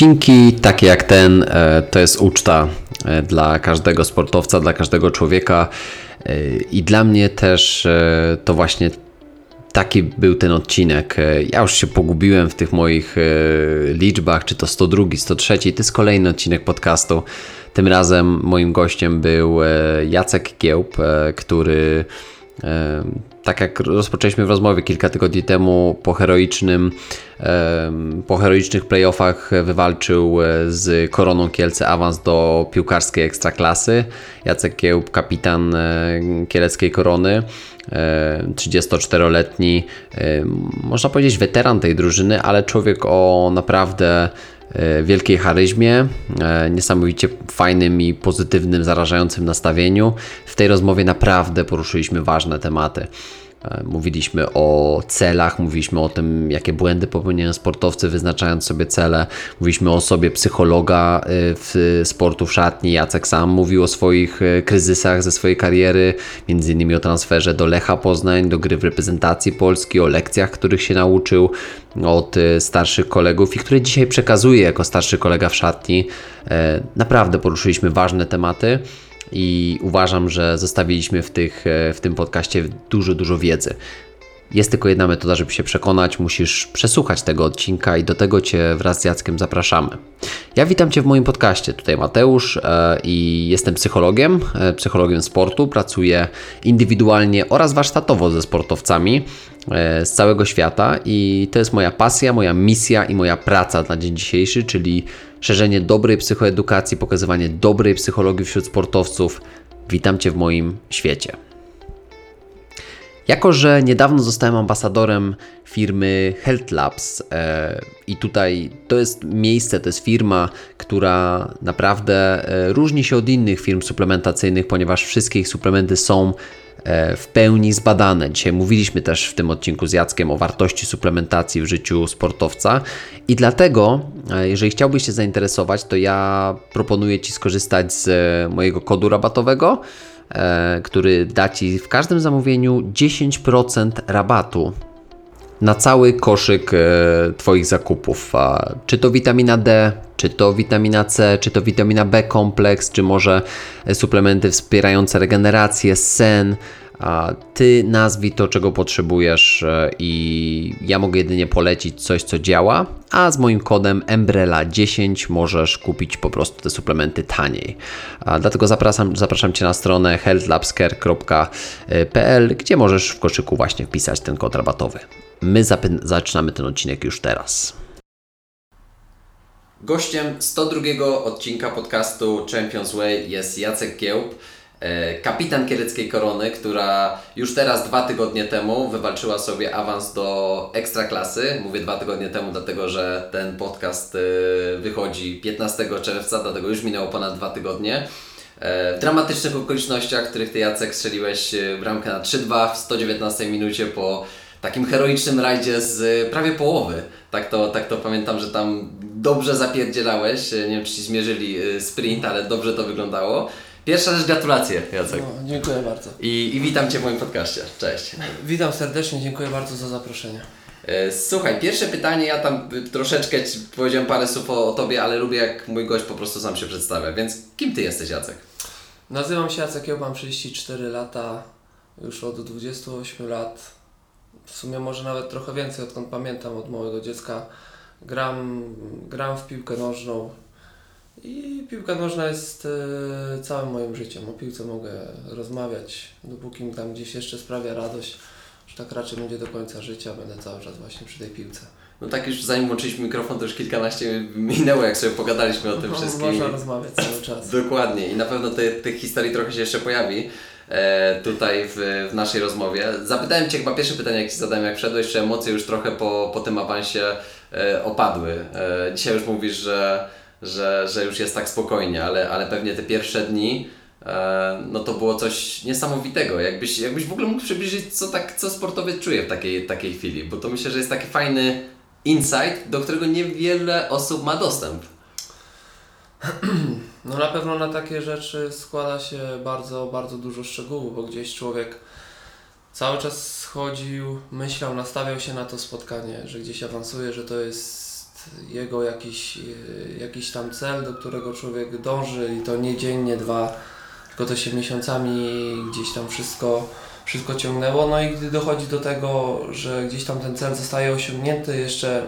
Odcinki takie jak ten e, to jest uczta e, dla każdego sportowca, dla każdego człowieka e, i dla mnie też to właśnie taki był ten odcinek. Ja już się pogubiłem w tych moich liczbach, czy to 102, 103. To jest kolejny odcinek podcastu. Tym razem moim gościem był Jacek Giełb, który tak jak rozpoczęliśmy w rozmowie kilka tygodni temu, po heroicznym, po heroicznych playoffach wywalczył e, z Koroną Kielce awans do piłkarskiej ekstraklasy. Jacek Kiełb, kapitan e, kieleckiej Korony, 34-letni, e, można powiedzieć weteran tej drużyny, ale człowiek o naprawdę E, wielkiej charyzmie, e, niesamowicie fajnym i pozytywnym, zarażającym nastawieniu. W tej rozmowie naprawdę poruszyliśmy ważne tematy. E, mówiliśmy o celach, mówiliśmy o tym, jakie błędy popełniają sportowcy, wyznaczając sobie cele. Mówiliśmy o sobie psychologa w sportu w szatni. Jacek sam mówił o swoich kryzysach ze swojej kariery, między innymi o transferze do Lecha Poznań, do gry w reprezentacji Polski, o lekcjach, których się nauczył od starszych kolegów i które dzisiaj przekazuje jako starszy kolega w szatni. E, naprawdę poruszyliśmy ważne tematy i uważam, że zostawiliśmy w, tych, e, w tym podcaście dużo, dużo wiedzy. Jest tylko jedna metoda, żeby się przekonać. Musisz przesłuchać tego odcinka i do tego Cię wraz z Jackiem zapraszamy. Ja witam Cię w moim podcaście. Tutaj Mateusz e, i jestem psychologiem, e, psychologiem sportu. Pracuję indywidualnie oraz warsztatowo ze sportowcami e, z całego świata i to jest moja pasja, moja misja i moja praca na dzień dzisiejszy, czyli szerzenie dobrej psychoedukacji, pokazywanie dobrej psychologii wśród sportowców. Witam Cię w moim świecie. Jako, że niedawno zostałem ambasadorem firmy Health Labs e, i tutaj to jest miejsce, to jest firma, która naprawdę e, różni się od innych firm suplementacyjnych, ponieważ wszystkie ich suplementy są e, w pełni zbadane. Dzisiaj mówiliśmy też w tym odcinku z Jackiem o wartości suplementacji w życiu sportowca i dlatego, e, jeżeli chciałbyś się zainteresować, to ja proponuję Ci skorzystać z e, mojego kodu rabatowego który da Ci w każdym zamówieniu 10% rabatu na cały koszyk e, Twoich zakupów. Czy to witamina D, czy to witamina C, czy to witamina B kompleks, czy może suplementy wspierające regenerację, sen, ty nazwij to, czego potrzebujesz e, i ja mogę jedynie polecić coś, co działa, a z moim kodem Embrela10 możesz kupić po prostu te suplementy taniej. Dlatego zapraszam, zapraszam Cię na stronę healthlabscare.pl, gdzie możesz w koszyku właśnie wpisać ten kod rabatowy. My zaczynamy ten odcinek już teraz. Gościem 102 odcinka podcastu Champions Way jest Jacek Kiełb. E, kapitan kieleckiej korony, która już teraz dwa tygodnie temu wywalczyła sobie awans do ekstraklasy. Mówię dwa tygodnie temu, dlatego że ten podcast e, wychodzi 15 czerwca, dlatego już minęło ponad dwa tygodnie. E, w dramatycznych okolicznościach, w których Ty Jacek strzeliłeś bramkę na 3-2 w 119 minucie po takim heroicznym rajdzie z prawie połowy. Tak to, tak to pamiętam, że tam dobrze zapierdzielałeś. Nie wiem, czy Ci zmierzyli sprint, ale dobrze to wyglądało. Pierwsza rzecz gratulacje, Jacek. No, dziękuję bardzo. I, I witam Cię w moim podcaście. Cześć. Witam serdecznie, dziękuję bardzo za zaproszenie. E, słuchaj, pierwsze pytanie, ja tam troszeczkę powiedziałem parę słów o, o Tobie, ale lubię jak mój gość po prostu sam się przedstawia, więc kim Ty jesteś Jacek? Nazywam się Jacek, ja mam 34 lata, już od 28 lat, w sumie może nawet trochę więcej, odkąd pamiętam od małego dziecka. Gram, gram w piłkę nożną, i piłka nożna jest e, całym moim życiem. O piłce mogę rozmawiać, dopóki mi tam gdzieś jeszcze sprawia radość, że tak raczej będzie do końca życia, będę cały czas właśnie przy tej piłce. No tak już zanim włączyliśmy mikrofon, to już kilkanaście minęło, jak sobie pogadaliśmy o tym no, wszystkim. Można rozmawiać cały czas. Dokładnie i na pewno tych te historii trochę się jeszcze pojawi e, tutaj w, w naszej rozmowie. Zapytałem Cię chyba pierwsze pytanie, jak Ci zadałem, jak wszedłeś, czy emocje już trochę po, po tym awansie e, opadły. E, dzisiaj już mówisz, że że, że już jest tak spokojnie, ale, ale pewnie te pierwsze dni e, no to było coś niesamowitego. Jakbyś, jakbyś w ogóle mógł przybliżyć, co, tak, co sportowiec czuje w takiej, takiej chwili, bo to myślę, że jest taki fajny insight, do którego niewiele osób ma dostęp. No na pewno na takie rzeczy składa się bardzo, bardzo dużo szczegółów, bo gdzieś człowiek cały czas schodził, myślał, nastawiał się na to spotkanie, że gdzieś awansuje, że to jest jego jakiś, e, jakiś tam cel, do którego człowiek dąży i to nie dzień, nie dwa, tylko to się miesiącami gdzieś tam wszystko, wszystko ciągnęło. No i gdy dochodzi do tego, że gdzieś tam ten cel zostaje osiągnięty jeszcze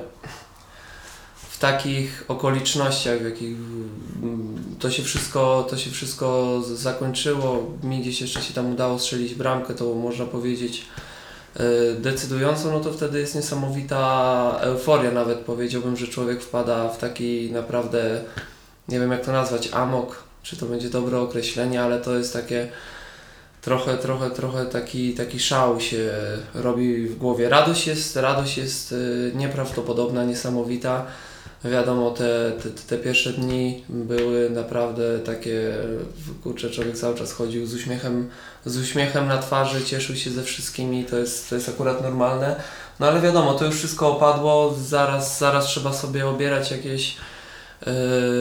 w takich okolicznościach, w jakich mm, to się wszystko, to się wszystko zakończyło, mi gdzieś jeszcze się tam udało strzelić bramkę, to można powiedzieć decydującą, no to wtedy jest niesamowita euforia nawet powiedziałbym, że człowiek wpada w taki naprawdę, nie wiem jak to nazwać, amok, czy to będzie dobre określenie, ale to jest takie trochę, trochę, trochę taki, taki szał się robi w głowie. Radość jest, radość jest e, nieprawdopodobna, niesamowita. Wiadomo, te, te, te pierwsze dni były naprawdę takie, kurczę, człowiek cały czas chodził z uśmiechem, z uśmiechem na twarzy, cieszył się ze wszystkimi, to jest, to jest akurat normalne. No ale wiadomo, to już wszystko opadło, zaraz, zaraz trzeba sobie obierać jakieś e,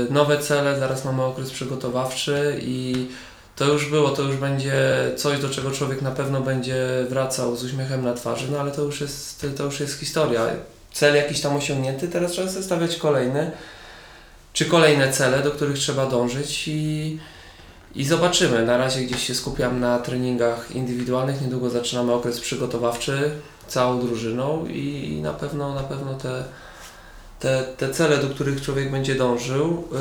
nowe cele, zaraz mamy okres przygotowawczy i to już było, to już będzie coś, do czego człowiek na pewno będzie wracał z uśmiechem na twarzy, no ale to już jest, to już jest historia. Cel jakiś tam osiągnięty, teraz trzeba sobie stawiać kolejny, czy kolejne cele, do których trzeba dążyć i, i zobaczymy. Na razie gdzieś się skupiam na treningach indywidualnych, niedługo zaczynamy okres przygotowawczy całą drużyną i, i na pewno, na pewno te, te, te cele, do których człowiek będzie dążył, yy,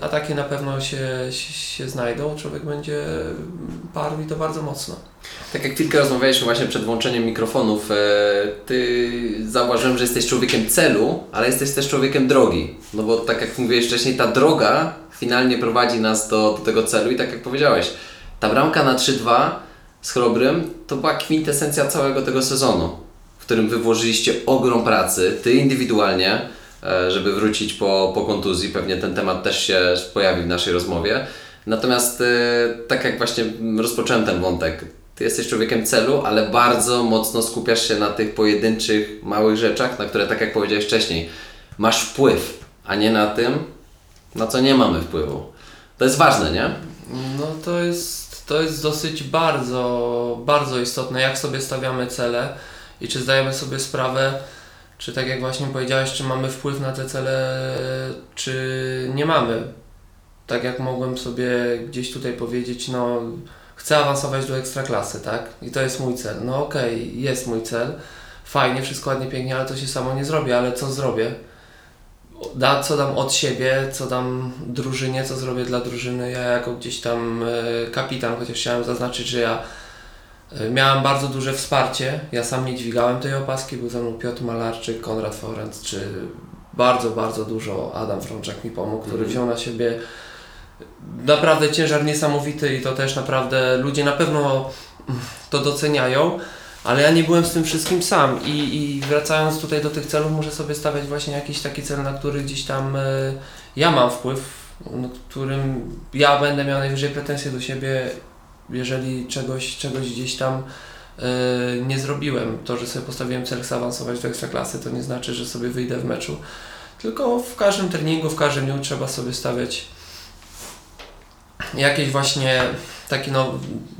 a takie na pewno się, się, się znajdą, człowiek będzie parł i to bardzo mocno. Tak jak chwilkę rozmawialiśmy właśnie przed włączeniem mikrofonów, e, ty zauważyłem, że jesteś człowiekiem celu, ale jesteś też człowiekiem drogi. No bo tak jak mówiłeś wcześniej, ta droga finalnie prowadzi nas do, do tego celu i tak jak powiedziałeś, ta bramka na 3-2 z Chrobrym to była kwintesencja całego tego sezonu, w którym wy włożyliście ogrom pracy, ty indywidualnie, żeby wrócić po, po kontuzji. Pewnie ten temat też się pojawi w naszej rozmowie. Natomiast e, tak jak właśnie rozpocząłem ten wątek, ty jesteś człowiekiem celu, ale bardzo mocno skupiasz się na tych pojedynczych, małych rzeczach, na które, tak jak powiedziałeś wcześniej, masz wpływ, a nie na tym, na co nie mamy wpływu. To jest ważne, nie? No to jest, to jest dosyć bardzo, bardzo istotne, jak sobie stawiamy cele i czy zdajemy sobie sprawę, czy tak jak właśnie powiedziałeś, czy mamy wpływ na te cele, czy nie mamy. Tak jak mogłem sobie gdzieś tutaj powiedzieć, no chcę awansować do ekstraklasy, tak? I to jest mój cel. No okej, jest mój cel. Fajnie, wszystko ładnie, pięknie, ale to się samo nie zrobi, ale co zrobię? da, co dam od siebie, co dam drużynie, co zrobię dla drużyny. Ja jako gdzieś tam e, kapitan, chociaż chciałem zaznaczyć, że ja miałem bardzo duże wsparcie. Ja sam nie dźwigałem tej opaski, był ze mną Piotr Malarczyk, Konrad Forenc, czy bardzo, bardzo dużo Adam Frączak mi pomógł, który Mhm. wziął na siebie naprawdę ciężar niesamowity i to też naprawdę ludzie na pewno to doceniają. Ale ja nie byłem z tym wszystkim sam i, i wracając tutaj do tych celów, muszę sobie stawiać właśnie jakiś taki cel, na który gdzieś tam e, ja mam wpływ, na którym ja będę miał najwyżej pretensje do siebie, jeżeli czegoś, czegoś gdzieś tam e, nie zrobiłem. To, że sobie postawiłem cel zaawansować do ekstraklasy, to nie znaczy, że sobie wyjdę w meczu, tylko w każdym treningu, w każdym dniu trzeba sobie stawiać jakiś właśnie taki no,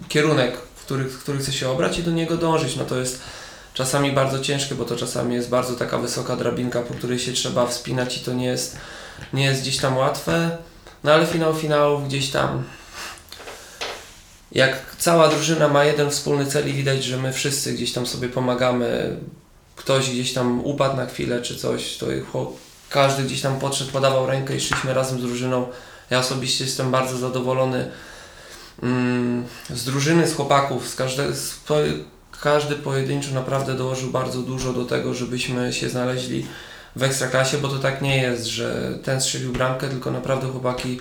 kierunek, który, który chce się obrać i do niego dążyć. No to jest czasami bardzo ciężkie, bo to czasami jest bardzo taka wysoka drabinka, po której się trzeba wspinać i to nie jest, nie jest gdzieś tam łatwe. No ale finał finałów gdzieś tam jak cała drużyna ma jeden wspólny cel i widać, że my wszyscy gdzieś tam sobie pomagamy, ktoś gdzieś tam upadł na chwilę czy coś, to każdy gdzieś tam podszedł, podawał rękę i szliśmy razem z drużyną. Ja osobiście jestem bardzo zadowolony mm, z drużyny, z chłopaków, z każde, z każdy pojedynczo naprawdę dołożył bardzo dużo do tego, żebyśmy się znaleźli w ekstraklasie, bo to tak nie jest, że ten strzelił bramkę, tylko naprawdę chłopaki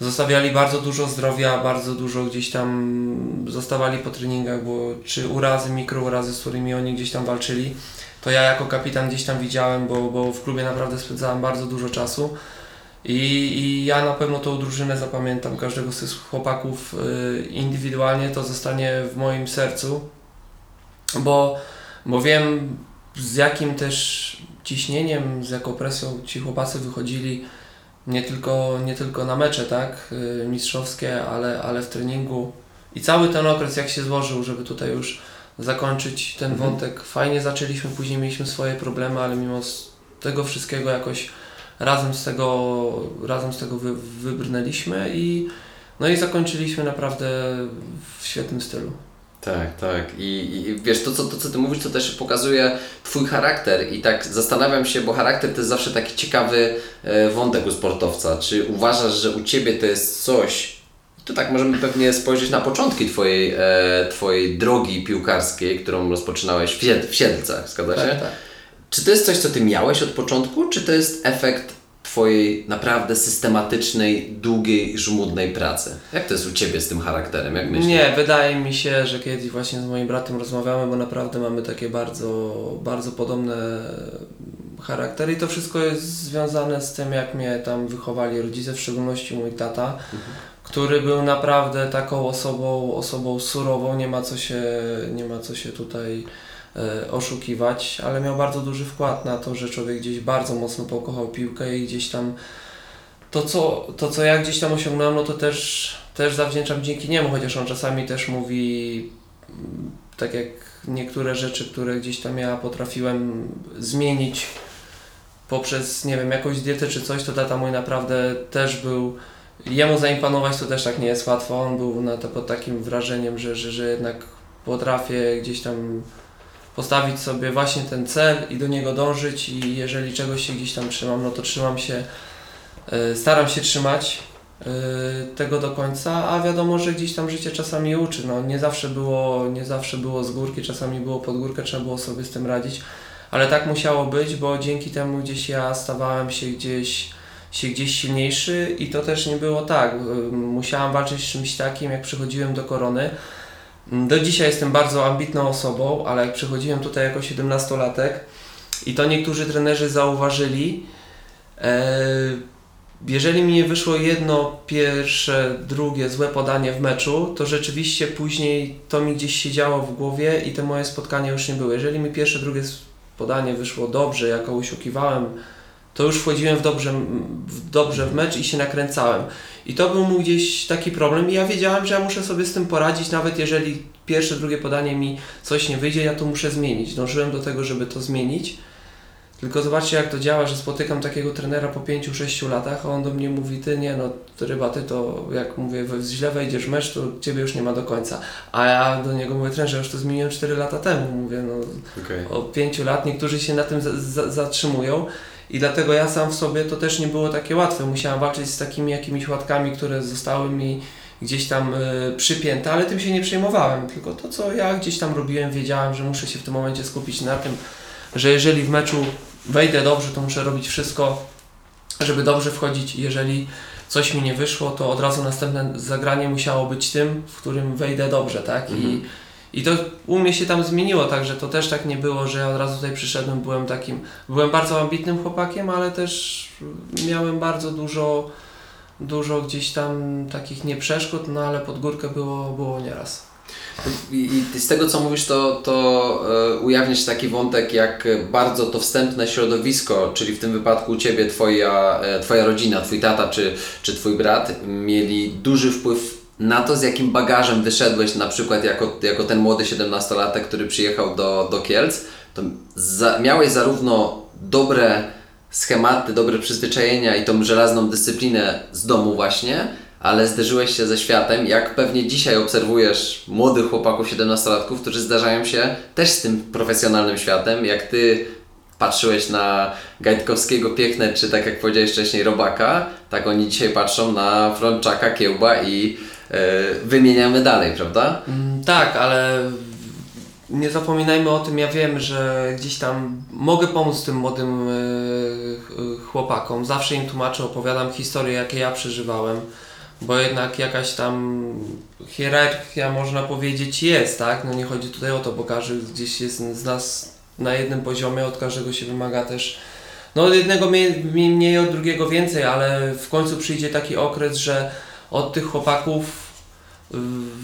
zostawiali bardzo dużo zdrowia, bardzo dużo gdzieś tam zostawali po treningach, bo czy urazy, mikrourazy, z którymi oni gdzieś tam walczyli, to ja jako kapitan gdzieś tam widziałem, bo, bo w klubie naprawdę spędzałem bardzo dużo czasu. I, I ja na pewno tą drużynę zapamiętam, każdego z tych chłopaków y, indywidualnie, to zostanie w moim sercu, bo, bo wiem z jakim też ciśnieniem, z jaką presją ci chłopacy wychodzili nie tylko, nie tylko na mecze, tak, y, mistrzowskie, ale, ale w treningu. I cały ten okres jak się złożył, żeby tutaj już zakończyć ten Mhm. wątek. Fajnie zaczęliśmy, później mieliśmy swoje problemy, ale mimo tego wszystkiego jakoś razem z tego, razem z tego wy, wybrnęliśmy i no i zakończyliśmy naprawdę w świetnym stylu. Tak, tak. I, I, wiesz, to co, to co Ty mówisz, to też pokazuje Twój charakter i tak zastanawiam się, bo charakter to jest zawsze taki ciekawy e, wątek u sportowca. Czy uważasz, że u Ciebie to jest coś, tu tak możemy pewnie spojrzeć na początki Twojej, e, twojej drogi piłkarskiej, którą rozpoczynałeś w, Sied w Siedlcach, zgadza się? Tak, tak. Czy to jest coś, co Ty miałeś od początku, czy to jest efekt Twojej naprawdę systematycznej, długiej, żmudnej pracy? Jak to jest u Ciebie z tym charakterem? Jak myślisz? Nie, wydaje mi się, że kiedyś właśnie z moim bratem rozmawiamy, bo naprawdę mamy takie bardzo, bardzo podobne charaktery i to wszystko jest związane z tym, jak mnie tam wychowali rodzice, w szczególności mój tata, mhm. który był naprawdę taką osobą, osobą surową, nie ma co się, nie ma co się tutaj oszukiwać, ale miał bardzo duży wkład na to, że człowiek gdzieś bardzo mocno pokochał piłkę i gdzieś tam to, co, to, co ja gdzieś tam osiągnąłem, no to też, też zawdzięczam dzięki niemu, chociaż on czasami też mówi mm, tak jak niektóre rzeczy, które gdzieś tam ja potrafiłem zmienić poprzez, nie wiem, jakąś dietę czy coś, to tata mój naprawdę też był jemu zaimponować to też tak nie jest łatwo. On był na to pod takim wrażeniem, że, że, że jednak potrafię gdzieś tam postawić sobie właśnie ten cel i do niego dążyć i jeżeli czegoś się gdzieś tam trzymam, no to trzymam się, e, staram się trzymać e, tego do końca, a wiadomo, że gdzieś tam życie czasami uczy, no nie zawsze było, nie zawsze było z górki, czasami było pod górkę, trzeba było sobie z tym radzić, ale tak musiało być, bo dzięki temu gdzieś ja stawałem się gdzieś się gdzieś silniejszy i to też nie było tak. Musiałam walczyć z czymś takim, jak przychodziłem do korony, do dzisiaj jestem bardzo ambitną osobą, ale jak przychodziłem tutaj jako 17-latek i to niektórzy trenerzy zauważyli, e, jeżeli mi nie wyszło jedno, pierwsze, drugie złe podanie w meczu, to rzeczywiście później to mi gdzieś siedziało w głowie i te moje spotkania już nie były. Jeżeli mi pierwsze, drugie podanie wyszło dobrze, jako usiłkiwałem, to już wchodziłem w dobrze, w dobrze w mecz i się nakręcałem. I to był mój gdzieś taki problem i ja wiedziałem, że ja muszę sobie z tym poradzić, nawet jeżeli pierwsze, drugie podanie mi coś nie wyjdzie, ja to muszę zmienić. Dążyłem do tego, żeby to zmienić. Tylko zobaczcie jak to działa, że spotykam takiego trenera po 5-6 latach, a on do mnie mówi, ty nie no, ty ryba, ty to jak mówię, źle wejdziesz mecz, to ciebie już nie ma do końca. A ja do niego mówię, trenerze, już to zmieniłem 4 lata temu, mówię, no okay. o 5 lat niektórzy się na tym zatrzymują. I dlatego ja sam w sobie to też nie było takie łatwe. Musiałem walczyć z takimi jakimiś łatkami, które zostały mi gdzieś tam y, przypięte, ale tym się nie przejmowałem. Tylko to, co ja gdzieś tam robiłem, wiedziałem, że muszę się w tym momencie skupić na tym, że jeżeli w meczu wejdę dobrze, to muszę robić wszystko, żeby dobrze wchodzić. Jeżeli coś mi nie wyszło, to od razu następne zagranie musiało być tym, w którym wejdę dobrze, tak? Mhm. I i to u mnie się tam zmieniło, także to też tak nie było, że ja od razu tutaj przyszedłem, byłem takim, byłem bardzo ambitnym chłopakiem, ale też miałem bardzo dużo, dużo gdzieś tam takich nieprzeszkód, no ale pod górkę było, było nieraz. I, z tego co mówisz, to, to e, ujawnia taki wątek, jak bardzo to wstępne środowisko, czyli w tym wypadku Ciebie, twoja, e, twoja rodzina, Twój tata czy, czy Twój brat, mieli duży wpływ na to, z jakim bagażem wyszedłeś, na przykład jako, jako ten młody 17-latek, który przyjechał do, do Kielc, to za, miałeś zarówno dobre schematy, dobre przyzwyczajenia i tą żelazną dyscyplinę z domu właśnie, ale zderzyłeś się ze światem, jak pewnie dzisiaj obserwujesz młodych chłopaków, 17-latków, którzy zdarzają się też z tym profesjonalnym światem, jak Ty patrzyłeś na Gajtkowskiego Piękne, czy tak jak powiedziałeś wcześniej Robaka, tak oni dzisiaj patrzą na Frączaka, Kiełba i wymieniamy dalej, prawda? Mm, tak, ale nie zapominajmy o tym, ja wiem, że gdzieś tam mogę pomóc tym młodym e, chłopakom. Zawsze im tłumaczę, opowiadam historie, jakie ja przeżywałem, bo jednak jakaś tam hierarchia, można powiedzieć, jest, tak? No nie chodzi tutaj o to, bo każdy gdzieś jest z nas na jednym poziomie, od każdego się wymaga też no od jednego mniej, mniej od drugiego więcej, ale w końcu przyjdzie taki okres, że od tych chłopaków y,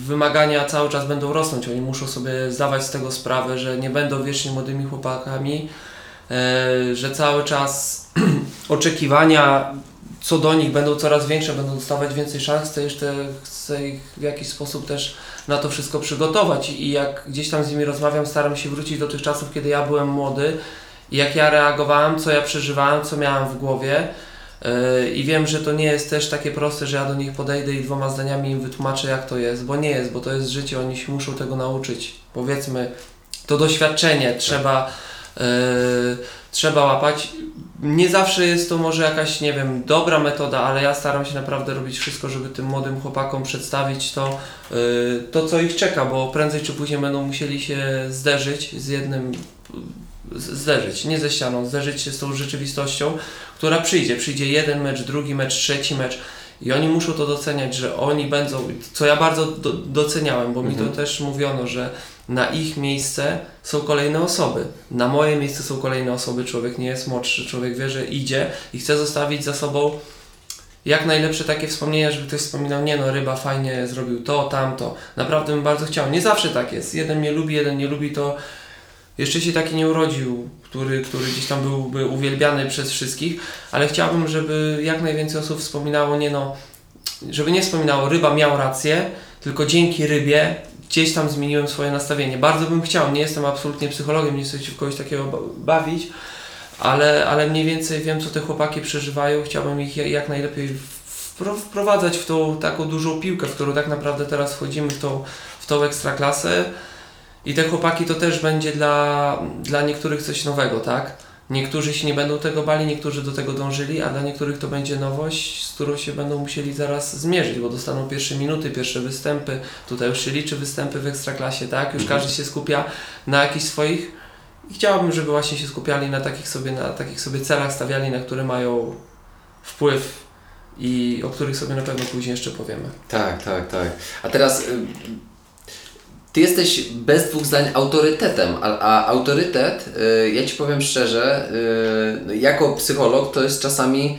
wymagania cały czas będą rosnąć. Oni muszą sobie zdawać z tego sprawę, że nie będą wiecznie młodymi chłopakami, e, że cały czas oczekiwania co do nich będą coraz większe, będą dostawać więcej szans, chcę jeszcze chcę ich w jakiś sposób też na to wszystko przygotować i jak gdzieś tam z nimi rozmawiam, staram się wrócić do tych czasów, kiedy ja byłem młody jak ja reagowałem, co ja przeżywałem, co miałem w głowie. Yy, I wiem, że to nie jest też takie proste, że ja do nich podejdę i dwoma zdaniami im wytłumaczę, jak to jest, bo nie jest, bo to jest życie, oni się muszą tego nauczyć. Powiedzmy, to doświadczenie trzeba, yy, trzeba łapać. Nie zawsze jest to może jakaś, nie wiem, dobra metoda, ale ja staram się naprawdę robić wszystko, żeby tym młodym chłopakom przedstawić to, yy, to co ich czeka, bo prędzej czy później będą musieli się zderzyć z jednym, zderzyć, nie ze ścianą, zderzyć się z tą rzeczywistością, która przyjdzie. Przyjdzie jeden mecz, drugi mecz, trzeci mecz. I oni muszą to doceniać, że oni będą, co ja bardzo do, doceniałem, bo mi Mhm. to też mówiono, że na ich miejsce są kolejne osoby. Na moje miejsce są kolejne osoby. Człowiek nie jest młodszy, człowiek wie, że idzie i chce zostawić za sobą jak najlepsze takie wspomnienia, żeby ktoś wspominał, nie no, ryba fajnie zrobił to, tamto. Naprawdę bym bardzo chciał. Nie zawsze tak jest. Jeden mnie lubi, jeden nie lubi, to jeszcze się taki nie urodził, który, który gdzieś tam byłby uwielbiany przez wszystkich, ale chciałbym, żeby jak najwięcej osób wspominało, nie no, żeby nie wspominało, ryba miał rację, tylko dzięki rybie gdzieś tam zmieniłem swoje nastawienie. Bardzo bym chciał, nie jestem absolutnie psychologiem, nie chcę się w kogoś takiego ba- bawić, ale, ale mniej więcej wiem, co te chłopaki przeżywają, chciałbym ich ja- jak najlepiej wpro- wprowadzać w tą taką dużą piłkę, w którą tak naprawdę teraz wchodzimy, w tą, w tą ekstraklasę. I te chłopaki to też będzie dla, dla niektórych coś nowego, tak? Niektórzy się nie będą tego bali, niektórzy do tego dążyli, a dla niektórych to będzie nowość, z którą się będą musieli zaraz zmierzyć, bo dostaną pierwsze minuty, pierwsze występy. Tutaj już się liczy występy w ekstraklasie, tak? Już Mhm. każdy się skupia na jakichś swoich. I chciałabym, żeby właśnie się skupiali na takich sobie, na takich sobie celach, stawiali, na które mają wpływ i o których sobie na pewno później jeszcze powiemy. Tak, tak, tak. A teraz y, ty jesteś bez dwóch zdań autorytetem, a, a autorytet, y, ja ci powiem szczerze, y, no, jako psycholog to jest czasami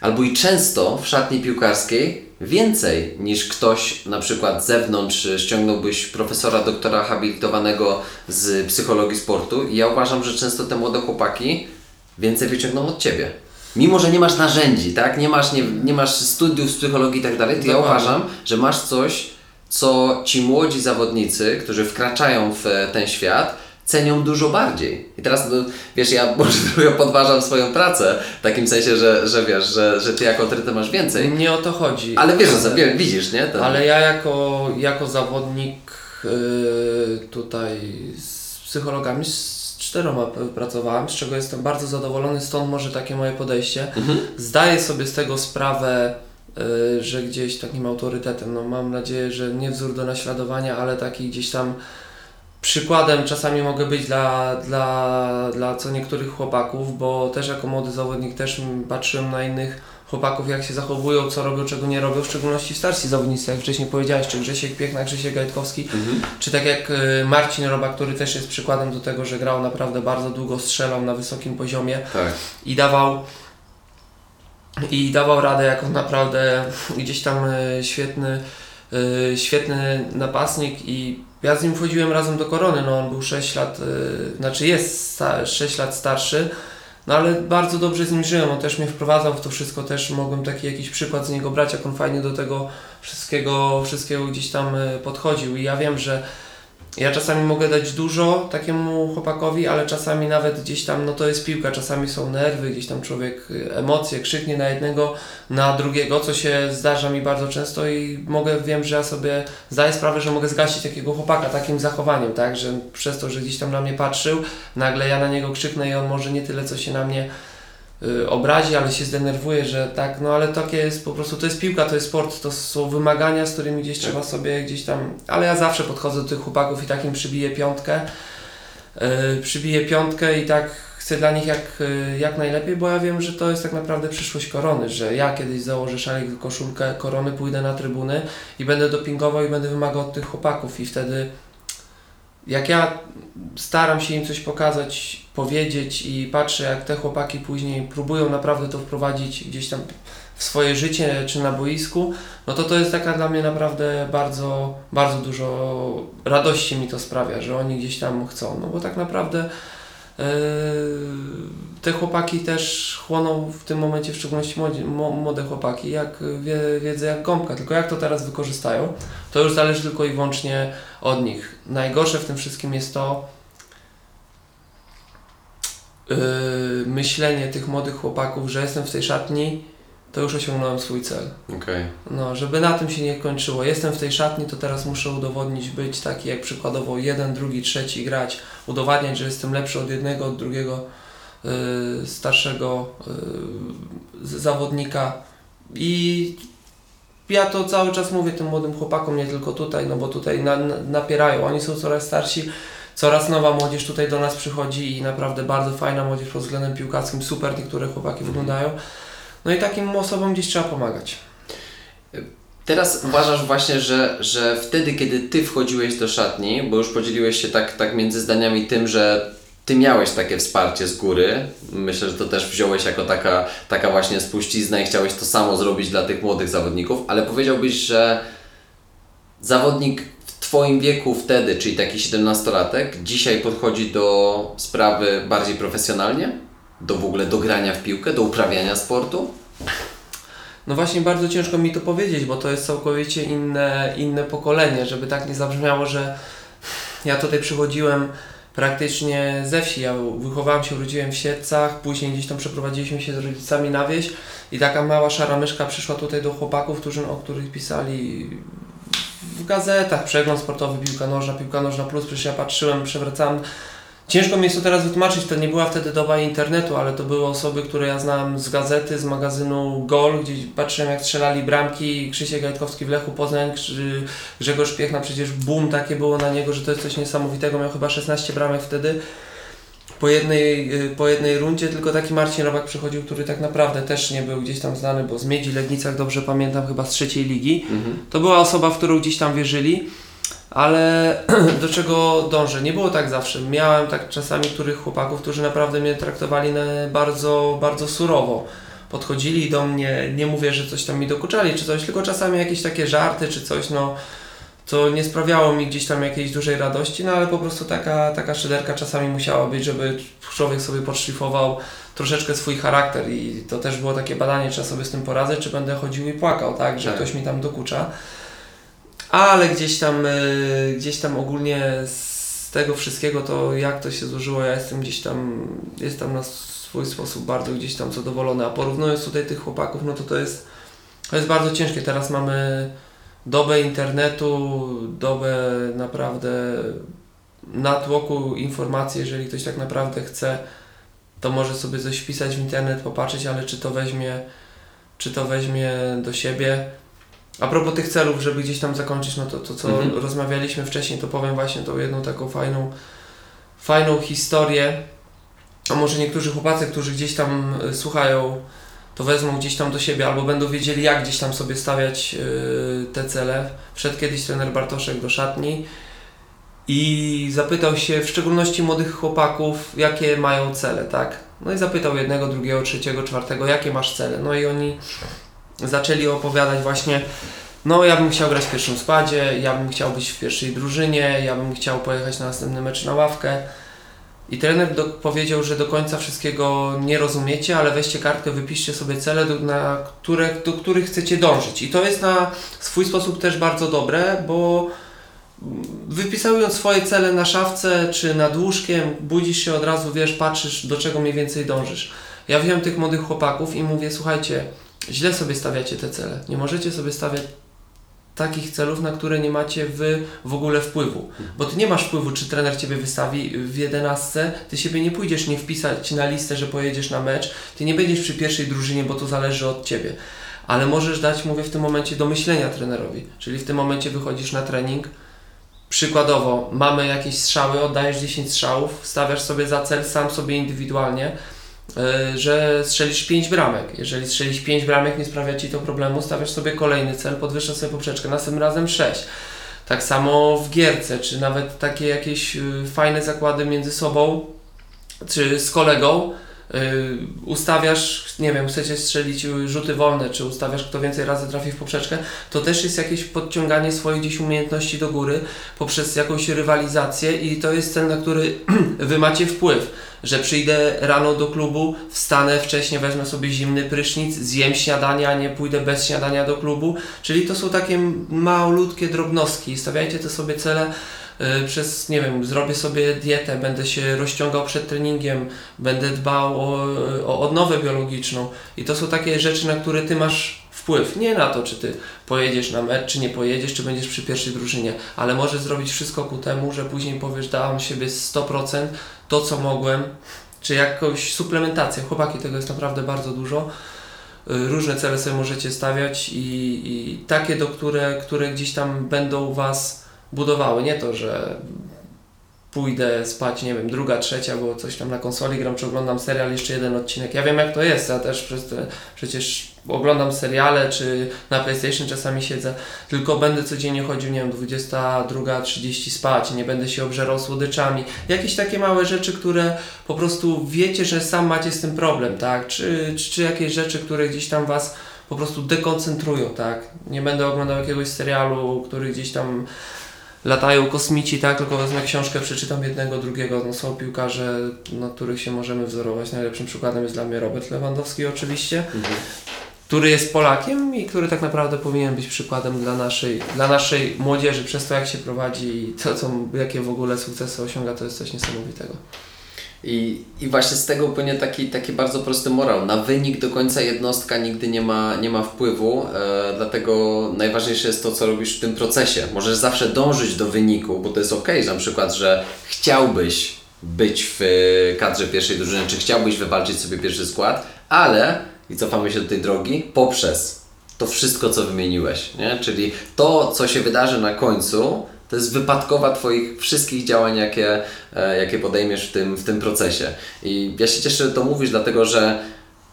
albo i często w szatni piłkarskiej więcej niż ktoś na przykład z zewnątrz y, ściągnąłbyś profesora, doktora habilitowanego z psychologii sportu i ja uważam, że często te młode chłopaki więcej wyciągną od ciebie. Mimo, że nie masz narzędzi, tak? Nie masz, nie, nie masz studiów z psychologii i tak dalej, to ja uważam, że masz coś, co ci młodzi zawodnicy, którzy wkraczają w e, ten świat, cenią dużo bardziej. I teraz, no, wiesz, ja może trochę podważam swoją pracę, w takim sensie, że, że wiesz, że, że ty jako autorytet masz więcej. Nie o to chodzi. Ale wiesz, wie- widzisz, nie? Ten- Ale ja jako, jako zawodnik yy, tutaj z psychologami z czteroma pracowałem, z czego jestem bardzo zadowolony, stąd może takie moje podejście. Mhm. Zdaję sobie z tego sprawę, że gdzieś takim autorytetem, no mam nadzieję, że nie wzór do naśladowania, ale taki gdzieś tam przykładem czasami mogę być dla, dla, dla co niektórych chłopaków, bo też jako młody zawodnik też patrzyłem na innych chłopaków, jak się zachowują, co robią, czego nie robią, w szczególności starsi zawodnicy, jak wcześniej powiedziałeś, czy Grzesiek Piechna, Grzesiek Gajtkowski, Mhm. czy tak jak y, Marcin Roba, który też jest przykładem do tego, że grał naprawdę bardzo długo, strzelał na wysokim poziomie Tak. i dawał i dawał radę jako naprawdę gdzieś tam y, świetny, y, świetny napastnik. I ja z nim wchodziłem razem do korony, no on był 6 lat, y, znaczy jest sta- 6 lat starszy, no ale bardzo dobrze z nim żyłem, on też mnie wprowadzał w to wszystko, też mogłem taki jakiś przykład z niego brać, jak on fajnie do tego wszystkiego, wszystkiego gdzieś tam podchodził. I ja wiem, że ja czasami mogę dać dużo takiemu chłopakowi, ale czasami nawet gdzieś tam, no to jest piłka, czasami są nerwy, gdzieś tam człowiek y, emocje, krzyknie na jednego, na drugiego, co się zdarza mi bardzo często i mogę, wiem, że ja sobie zdaję sprawę, że mogę zgasić takiego chłopaka takim zachowaniem, tak, że przez to, że gdzieś tam na mnie patrzył, nagle ja na niego krzyknę i on może nie tyle, co się na mnie obrazi, ale się zdenerwuje, że tak, no ale takie jest po prostu, to jest piłka, to jest sport, to są wymagania, z którymi gdzieś trzeba sobie gdzieś tam, ale ja zawsze podchodzę do tych chłopaków i takim przybiję piątkę, y, przybiję piątkę i tak chcę dla nich jak, y, jak najlepiej, bo ja wiem, że to jest tak naprawdę przyszłość korony, że ja kiedyś założę szalik, koszulkę korony, pójdę na trybuny i będę dopingował i będę wymagał od tych chłopaków i wtedy jak ja staram się im coś pokazać, powiedzieć i patrzę, jak te chłopaki później próbują naprawdę to wprowadzić gdzieś tam w swoje życie czy na boisku, no to to jest taka dla mnie naprawdę bardzo, bardzo dużo radości mi to sprawia, że oni gdzieś tam chcą, no bo tak naprawdę te chłopaki też chłoną w tym momencie, w szczególności młode chłopaki, jak wie, wiedzę jak gąbka, tylko jak to teraz wykorzystają, to już zależy tylko i wyłącznie od nich. Najgorsze w tym wszystkim jest to, yy, myślenie tych młodych chłopaków, że jestem w tej szatni, to już osiągnąłem swój cel. Okay. No, żeby na tym się nie kończyło. Jestem w tej szatni, to teraz muszę udowodnić, być taki jak przykładowo jeden, drugi, trzeci, grać, udowadniać, że jestem lepszy od jednego, od drugiego yy, starszego yy, zawodnika. I ja to cały czas mówię tym młodym chłopakom, nie tylko tutaj, no bo tutaj na, na, napierają. Oni są coraz starsi, coraz nowa młodzież tutaj do nas przychodzi i naprawdę bardzo fajna młodzież pod względem piłkarskim, super niektóre chłopaki mhm. wyglądają. No i takim osobom gdzieś trzeba pomagać. Teraz uważasz właśnie, że, że wtedy, kiedy ty wchodziłeś do szatni, bo już podzieliłeś się tak, tak między zdaniami tym, że ty miałeś takie wsparcie z góry. Myślę, że to też wziąłeś jako taka, taka właśnie spuścizna i chciałeś to samo zrobić dla tych młodych zawodników, ale powiedziałbyś, że zawodnik w Twoim wieku wtedy, czyli taki 17-latek, dzisiaj podchodzi do sprawy bardziej profesjonalnie? Do w ogóle do grania w piłkę, do uprawiania sportu? No właśnie bardzo ciężko mi to powiedzieć, bo to jest całkowicie inne, inne pokolenie, żeby tak nie zabrzmiało, że ja tutaj przychodziłem praktycznie ze wsi. Ja wychowałem się, urodziłem w Siedcach, później gdzieś tam przeprowadziliśmy się z rodzicami na wieś i taka mała szara myszka przyszła tutaj do chłopaków, którzy, o których pisali w gazetach, przegląd sportowy, piłka nożna, piłka nożna plus, przecież ja patrzyłem, przewracałem Ciężko mi jest to teraz wytłumaczyć, to nie była wtedy doba internetu, ale to były osoby, które ja znałem z gazety, z magazynu Gol, gdzie patrzyłem jak strzelali bramki, Krzysiek Gajtkowski w Lechu Poznań, Grzegorz Piechna, przecież boom takie było na niego, że to jest coś niesamowitego, miał chyba 16 bramek wtedy po jednej, y, po jednej rundzie, tylko taki Marcin Robak przychodził, który tak naprawdę też nie był gdzieś tam znany, bo z Miedzi Legnicach, dobrze pamiętam, chyba z trzeciej ligi. Mhm. To była osoba, w którą gdzieś tam wierzyli ale do czego dążę? Nie było tak zawsze. Miałem tak czasami których chłopaków, którzy naprawdę mnie traktowali bardzo, bardzo surowo. Podchodzili do mnie, nie mówię, że coś tam mi dokuczali czy coś, tylko czasami jakieś takie żarty czy coś, no co nie sprawiało mi gdzieś tam jakiejś dużej radości, no ale po prostu taka, taka szyderka czasami musiała być, żeby człowiek sobie podszlifował troszeczkę swój charakter i to też było takie badanie, czy ja sobie z tym poradzę, czy będę chodził i płakał, tak, że tak. ktoś mi tam dokucza ale gdzieś tam, e, gdzieś tam ogólnie z tego wszystkiego to jak to się złożyło, ja jestem gdzieś tam, jestem na swój sposób bardzo gdzieś tam zadowolony, a porównując tutaj tych chłopaków, no to to jest, to jest bardzo ciężkie. Teraz mamy dobę internetu, dobę naprawdę natłoku informacji, jeżeli ktoś tak naprawdę chce, to może sobie coś wpisać w internet, popatrzeć, ale czy to weźmie, czy to weźmie do siebie, a propos tych celów, żeby gdzieś tam zakończyć, no to, to co mhm. rozmawialiśmy wcześniej, to powiem właśnie tą jedną taką fajną, fajną historię. A może niektórzy chłopacy, którzy gdzieś tam y, słuchają, to wezmą gdzieś tam do siebie albo będą wiedzieli, jak gdzieś tam sobie stawiać y, te cele. Wszedł kiedyś trener Bartoszek do szatni i zapytał się w szczególności młodych chłopaków, jakie mają cele, tak? No i zapytał jednego, drugiego, trzeciego, czwartego, jakie masz cele? No i oni zaczęli opowiadać właśnie no ja bym chciał grać w pierwszym składzie, ja bym chciał być w pierwszej drużynie, ja bym chciał pojechać na następny mecz na ławkę. I trener do, powiedział, że do końca wszystkiego nie rozumiecie, ale weźcie kartkę, wypiszcie sobie cele, do, na które, do których chcecie dążyć. I to jest na swój sposób też bardzo dobre, bo wypisując swoje cele na szafce czy nad łóżkiem, budzisz się od razu, wiesz, patrzysz do czego mniej więcej dążysz. Ja wziąłem tych młodych chłopaków i mówię, słuchajcie, źle sobie stawiacie te cele. Nie możecie sobie stawiać takich celów, na które nie macie wy w ogóle wpływu. Bo ty nie masz wpływu, czy trener ciebie wystawi w jedenastce, ty siebie nie pójdziesz nie wpisać na listę, że pojedziesz na mecz, ty nie będziesz przy pierwszej drużynie, bo to zależy od ciebie. Ale możesz dać, mówię, w tym momencie do myślenia trenerowi. Czyli w tym momencie wychodzisz na trening, przykładowo mamy jakieś strzały, oddajesz 10 strzałów, stawiasz sobie za cel sam sobie indywidualnie, że strzelisz 5 bramek. Jeżeli strzelisz 5 bramek, nie sprawia Ci to problemu, stawiasz sobie kolejny cel, podwyższasz sobie poprzeczkę, następnym razem 6. Tak samo w gierce, czy nawet takie jakieś y, fajne zakłady między sobą, czy z kolegą, ustawiasz, nie wiem, chcecie strzelić rzuty wolne, czy ustawiasz kto więcej razy trafi w poprzeczkę, to też jest jakieś podciąganie swoich gdzieś umiejętności do góry poprzez jakąś rywalizację i to jest cel, na który Wy macie wpływ że przyjdę rano do klubu, wstanę wcześniej, wezmę sobie zimny prysznic, zjem śniadania, nie pójdę bez śniadania do klubu. Czyli to są takie malutkie drobnostki. Stawiajcie te sobie cele y, przez, nie wiem, zrobię sobie dietę, będę się rozciągał przed treningiem, będę dbał o, o odnowę biologiczną. I to są takie rzeczy, na które ty masz wpływ. Nie na to, czy ty pojedziesz na mecz, czy nie pojedziesz, czy będziesz przy pierwszej drużynie, ale możesz zrobić wszystko ku temu, że później powiesz, dałem siebie 100%, to co mogłem, czy jakąś suplementację. Chłopaki, tego jest naprawdę bardzo dużo. Y, Różne cele sobie możecie stawiać i, i takie, do które, które gdzieś tam będą Was budowały. Nie to, że pójdę spać, nie wiem, druga, trzecia, bo coś tam na konsoli gram, czy oglądam serial, jeszcze jeden odcinek. Ja wiem jak to jest, ja też przez te, przecież oglądam seriale, czy na PlayStation czasami siedzę, tylko będę codziennie chodził, nie wiem, 22.30 spać, nie będę się obżerał słodyczami. Jakieś takie małe rzeczy, które po prostu wiecie, że sam macie z tym problem, tak? Czy, czy, czy jakieś rzeczy, które gdzieś tam Was po prostu dekoncentrują, tak? Nie będę oglądał jakiegoś serialu, który gdzieś tam latają kosmici, tak? Tylko wezmę książkę, przeczytam jednego, drugiego. No, są piłkarze, na których się możemy wzorować. Najlepszym przykładem jest dla mnie Robert Lewandowski oczywiście, który jest Polakiem i który tak naprawdę powinien być przykładem dla naszej, dla naszej młodzieży przez to, jak się prowadzi i to, co, jakie w ogóle sukcesy osiąga, to jest coś niesamowitego. I, I właśnie z tego płynie taki, taki bardzo prosty morał. Na wynik do końca jednostka nigdy nie ma, nie ma wpływu, e, dlatego najważniejsze jest to, co robisz w tym procesie. Możesz zawsze dążyć do wyniku, bo to jest ok, że na przykład, że chciałbyś być w kadrze pierwszej drużyny, czy chciałbyś wywalczyć sobie pierwszy skład, ale, i cofamy się do tej drogi, poprzez to wszystko, co wymieniłeś, nie? Czyli to, co się wydarzy na końcu, to jest wypadkowa Twoich wszystkich działań, jakie, e, jakie podejmiesz w tym, w tym procesie. I ja się cieszę, że to mówisz, dlatego że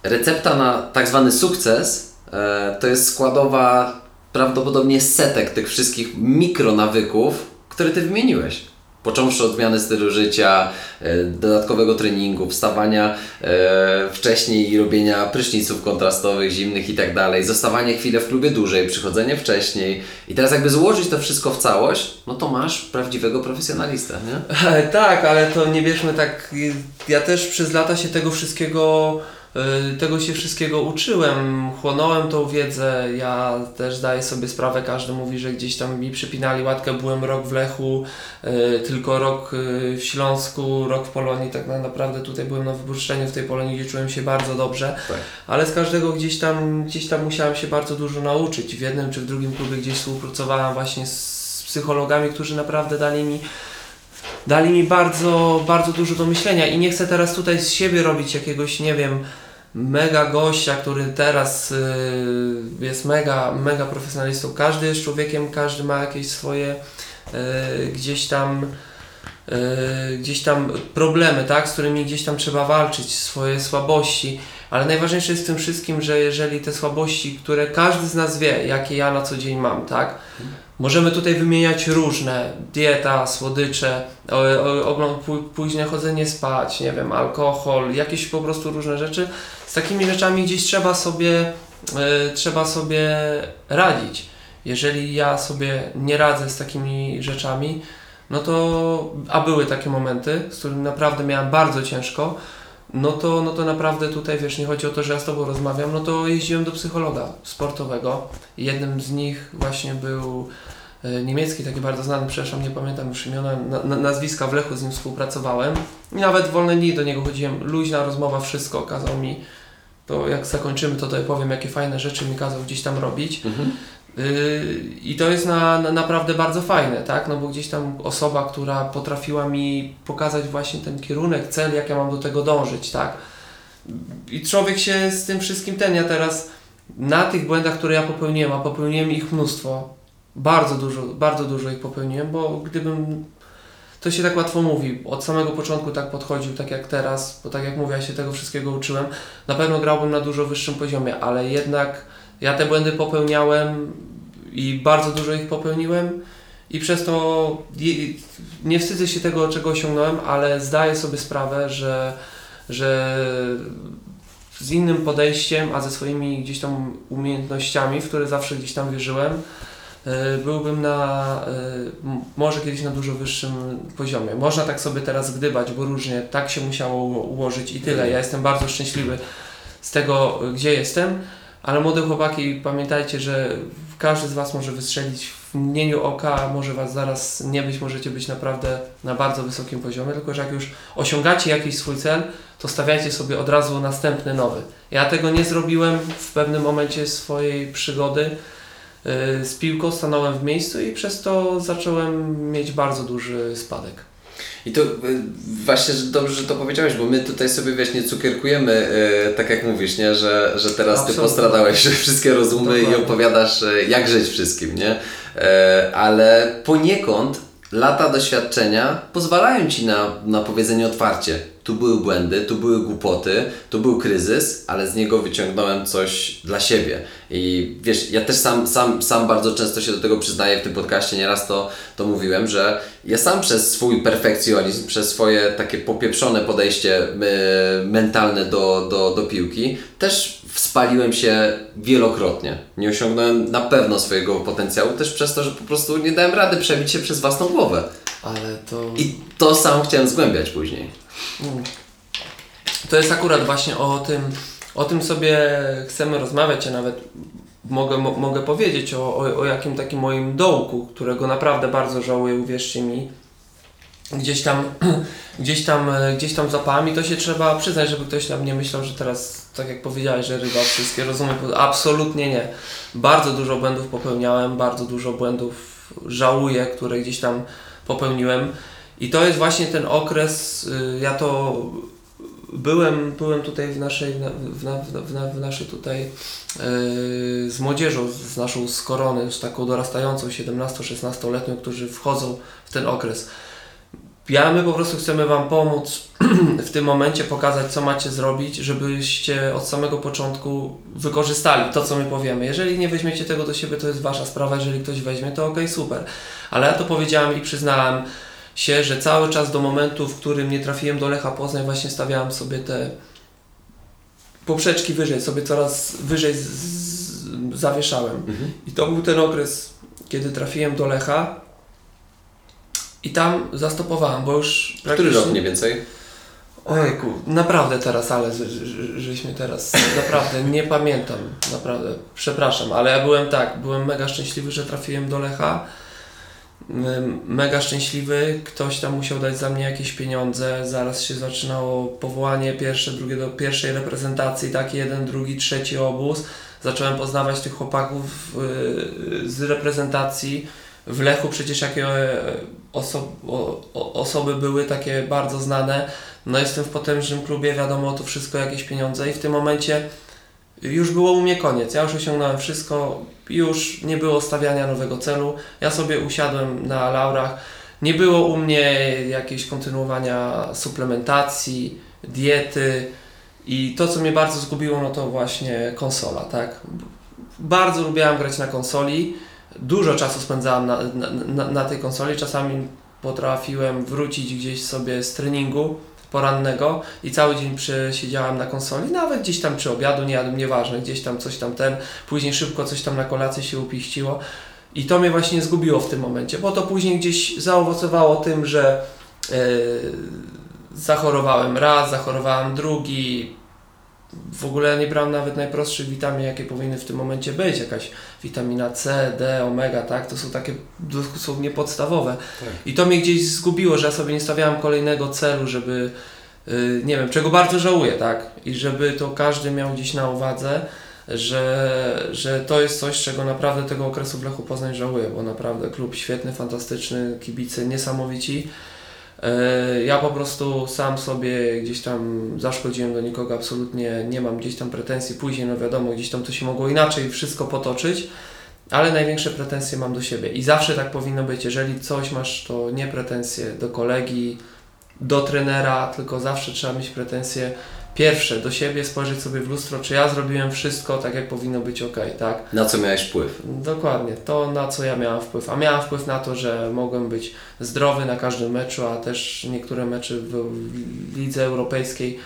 recepta na tak zwany sukces e, to jest składowa prawdopodobnie setek tych wszystkich mikronawyków, które Ty wymieniłeś. Począwszy od zmiany stylu życia, e, dodatkowego treningu, wstawania e, wcześniej i robienia pryszniców kontrastowych, zimnych i tak dalej, zostawanie chwilę w klubie dłużej, przychodzenie wcześniej. I teraz jakby złożyć to wszystko w całość, no to masz prawdziwego profesjonalistę, nie? tak, ale to nie bierzmy tak. Ja też przez lata się tego wszystkiego, tego się wszystkiego uczyłem, chłonąłem tą wiedzę. Ja też zdaję sobie sprawę, każdy mówi, że gdzieś tam mi przypinali łatkę, byłem rok w Lechu, y, tylko rok y, w Śląsku, rok w Polonii. Tak na- naprawdę tutaj byłem na wypuszczeniu w tej Polonii, gdzie czułem się bardzo dobrze. Tak. Ale z każdego gdzieś tam, gdzieś tam musiałem się bardzo dużo nauczyć. W jednym czy w drugim klubie gdzieś współpracowałem właśnie z psychologami, którzy naprawdę dali mi dali mi bardzo, bardzo dużo do myślenia i nie chcę teraz tutaj z siebie robić jakiegoś, nie wiem, mega gościa, który teraz y, jest mega, mega profesjonalistą. Każdy jest człowiekiem, każdy ma jakieś swoje y, gdzieś tam y, gdzieś tam problemy, tak, z którymi gdzieś tam trzeba walczyć, swoje słabości, ale najważniejsze jest w tym wszystkim, że jeżeli te słabości, które każdy z nas wie, jakie ja na co dzień mam, tak, Możemy tutaj wymieniać różne, dieta, słodycze, ogląd- pó- późne chodzenie spać, nie wiem, alkohol, jakieś po prostu różne rzeczy. Z takimi rzeczami gdzieś trzeba sobie, e, trzeba sobie radzić. Jeżeli ja sobie nie radzę z takimi rzeczami, no to, a były takie momenty, z którymi naprawdę miałem bardzo ciężko, no to, no to naprawdę tutaj, wiesz, nie chodzi o to, że ja z Tobą rozmawiam, no to jeździłem do psychologa sportowego. Jednym z nich właśnie był niemiecki, taki bardzo znany, przepraszam, nie pamiętam już imiona, na, na, nazwiska, w Lechu z nim współpracowałem. I nawet w wolne dni do niego chodziłem, luźna rozmowa, wszystko, kazał mi, to jak zakończymy, to tutaj powiem, jakie fajne rzeczy mi kazał gdzieś tam robić. Yy, I to jest na, na, naprawdę bardzo fajne, tak? No bo gdzieś tam osoba, która potrafiła mi pokazać właśnie ten kierunek, cel, jak ja mam do tego dążyć, tak? I człowiek się z tym wszystkim ten, ja teraz na tych błędach, które ja popełniłem, a popełniłem ich mnóstwo, bardzo dużo, bardzo dużo ich popełniłem, bo gdybym, to się tak łatwo mówi, od samego początku tak podchodził, tak jak teraz, bo tak jak mówię, ja się tego wszystkiego uczyłem, na pewno grałbym na dużo wyższym poziomie, ale jednak ja te błędy popełniałem i bardzo dużo ich popełniłem i przez to nie wstydzę się tego, czego osiągnąłem, ale zdaję sobie sprawę, że, że z innym podejściem, a ze swoimi gdzieś tam umiejętnościami, w które zawsze gdzieś tam wierzyłem, byłbym na, m- może kiedyś na dużo wyższym poziomie. Można tak sobie teraz gdybać, bo różnie tak się musiało ułożyć i tyle. Ja jestem bardzo szczęśliwy z tego, gdzie jestem, ale młode chłopaki, pamiętajcie, że każdy z Was może wystrzelić w mgnieniu oka może Was zaraz nie być, możecie być naprawdę na bardzo wysokim poziomie, tylko że jak już osiągacie jakiś swój cel, to stawiajcie sobie od razu następny nowy. Ja tego nie zrobiłem w pewnym momencie swojej przygody z piłką, stanąłem w miejscu i przez to zacząłem mieć bardzo duży spadek. I to y, właśnie że dobrze, że to powiedziałeś, bo my tutaj sobie wiesz, nie cukierkujemy, yy, tak jak mówisz, nie? Że, że teraz Absolutnie. ty postradałeś wszystkie rozumy Dokładnie. i opowiadasz, jak żyć wszystkim, nie? Yy, ale poniekąd lata doświadczenia pozwalają ci na, na powiedzenie otwarcie. Tu były błędy, tu były głupoty, tu był kryzys, ale z niego wyciągnąłem coś dla siebie. I wiesz, ja też sam, sam, sam bardzo często się do tego przyznaję w tym podcaście, nieraz to, to mówiłem, że ja sam przez swój perfekcjonizm, przez swoje takie popieprzone podejście mentalne do, do, do piłki, też spaliłem się wielokrotnie. Nie osiągnąłem na pewno swojego potencjału, też przez to, że po prostu nie dałem rady przebić się przez własną głowę. Ale to. I to sam chciałem zgłębiać później. To jest akurat właśnie o tym, o tym sobie chcemy rozmawiać. Ja nawet mogę, mogę powiedzieć o, o, o jakim takim moim dołku, którego naprawdę bardzo żałuję, uwierzcie mi gdzieś tam, gdzieś tam, e, gdzieś tam zapałem i to się trzeba przyznać, żeby ktoś tam nie myślał, że teraz, tak jak powiedziałeś, że ryba wszystkie rozumie. Absolutnie nie. Bardzo dużo błędów popełniałem, bardzo dużo błędów żałuję, które gdzieś tam popełniłem. I to jest właśnie ten okres, y, ja to byłem, byłem tutaj w naszej, w, w, w, naszej tutaj yy, z młodzieżą, z naszą z korony, z taką dorastającą 17-16-letnią, którzy wchodzą w ten okres. Ja my po prostu chcemy Wam pomóc w tym momencie, pokazać co macie zrobić, żebyście od samego początku wykorzystali to, co my powiemy. Jeżeli nie weźmiecie tego do siebie, to jest Wasza sprawa, jeżeli ktoś weźmie, to ok, super. Ale ja to powiedziałem i przyznałem się, że cały czas do momentu, w którym nie trafiłem do Lecha Poznań, właśnie stawiałem sobie te poprzeczki wyżej, sobie coraz wyżej z, z, zawieszałem. Mhm. I to był ten okres, kiedy trafiłem do Lecha i tam zastopowałem, bo już Który rok mniej więcej? Ojku, naprawdę teraz, ale żeśmy teraz, naprawdę nie pamiętam, naprawdę, przepraszam, ale ja byłem tak, byłem mega szczęśliwy, że trafiłem do Lecha, mega szczęśliwy, ktoś tam musiał dać za mnie jakieś pieniądze, zaraz się zaczynało powołanie pierwsze, drugie do pierwszej reprezentacji, taki jeden, drugi, trzeci obóz, zacząłem poznawać tych chłopaków y, z reprezentacji, w Lechu przecież jakie oso osoby były takie bardzo znane. No jestem w potężnym klubie, wiadomo, to wszystko jakieś pieniądze. I w tym momencie już było u mnie koniec. Ja już osiągnąłem wszystko, już nie było stawiania nowego celu. Ja sobie usiadłem na laurach. Nie było u mnie jakiegoś kontynuowania suplementacji, diety i to, co mnie bardzo zgubiło, no to właśnie konsola, tak? Bardzo lubiłem grać na konsoli dużo czasu spędzałem na, na, na tej konsoli. Czasami potrafiłem wrócić gdzieś sobie z treningu porannego i cały dzień przesiedziałem na konsoli, nawet gdzieś tam czy obiadu nie jadłem, nieważne, gdzieś tam coś tam ten, później szybko coś tam na kolację się upiściło i to mnie właśnie zgubiło w tym momencie, bo to później gdzieś zaowocowało tym, że yy, zachorowałem raz, zachorowałem drugi, w ogóle nie brałem nawet najprostszych witamin, jakie powinny w tym momencie być. Jakaś witamina C, D, omega, tak? To są takie dosłownie podstawowe. Tak. I to mnie gdzieś zgubiło, że ja sobie nie stawiałem kolejnego celu, żeby yy, nie wiem, czego bardzo żałuję, tak? I żeby to każdy miał gdzieś na uwadze, że, że to jest coś, czego naprawdę tego okresu w Lechu Poznań żałuję, bo naprawdę klub świetny, fantastyczny, kibice niesamowici. E, ja po prostu sam sobie gdzieś tam zaszkodziłem do nikogo, absolutnie nie mam gdzieś tam pretensji. Później, no wiadomo, gdzieś tam to się mogło inaczej wszystko potoczyć, ale największe pretensje mam do siebie. I zawsze tak powinno być. Jeżeli coś masz, to nie pretensje do kolegi, do trenera, tylko zawsze trzeba mieć pretensje pierwsze do siebie, spojrzeć sobie w lustro, czy ja zrobiłem wszystko tak, jak powinno być ok, tak? Na co miałeś wpływ? Dokładnie, to na co ja miałem wpływ. A miałem wpływ na to, że mogłem być zdrowy na każdym meczu, a też niektóre mecze w lidze europejskiej,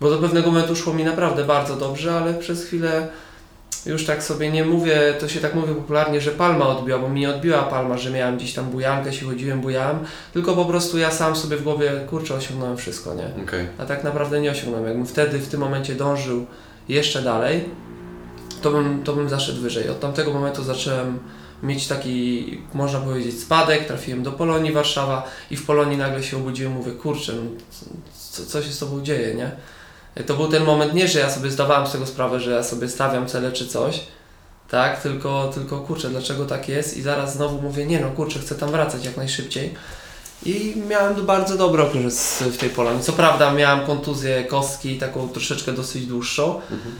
bo do pewnego momentu szło mi naprawdę bardzo dobrze, ale przez chwilę już tak sobie nie mówię, to się tak mówi popularnie, że palma odbiła, bo mi nie odbiła palma, że miałem gdzieś tam bujankę, się chodziłem, bujałem, tylko po prostu ja sam sobie w głowie, kurczę, osiągnąłem wszystko, nie? Okay. A tak naprawdę nie osiągnąłem. Jakbym wtedy, w tym momencie dążył jeszcze dalej, to bym, to bym zaszedł wyżej. Od tamtego momentu zacząłem mieć taki, można powiedzieć, spadek, trafiłem do Polonii Warszawa i w Polonii nagle się obudziłem, mówię, kurczę, no, co, co się z Tobą dzieje, nie? To był ten moment, nie, że ja sobie zdawałem z tego sprawę, że ja sobie stawiam cele czy coś, tak, tylko, tylko kurczę, dlaczego tak jest i zaraz znowu mówię, nie no, kurczę, chcę tam wracać jak najszybciej. I miałem bardzo dobry okres w tej Polonii. Co prawda miałem kontuzję kostki, taką troszeczkę dosyć dłuższą, mhm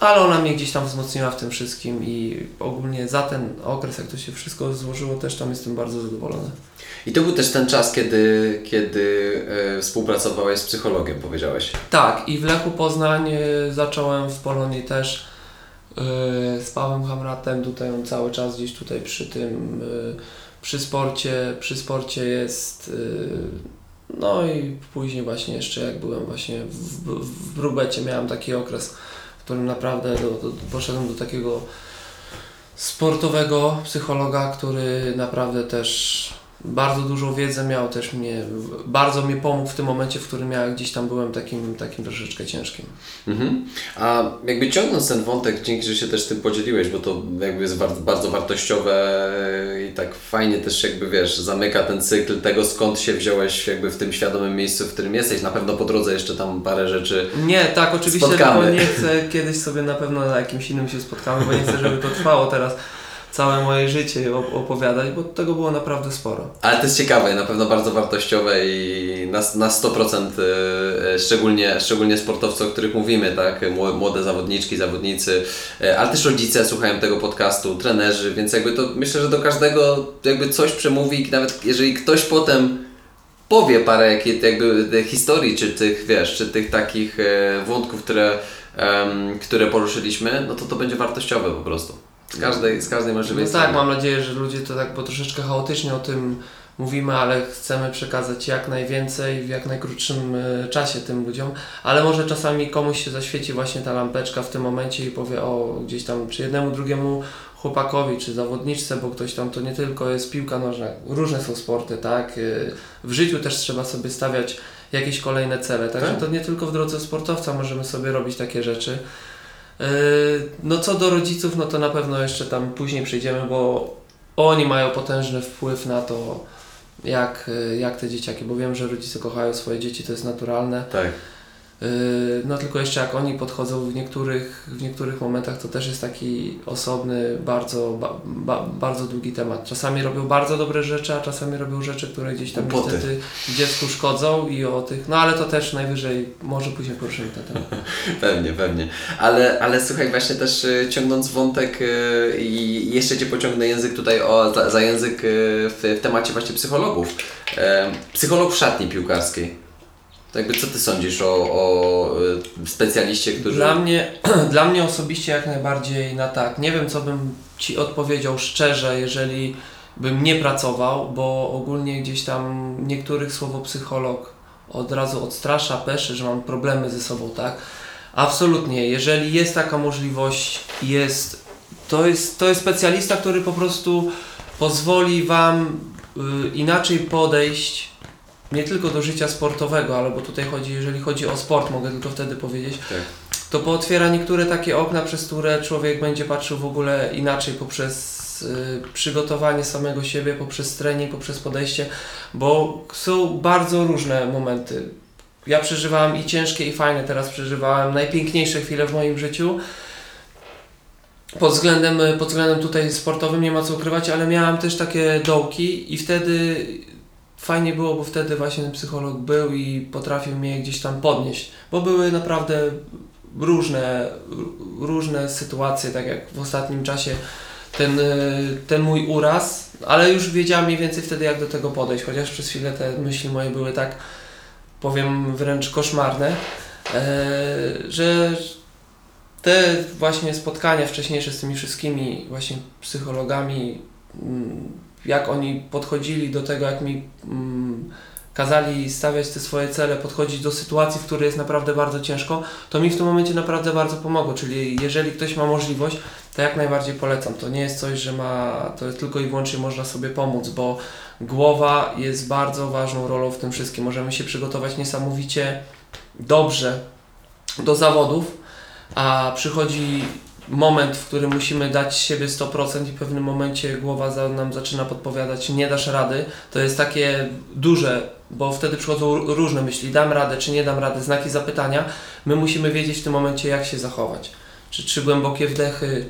ale ona mnie gdzieś tam wzmocniła w tym wszystkim i ogólnie za ten okres, jak to się wszystko złożyło, też tam jestem bardzo zadowolony. I to był też ten czas, kiedy, kiedy e, współpracowałeś z psychologiem, powiedziałeś. Tak, i w Lechu Poznań e, zacząłem w Polonii też e, z Pawłem Hamratem, tutaj on cały czas gdzieś tutaj przy tym, e, przy sporcie, przy sporcie jest e, no i później właśnie jeszcze jak byłem właśnie w, w Brubecie miałem taki okres, którym naprawdę do, do, poszedłem do takiego sportowego psychologa, który naprawdę też bardzo dużą wiedzę miał, też mnie, bardzo mi pomógł w tym momencie, w którym ja gdzieś tam byłem takim, takim troszeczkę ciężkim. Mhm. A jakby ciągnąc ten wątek, dzięki, że się też tym podzieliłeś, bo to jakby jest bardzo, bardzo wartościowe i tak fajnie też jakby wiesz, zamyka ten cykl tego skąd się wziąłeś jakby w tym świadomym miejscu, w którym jesteś. Na pewno po drodze jeszcze tam parę rzeczy Nie, tak, oczywiście, spotkamy. nie chcę, kiedyś sobie na pewno na jakimś innym się spotkamy, bo nie chcę, żeby to trwało teraz całe moje życie opowiadać, bo tego było naprawdę sporo. Ale to jest ciekawe, na pewno bardzo wartościowe i na, na 100% e, e, szczególnie, szczególnie sportowcy, o których mówimy, tak? Młode zawodniczki, zawodnicy, e, ale też rodzice słuchają tego podcastu, trenerzy, więc jakby to myślę, że do każdego jakby coś przemówi, nawet jeżeli ktoś potem powie parę jakby historii, czy tych, wiesz, czy tych takich wątków, które, które poruszyliśmy, no to to będzie wartościowe po prostu. Z każdej, z każdej możliwej no tak, mam nadzieję, że ludzie to tak po troszeczkę chaotycznie o tym mówimy, ale chcemy przekazać jak najwięcej w jak najkrótszym e, czasie tym ludziom, ale może czasami komuś się zaświeci właśnie ta lampeczka w tym momencie i powie o gdzieś tam czy jednemu, drugiemu chłopakowi, czy zawodniczce, bo ktoś tam to nie tylko jest piłka nożna, różne są sporty, tak? E, w życiu też trzeba sobie stawiać jakieś kolejne cele, także tak? to nie tylko w drodze sportowca możemy sobie robić takie rzeczy. Yy, no co do rodziców, no to na pewno jeszcze tam później przyjdziemy, bo oni mają potężny wpływ na to, jak, jak te dzieciaki, bo wiem, że rodzice kochają swoje dzieci, to jest naturalne. Tak. Yy, no tylko jeszcze jak oni podchodzą w niektórych, w niektórych momentach, to też jest taki osobny, bardzo, ba, ba, bardzo długi temat. Czasami robią bardzo dobre rzeczy, a czasami robią rzeczy, które gdzieś tam Upoty. niestety dziecku szkodzą i o tych, no ale to też najwyżej może później poruszymy ten temat. pewnie, pewnie. Ale, ale słuchaj, właśnie też y, ciągnąc wątek y, i jeszcze Cię pociągnę język tutaj o, za, za język y, w, w temacie właśnie psychologów. Psycholog w szatni piłkarskiej. Jakby co Ty sądzisz o, o y, specjaliście, który... Dla mnie, dla mnie osobiście jak najbardziej na tak. Nie wiem, co bym Ci odpowiedział szczerze, jeżeli bym nie pracował, bo ogólnie gdzieś tam niektórych słowo psycholog od razu odstrasza, peszy, że mam problemy ze sobą, tak? Absolutnie. Jeżeli jest taka możliwość, jest, to jest, to jest specjalista, który po prostu pozwoli Wam y, inaczej podejść nie tylko do życia sportowego, ale bo tutaj chodzi, jeżeli chodzi o sport, mogę tylko wtedy powiedzieć, tak. to pootwiera niektóre takie okna, przez które człowiek będzie patrzył w ogóle inaczej poprzez y, przygotowanie samego siebie, poprzez trening, poprzez podejście, bo są bardzo różne momenty. Ja przeżywałem i ciężkie, i fajne, teraz przeżywałem najpiękniejsze chwile w moim życiu. Pod względem, pod względem tutaj sportowym nie ma co ukrywać, ale miałem też takie dołki i wtedy fajnie było, bo wtedy właśnie ten psycholog był i potrafił mnie gdzieś tam podnieść, bo były naprawdę różne, różne sytuacje, tak jak w ostatnim czasie ten, ten mój uraz, ale już wiedziałem mniej więcej wtedy jak do tego podejść, chociaż przez chwilę te myśli moje były tak, powiem wręcz koszmarne, e, że te właśnie spotkania wcześniejsze z tymi wszystkimi właśnie psychologami mm, jak oni podchodzili do tego, jak mi mm, kazali stawiać te swoje cele, podchodzić do sytuacji, w której jest naprawdę bardzo ciężko, to mi w tym momencie naprawdę bardzo pomogło. Czyli jeżeli ktoś ma możliwość, to jak najbardziej polecam. To nie jest coś, że ma, to jest tylko i wyłącznie można sobie pomóc, bo głowa jest bardzo ważną rolą w tym wszystkim. Możemy się przygotować niesamowicie dobrze do zawodów, a przychodzi moment, w którym musimy dać siebie 100% i w pewnym momencie głowa za, nam zaczyna podpowiadać, nie dasz rady, to jest takie duże, bo wtedy przychodzą różne myśli, dam radę, czy nie dam rady, znaki zapytania. My musimy wiedzieć w tym momencie, jak się zachować. Czy trzy głębokie wdechy,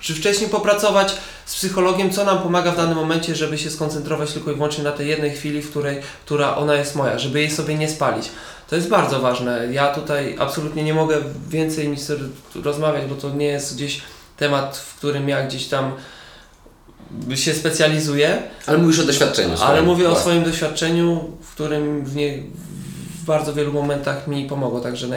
czy wcześniej popracować z psychologiem, co nam pomaga w danym momencie, żeby się skoncentrować tylko i wyłącznie na tej jednej chwili, w której, która ona jest moja, żeby jej sobie nie spalić. To jest bardzo ważne. Ja tutaj absolutnie nie mogę więcej mi rozmawiać, bo to nie jest gdzieś temat, w którym ja gdzieś tam się specjalizuję. Ale mówisz o doświadczeniu. Swoim. Ale mówię o swoim doświadczeniu, w którym w, nie, w bardzo wielu momentach mi pomogło. Także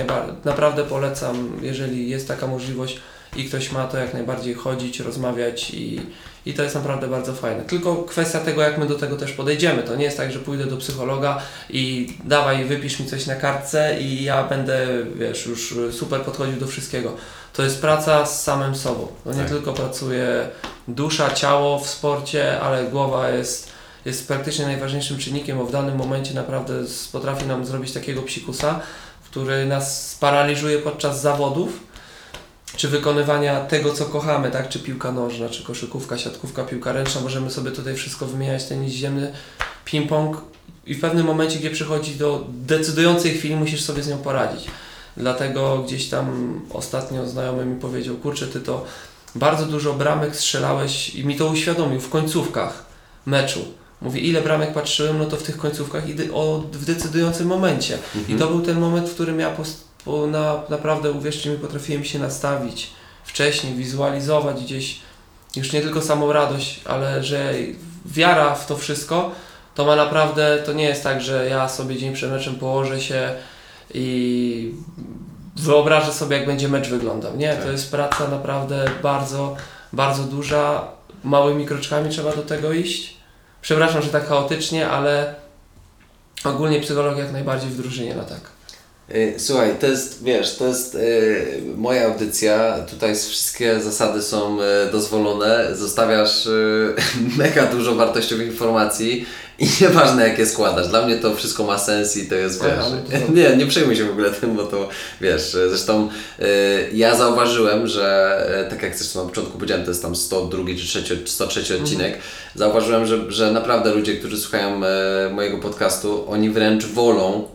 naprawdę polecam, jeżeli jest taka możliwość i ktoś ma to jak najbardziej chodzić, rozmawiać i, i to jest naprawdę bardzo fajne. Tylko kwestia tego, jak my do tego też podejdziemy. To nie jest tak, że pójdę do psychologa i dawaj, wypisz mi coś na kartce i ja będę, wiesz, już super podchodził do wszystkiego. To jest praca z samym sobą. No nie tak. tylko pracuje dusza, ciało w sporcie, ale głowa jest, jest praktycznie najważniejszym czynnikiem, bo w danym momencie naprawdę potrafi nam zrobić takiego psikusa, który nas sparaliżuje podczas zawodów czy wykonywania tego, co kochamy, tak? Czy piłka nożna, czy koszykówka, siatkówka, piłka ręczna, możemy sobie tutaj wszystko wymieniać, tenis ziemny, ping-pong i w pewnym momencie, gdzie przychodzi do decydującej chwili, musisz sobie z nią poradzić. Dlatego gdzieś tam ostatnio znajomy mi powiedział, kurczę, ty to bardzo dużo bramek strzelałeś i mi to uświadomił w końcówkach meczu. Mówi, ile bramek patrzyłem, no to w tych końcówkach i w decydującym momencie. Mhm. I to był ten moment, w którym ja post bo na, naprawdę, uwierzcie mi, potrafiłem się nastawić wcześniej, wizualizować gdzieś już nie tylko samą radość, ale że wiara w to wszystko, to ma naprawdę, to nie jest tak, że ja sobie dzień przed meczem położę się i wyobrażę sobie, jak będzie mecz wyglądał. Nie, tak. to jest praca naprawdę bardzo, bardzo duża. Małymi kroczkami trzeba do tego iść. Przepraszam, że tak chaotycznie, ale ogólnie psychologia jak najbardziej w drużynie na tak. Y, słuchaj, to jest, wiesz, to jest y, moja audycja, tutaj wszystkie zasady są y, dozwolone, zostawiasz mega dużo wartościowych informacji i nieważne jakie składasz, dla mnie to wszystko ma sens i to jest, wiesz, nie, nie przejmuj się w ogóle tym, bo to, wiesz, zresztą y, ja zauważyłem, że y, tak jak zresztą na początku powiedziałem, to jest tam 102 czy 3, 103 mhm. odcinek, zauważyłem, że, że naprawdę ludzie, którzy słuchają mojego podcastu, oni wręcz wolą,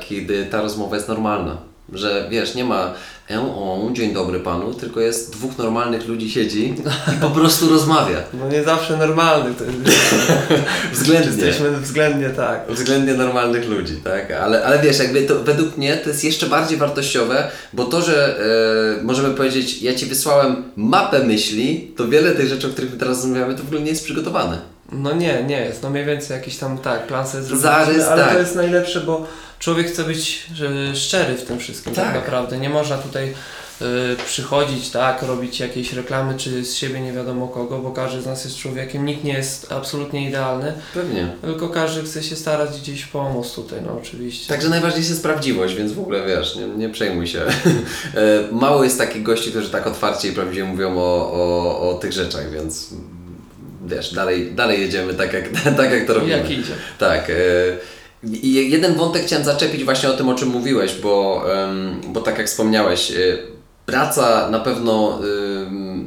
kiedy ta rozmowa jest normalna, że wiesz, nie ma o, dzień dobry panu, tylko jest dwóch normalnych ludzi siedzi i po prostu rozmawia. No nie zawsze normalnych. To jest, względnie. Jesteśmy względnie tak. Względnie normalnych ludzi, tak. Ale, ale wiesz, jakby to według mnie to jest jeszcze bardziej wartościowe, bo to, że e, możemy powiedzieć, ja Ci wysłałem mapę myśli, to wiele tych rzeczy, o których my teraz rozmawiamy, to w ogóle nie jest przygotowane. No nie, nie jest. No mniej więcej jakiś tam, tak, plan sobie zrobiliśmy, ale tak. to jest najlepsze, bo człowiek chce być szczery w tym wszystkim tak, tak naprawdę. Nie można tutaj y, przychodzić, tak, robić jakieś reklamy, czy z siebie nie wiadomo kogo, bo każdy z nas jest człowiekiem, nikt nie jest absolutnie idealny. Pewnie. Tylko każdy chce się starać gdzieś pomóc tutaj, no oczywiście. Także najważniejsza jest prawdziwość, więc w ogóle wiesz, nie, nie przejmuj się. E, mało jest takich gości, którzy tak otwarcie i prawdziwie mówią o, o, o tych rzeczach, więc wiesz, dalej, dalej jedziemy tak jak, tak jak to robimy. Jak idzie. Tak. E, i jeden wątek chciałem zaczepić właśnie o tym, o czym mówiłeś, bo, bo tak jak wspomniałeś, y, praca na pewno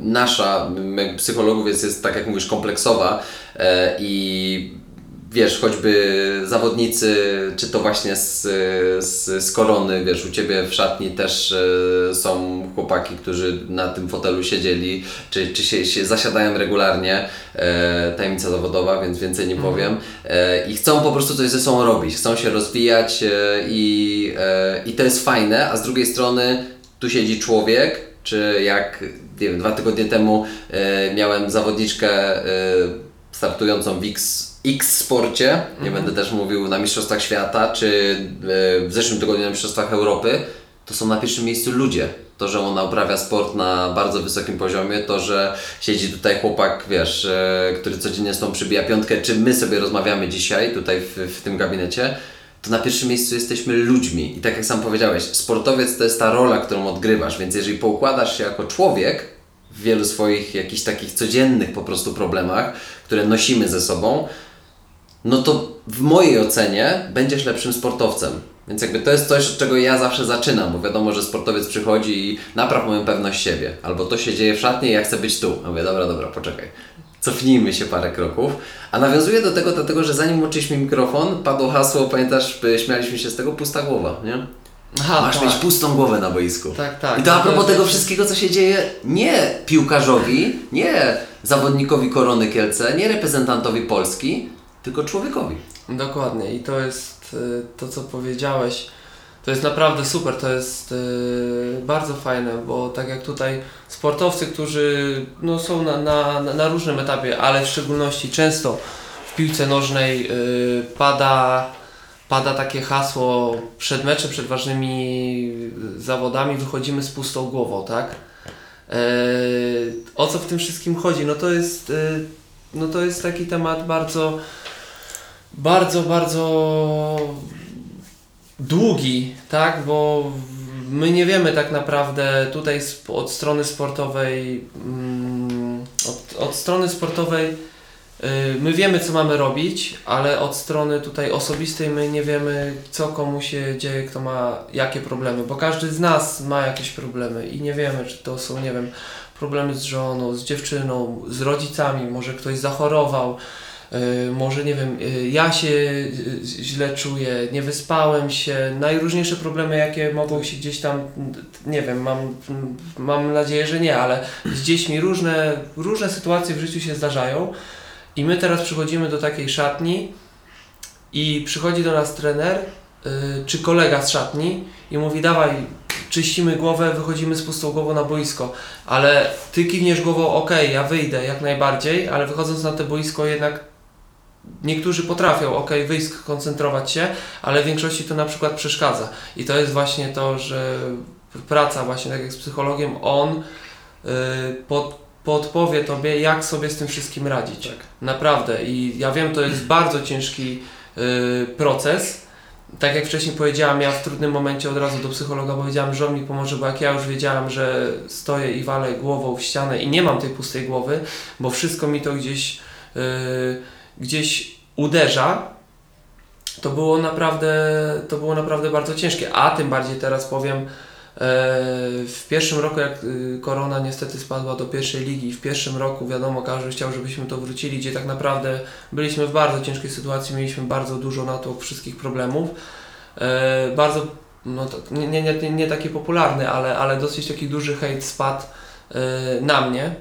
nasza, psychologów jest, jest tak jak mówisz, kompleksowa e, i wiesz, choćby zawodnicy, czy to właśnie z, z, z korony, wiesz, u Ciebie w szatni też e, są chłopaki, którzy na tym fotelu siedzieli, czy, czy się, się zasiadają regularnie, e, tajemnica zawodowa, więc więcej nie mhm. powiem, e, i chcą po prostu coś ze sobą robić, chcą się rozwijać e, i, e, i to jest fajne, a z drugiej strony tu siedzi człowiek, czy jak, nie wiem, dwa tygodnie temu e, miałem zawodniczkę startującą w X X sporcie, nie mhm. będę też mówił na Mistrzostwach Świata, czy e, w zeszłym tygodniu na Mistrzostwach Europy, to są na pierwszym miejscu ludzie. To, że ona uprawia sport na bardzo wysokim poziomie, to, że siedzi tutaj chłopak, wiesz, e, który codziennie z tą przybija piątkę, czy my sobie rozmawiamy dzisiaj tutaj w, w tym gabinecie, to na pierwszym miejscu jesteśmy ludźmi. I tak jak sam powiedziałeś, sportowiec to jest ta rola, którą odgrywasz, więc jeżeli poukładasz się jako człowiek, w wielu swoich jakichś takich codziennych po prostu problemach, które nosimy ze sobą, no to w mojej ocenie będziesz lepszym sportowcem. Więc jakby to jest coś, od czego ja zawsze zaczynam, bo wiadomo, że sportowiec przychodzi i napraw moją pewność siebie. Albo to się dzieje w szatni i ja chcę być tu. Ja mówię, dobra, dobra, poczekaj. Cofnijmy się parę kroków. A nawiązuję do tego, dlatego że zanim włączyliśmy mikrofon, padło hasło, pamiętasz, śmialiśmy się z tego, pusta głowa, nie? Aha, Masz tak. mieć pustą głowę na boisku. Tak, tak. I to a propos tego wszystkiego, co się dzieje nie piłkarzowi, nie zawodnikowi Korony Kielce, nie reprezentantowi Polski, tylko człowiekowi. Dokładnie i to jest y, to, co powiedziałeś. To jest naprawdę super, to jest y, bardzo fajne, bo tak jak tutaj sportowcy, którzy no, są na, na, na różnym etapie, ale w szczególności często w piłce nożnej y, pada pada takie hasło przed meczem, przed ważnymi zawodami wychodzimy z pustą głową, tak? O co w tym wszystkim chodzi? No to jest, no to jest taki temat bardzo, bardzo, bardzo długi, tak? Bo my nie wiemy tak naprawdę tutaj od strony sportowej, mm, od, od strony sportowej Y, my wiemy, co mamy robić, ale od strony tutaj osobistej my nie wiemy, co komu się dzieje, kto ma jakie problemy, bo każdy z nas ma jakieś problemy i nie wiemy, czy to są, nie wiem, problemy z żoną, z dziewczyną, z rodzicami, może ktoś zachorował, może nie wiem, y, ja się źle czuję, nie wyspałem się, najróżniejsze problemy, jakie mogą się gdzieś tam, nie wiem, mam, mam nadzieję, że nie, ale z dziećmi różne, różne sytuacje w życiu się zdarzają. I my teraz przychodzimy do takiej szatni i przychodzi do nas trener czy kolega z szatni i mówi dawaj, czyścimy głowę, wychodzimy z pustą głową na boisko, ale ty kiwniesz głową, ok, ja wyjdę jak najbardziej, ale wychodząc na to boisko jednak niektórzy potrafią, ok, wyjść, koncentrować się, ale w większości to na przykład przeszkadza. I to jest właśnie to, że praca właśnie tak jak z psychologiem, on yy, pod podpowie Tobie, jak sobie z tym wszystkim radzić. Tak. Naprawdę. I ja wiem, to jest bardzo ciężki y, proces. Tak jak wcześniej powiedziałam, ja w trudnym momencie od razu do psychologa powiedziałam, że on mi pomoże, bo jak ja już wiedziałam, że stoję i walę głową w ścianę i nie mam tej pustej głowy, bo wszystko mi to gdzieś, y, gdzieś uderza, to było naprawdę, to było naprawdę bardzo ciężkie. A tym bardziej teraz powiem, E, w pierwszym roku, jak y, korona niestety spadła do pierwszej ligi, w pierwszym roku wiadomo, każdy chciał, żebyśmy to wrócili, gdzie tak naprawdę byliśmy w bardzo ciężkiej sytuacji, mieliśmy bardzo dużo natłok wszystkich problemów. E, bardzo, no nie, nie, nie, nie taki popularny, ale, ale dosyć taki duży hejt spadł e, na mnie.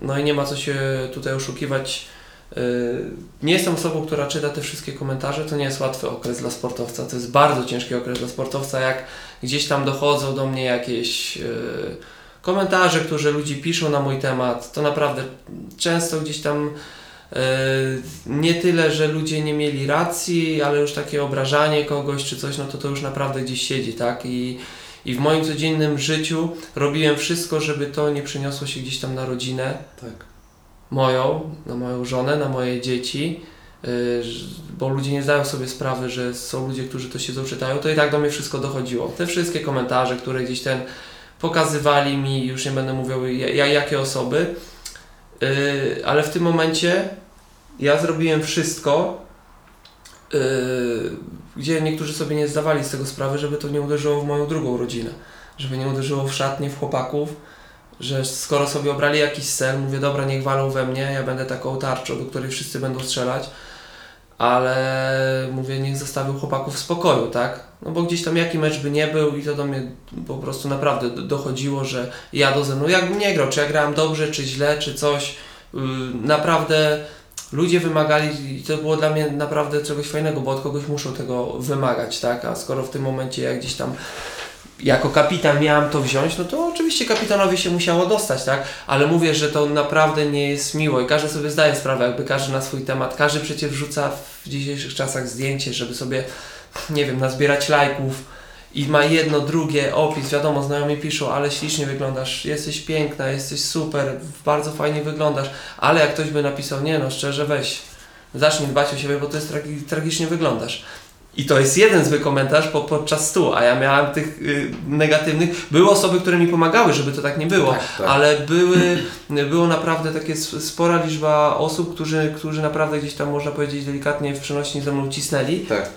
No i nie ma co się tutaj oszukiwać. Nie jestem osobą, która czyta te wszystkie komentarze. To nie jest łatwy okres dla sportowca. To jest bardzo ciężki okres dla sportowca. Jak gdzieś tam dochodzą do mnie jakieś yy, komentarze, które ludzie piszą na mój temat, to naprawdę często gdzieś tam yy, nie tyle, że ludzie nie mieli racji, ale już takie obrażanie kogoś czy coś, no to to już naprawdę gdzieś siedzi, tak? I, i w moim codziennym życiu robiłem wszystko, żeby to nie przeniosło się gdzieś tam na rodzinę. Tak. Moją, na moją żonę, na moje dzieci. Y, bo ludzie nie zdają sobie sprawy, że są ludzie, którzy to siedzą, czytają, to i tak do mnie wszystko dochodziło. Te wszystkie komentarze, które gdzieś ten pokazywali mi, już nie będę mówił jakie osoby, y, ale w tym momencie ja zrobiłem wszystko, y, gdzie niektórzy sobie nie zdawali z tego sprawy, żeby to nie uderzyło w moją drugą rodzinę, żeby nie uderzyło w szatnie, w chłopaków, że skoro sobie obrali jakiś cel, mówię, dobra, niech walą we mnie, ja będę taką tarczą, do której wszyscy będą strzelać, ale mówię, niech zostawił chłopaków w spokoju, tak? No bo gdzieś tam jaki mecz by nie był i to do mnie po prostu naprawdę dochodziło, że jadą ze mną, jakbym nie grał, czy ja grałem dobrze, czy źle, czy coś, yy, naprawdę ludzie wymagali i to było dla mnie naprawdę czegoś fajnego, bo od kogoś muszą tego wymagać, tak? A skoro w tym momencie ja gdzieś tam jako kapitan miałam to wziąć, no to oczywiście kapitanowi się musiało dostać, tak? Ale mówię, że to naprawdę nie jest miło i każdy sobie zdaje sprawę, jakby każdy na swój temat, każdy przecież wrzuca w dzisiejszych czasach zdjęcie, żeby sobie, nie wiem, nazbierać lajków i ma jedno, drugie, opis, wiadomo, znajomi piszą, ale ślicznie wyglądasz, jesteś piękna, jesteś super, bardzo fajnie wyglądasz, ale jak ktoś by napisał, nie no, szczerze weź, zacznij dbać o siebie, bo to jest tragi tragicznie wyglądasz. I to jest jeden zły komentarz po, podczas stu, a ja miałem tych y, negatywnych. Były osoby, które mi pomagały, żeby to tak nie było, tak, tak. ale były, było naprawdę takie spora liczba osób, którzy, którzy naprawdę gdzieś tam, można powiedzieć delikatnie, w przenośni ze mną cisnęli. Tak.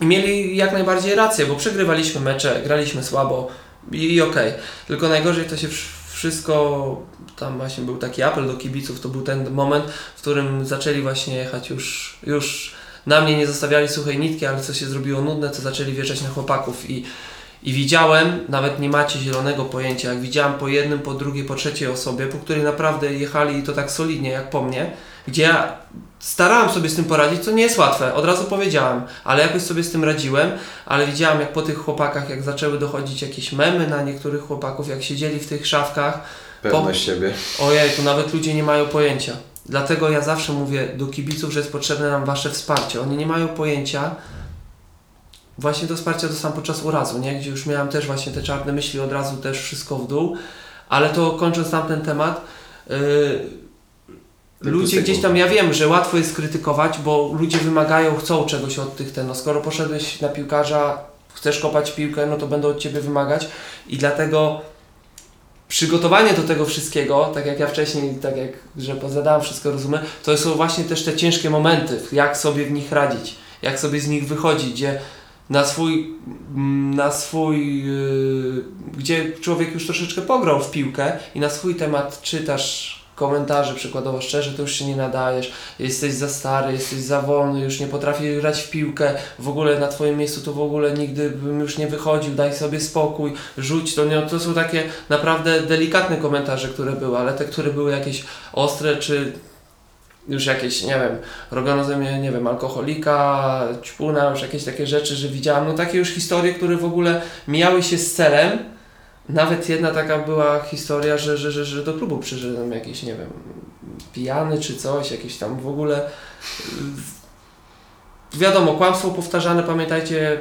I mieli jak najbardziej rację, bo przegrywaliśmy mecze, graliśmy słabo i, i okej. Okay. Tylko najgorzej to się wszystko, tam właśnie był taki apel do kibiców, to był ten moment, w którym zaczęli właśnie jechać już, już na mnie nie zostawiali suchej nitki, ale co się zrobiło nudne, to zaczęli wjeżdżać na chłopaków i i widziałem, nawet nie macie zielonego pojęcia, jak widziałem po jednym, po drugiej, po trzeciej osobie, po której naprawdę jechali i to tak solidnie jak po mnie, gdzie ja starałem sobie z tym poradzić, co nie jest łatwe, od razu powiedziałem, ale jakoś sobie z tym radziłem, ale widziałem jak po tych chłopakach, jak zaczęły dochodzić jakieś memy na niektórych chłopaków, jak siedzieli w tych szafkach. Pewność po... siebie. Ojej, tu nawet ludzie nie mają pojęcia. Dlatego ja zawsze mówię do kibiców, że jest potrzebne nam wasze wsparcie. Oni nie mają pojęcia, właśnie to wsparcie dostałem podczas urazu, nie? gdzie już miałem też właśnie te czarne myśli, od razu też wszystko w dół, ale to kończąc tamten temat, yy, ludzie gdzieś tam, ja wiem, że łatwo jest krytykować, bo ludzie wymagają, chcą czegoś od tych ten, no skoro poszedłeś na piłkarza, chcesz kopać piłkę, no to będą od Ciebie wymagać i dlatego przygotowanie do tego wszystkiego, tak jak ja wcześniej, tak jak, że zadałem wszystko, rozumiem, to są właśnie też te ciężkie momenty, jak sobie w nich radzić, jak sobie z nich wychodzić, gdzie na swój, mm, na swój yy, gdzie człowiek już troszeczkę pograł w piłkę i na swój temat czytasz komentarze przykładowo szczerze, to już się nie nadajesz, jesteś za stary, jesteś za wolny, już nie potrafisz grać w piłkę, w ogóle na Twoim miejscu to w ogóle nigdy bym już nie wychodził, daj sobie spokój, rzuć to, nie, to są takie naprawdę delikatne komentarze, które były, ale te, które były jakieś ostre, czy już jakieś, nie wiem, robiono ze mnie, nie wiem, alkoholika, ćpuna, już jakieś takie rzeczy, że widziałam, no takie już historie, które w ogóle mijały się z celem. Nawet jedna taka była historia, że, że, że, że do klubu przyszedłem jakiś, nie wiem, pijany czy coś, jakiś tam w ogóle... Wiadomo, kłamstwo powtarzane, pamiętajcie,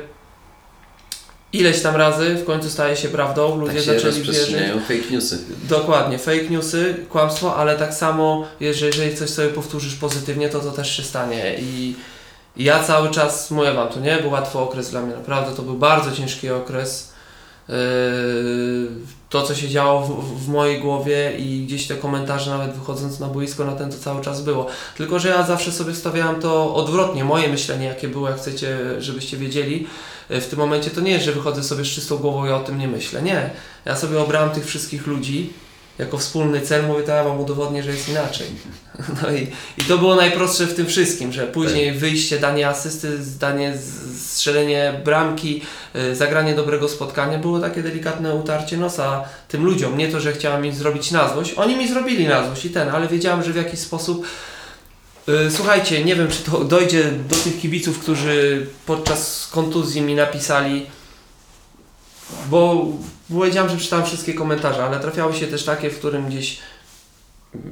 ileś tam razy w końcu staje się prawdą, ludzie tak się zaczęli wierzyć. fake newsy. Dokładnie, fake newsy, kłamstwo, ale tak samo, jeżeli coś sobie powtórzysz pozytywnie, to to też się stanie i ja cały czas mówię Wam, to nie był łatwy okres dla mnie, naprawdę to był bardzo ciężki okres. Yy, to, co się działo w, w, mojej głowie i gdzieś te komentarze, nawet wychodząc na boisko, na ten to cały czas było. Tylko, że ja zawsze sobie stawiałem to odwrotnie, moje myślenie, jakie było, jak chcecie, żebyście wiedzieli, w tym momencie to nie jest, że wychodzę sobie z czystą głową i o tym nie myślę. Nie. Ja sobie obrałem tych wszystkich ludzi jako wspólny cel, mówię, to ja wam udowodnię, że jest inaczej. No i, i to było najprostsze w tym wszystkim, że później tak. wyjście, danie asysty, danie strzelenie bramki, y, zagranie dobrego spotkania było takie delikatne utarcie nosa tym ludziom. Nie to, że chciałem im zrobić na złość. Oni mi zrobili na złość i ten, ale wiedziałem, że w jakiś sposób Y, słuchajcie, nie wiem czy to dojdzie do tych kibiców, którzy podczas kontuzji mi napisali, bo powiedziałem, że czytałem wszystkie komentarze, ale trafiały się też takie, w którym gdzieś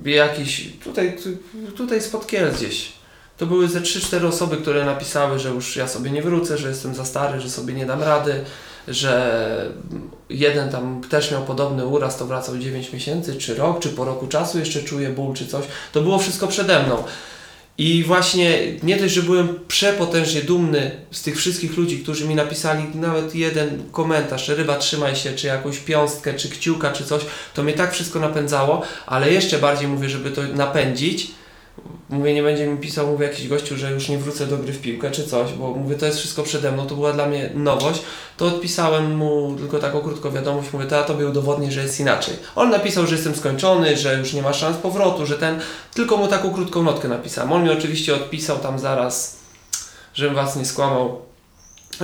jakiś, tutaj, tutaj spod gdzieś, to były ze 3-4 osoby, które napisały, że już ja sobie nie wrócę, że jestem za stary, że sobie nie dam rady, że jeden tam też miał podobny uraz, to wracał 9 miesięcy, czy rok, czy po roku czasu jeszcze czuje ból, czy coś. To było wszystko przede mną. I właśnie nie dość, że byłem przepotężnie dumny z tych wszystkich ludzi, którzy mi napisali nawet jeden komentarz, ryba trzymaj się, czy jakąś piąstkę, czy kciuka, czy coś, to mnie tak wszystko napędzało, ale jeszcze bardziej mówię, żeby to napędzić, mówię, nie będzie mi pisał, mówię jakiś gościu, że już nie wrócę do gry w piłkę czy coś, bo mówię, to jest wszystko przede mną, to była dla mnie nowość, to odpisałem mu tylko taką krótką wiadomość, mówię, to ja tobie udowodnię, że jest inaczej. On napisał, że jestem skończony, że już nie ma szans powrotu, że ten, tylko mu taką krótką notkę napisałem. On mi oczywiście odpisał tam zaraz, żebym was nie skłamał,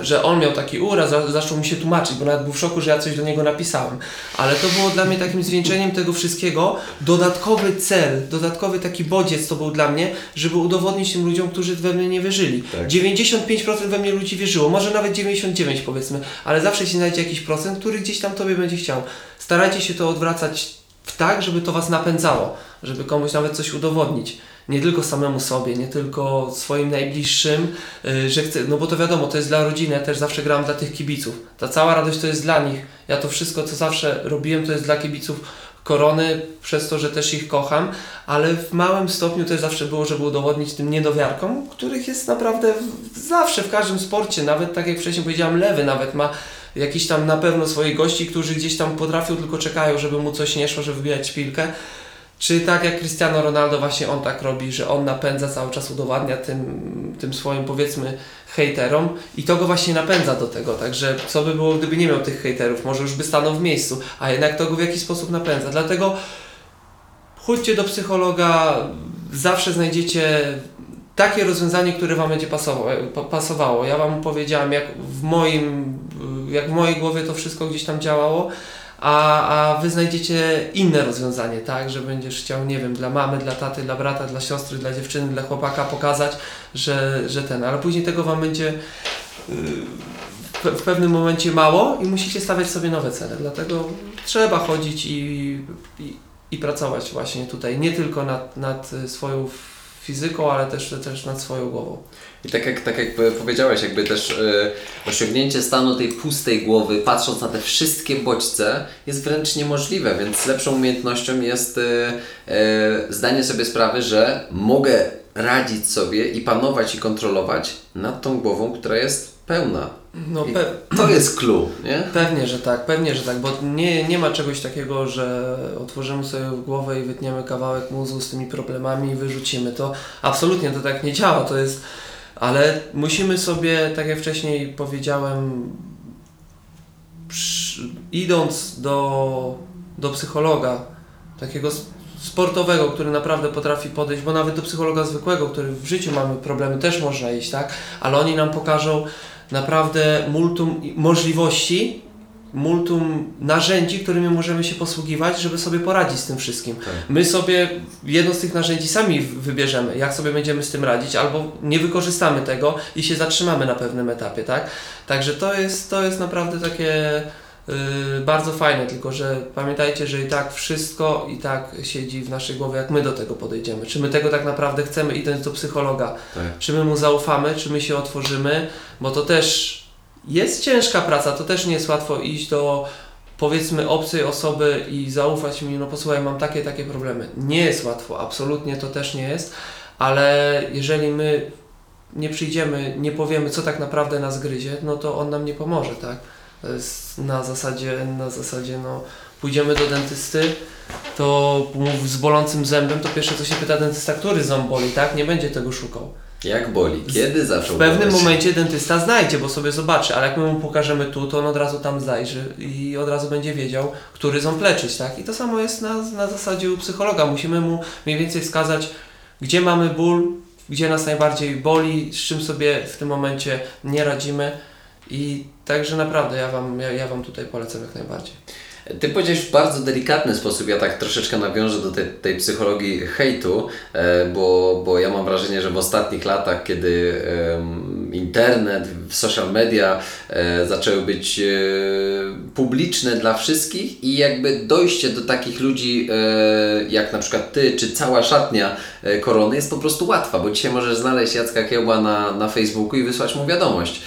że on miał taki uraz, zaczął mi się tłumaczyć, bo nawet był w szoku, że ja coś do niego napisałem. Ale to było dla mnie takim zwieńczeniem tego wszystkiego, dodatkowy cel, dodatkowy taki bodziec to był dla mnie, żeby udowodnić tym ludziom, którzy we mnie nie wierzyli. Tak. 95% we mnie ludzi wierzyło, może nawet 99 powiedzmy, ale zawsze się znajdzie jakiś procent, który gdzieś tam Tobie będzie chciał. Starajcie się to odwracać tak, żeby to Was napędzało, żeby komuś nawet coś udowodnić nie tylko samemu sobie, nie tylko swoim najbliższym, y, że chcę, no bo to wiadomo, to jest dla rodziny, ja też zawsze gram dla tych kibiców. Ta cała radość to jest dla nich. Ja to wszystko, co zawsze robiłem, to jest dla kibiców korony, przez to, że też ich kocham, ale w małym stopniu też zawsze było, żeby udowodnić tym niedowiarkom, których jest naprawdę zawsze w każdym sporcie, nawet tak jak wcześniej powiedziałam, lewy nawet ma jakiś tam na pewno swoich gości, którzy gdzieś tam potrafią, tylko czekają, żeby mu coś nie szło, żeby wybijać szpilkę czy tak jak Cristiano Ronaldo właśnie on tak robi, że on napędza cały czas, udowadnia tym, tym swoim powiedzmy hejterom? I to go właśnie napędza do tego, także co by było gdyby nie miał tych hejterów, może już by stanął w miejscu, a jednak to go w jakiś sposób napędza, dlatego chodźcie do psychologa, zawsze znajdziecie takie rozwiązanie, które Wam będzie pasowało. Ja Wam powiedziałam, jak w moim, jak w mojej głowie to wszystko gdzieś tam działało, a, a Wy znajdziecie inne rozwiązanie, tak, że będziesz chciał, nie wiem, dla mamy, dla taty, dla brata, dla siostry, dla dziewczyny, dla chłopaka pokazać, że, że ten, ale później tego Wam będzie w pewnym momencie mało i musicie stawiać sobie nowe cele, dlatego trzeba chodzić i, i, i pracować właśnie tutaj, nie tylko nad, nad swoją fizyką, ale też, też nad swoją głową. I tak jak, tak jak powiedziałeś, jakby też e, osiągnięcie stanu tej pustej głowy, patrząc na te wszystkie bodźce, jest wręcz niemożliwe, więc lepszą umiejętnością jest e, e, zdanie sobie sprawy, że mogę radzić sobie i panować i kontrolować nad tą głową, która jest pełna. No, to jest clue, nie? Pewnie, że tak, pewnie, że tak, bo nie, nie ma czegoś takiego, że otworzymy sobie głowę i wytniemy kawałek mózgu z tymi problemami i wyrzucimy to. Absolutnie to tak nie działa, to jest ale musimy sobie, tak jak wcześniej powiedziałem, przy, idąc do, do psychologa, takiego sportowego, który naprawdę potrafi podejść, bo nawet do psychologa zwykłego, który w życiu mamy problemy, też można iść, tak? Ale oni nam pokażą naprawdę multum możliwości, multum narzędzi, którymi możemy się posługiwać, żeby sobie poradzić z tym wszystkim. Tak. My sobie jedno z tych narzędzi sami wybierzemy, jak sobie będziemy z tym radzić, albo nie wykorzystamy tego i się zatrzymamy na pewnym etapie, tak? Także to jest, to jest naprawdę takie bardzo fajne, tylko że pamiętajcie, że i tak wszystko i tak siedzi w naszej głowie, jak my do tego podejdziemy. Czy my tego tak naprawdę chcemy idąc do psychologa? Tak. Czy my mu zaufamy, czy my się otworzymy, bo to też jest ciężka praca, to też nie jest łatwo iść do powiedzmy obcej osoby i zaufać mi, no posłuchaj, mam takie, takie problemy. Nie jest łatwo, absolutnie to też nie jest, ale jeżeli my nie przyjdziemy, nie powiemy, co tak naprawdę nas gryzie, no to on nam nie pomoże, tak? Na zasadzie, na zasadzie, no pójdziemy do dentysty, to z bolącym zębem, to pierwsze co się pyta dentysta, który ząb boli, tak? Nie będzie tego szukał. Jak boli? Kiedy zaczął W pewnym boleć? momencie dentysta znajdzie, bo sobie zobaczy, ale jak my mu pokażemy tu, to on od razu tam zajrzy i od razu będzie wiedział, który ząb leczyć, tak? I to samo jest na, na zasadzie u psychologa. Musimy mu mniej więcej wskazać, gdzie mamy ból, gdzie nas najbardziej boli, z czym sobie w tym momencie nie radzimy. I także naprawdę ja Wam, ja, ja wam tutaj polecam jak najbardziej. Ty powiedziałeś w bardzo delikatny sposób, ja tak troszeczkę nawiążę do tej, tej psychologii hejtu, e, bo, bo ja mam wrażenie, że w ostatnich latach, kiedy internet, social media e, zaczęły być e, publiczne dla wszystkich i jakby dojście do takich ludzi jak na przykład Ty, czy cała szatnia korony jest po prostu łatwa, bo dzisiaj możesz znaleźć Jacka Kiełba na, na Facebooku i wysłać mu wiadomość,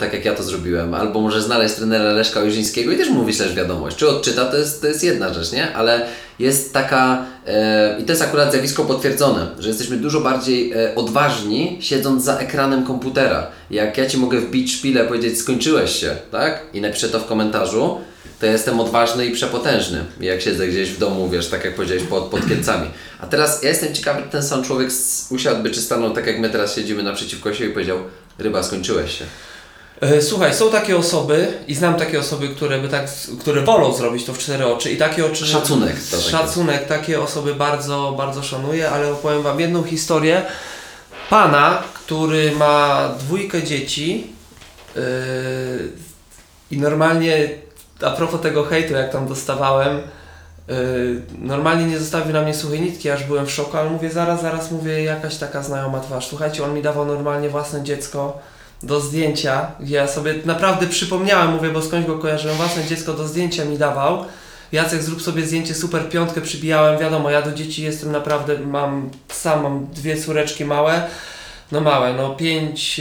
tak jak ja to zrobiłem, albo możesz znaleźć trenera Leszka Ojrzyńskiego i też mu wyślesz wiadomość. Czy odczyta, to jest, to jest jedna rzecz, nie? Ale jest taka, e, i to jest akurat zjawisko potwierdzone, że jesteśmy dużo bardziej e, odważni siedząc za ekranem komputera. Jak ja Ci mogę wbić szpilę, powiedzieć skończyłeś się, tak? I napiszę to w komentarzu, to ja jestem odważny i przepotężny. Jak siedzę gdzieś w domu, wiesz, tak jak powiedziałeś, pod, pod Kielcami. A teraz ja jestem ciekawy, ten sam człowiek usiadłby, czy stanął tak jak my teraz siedzimy naprzeciwko siebie i powiedział, ryba, skończyłeś się. E, słuchaj, są takie osoby i znam takie osoby, które by tak, które wolą zrobić to w cztery oczy i takie oczy. Szacunek. To szacunek, takie osoby bardzo, bardzo szanuję, ale opowiem Wam jedną historię pana, który ma dwójkę dzieci yy, i normalnie a propos tego hejtu, jak tam dostawałem, yy, normalnie nie zostawił na mnie suchej nitki, aż byłem w szoku, ale mówię zaraz, zaraz mówię jakaś taka znajoma twarz. Słuchajcie, on mi dawał normalnie własne dziecko do zdjęcia, gdzie ja sobie naprawdę przypomniałem, mówię, bo skądś go kojarzyłem, własne dziecko do zdjęcia mi dawał. Jacek, zrób sobie zdjęcie, super piątkę przybijałem, wiadomo, ja do dzieci jestem naprawdę, mam, sam mam dwie córeczki małe, no małe, no 5,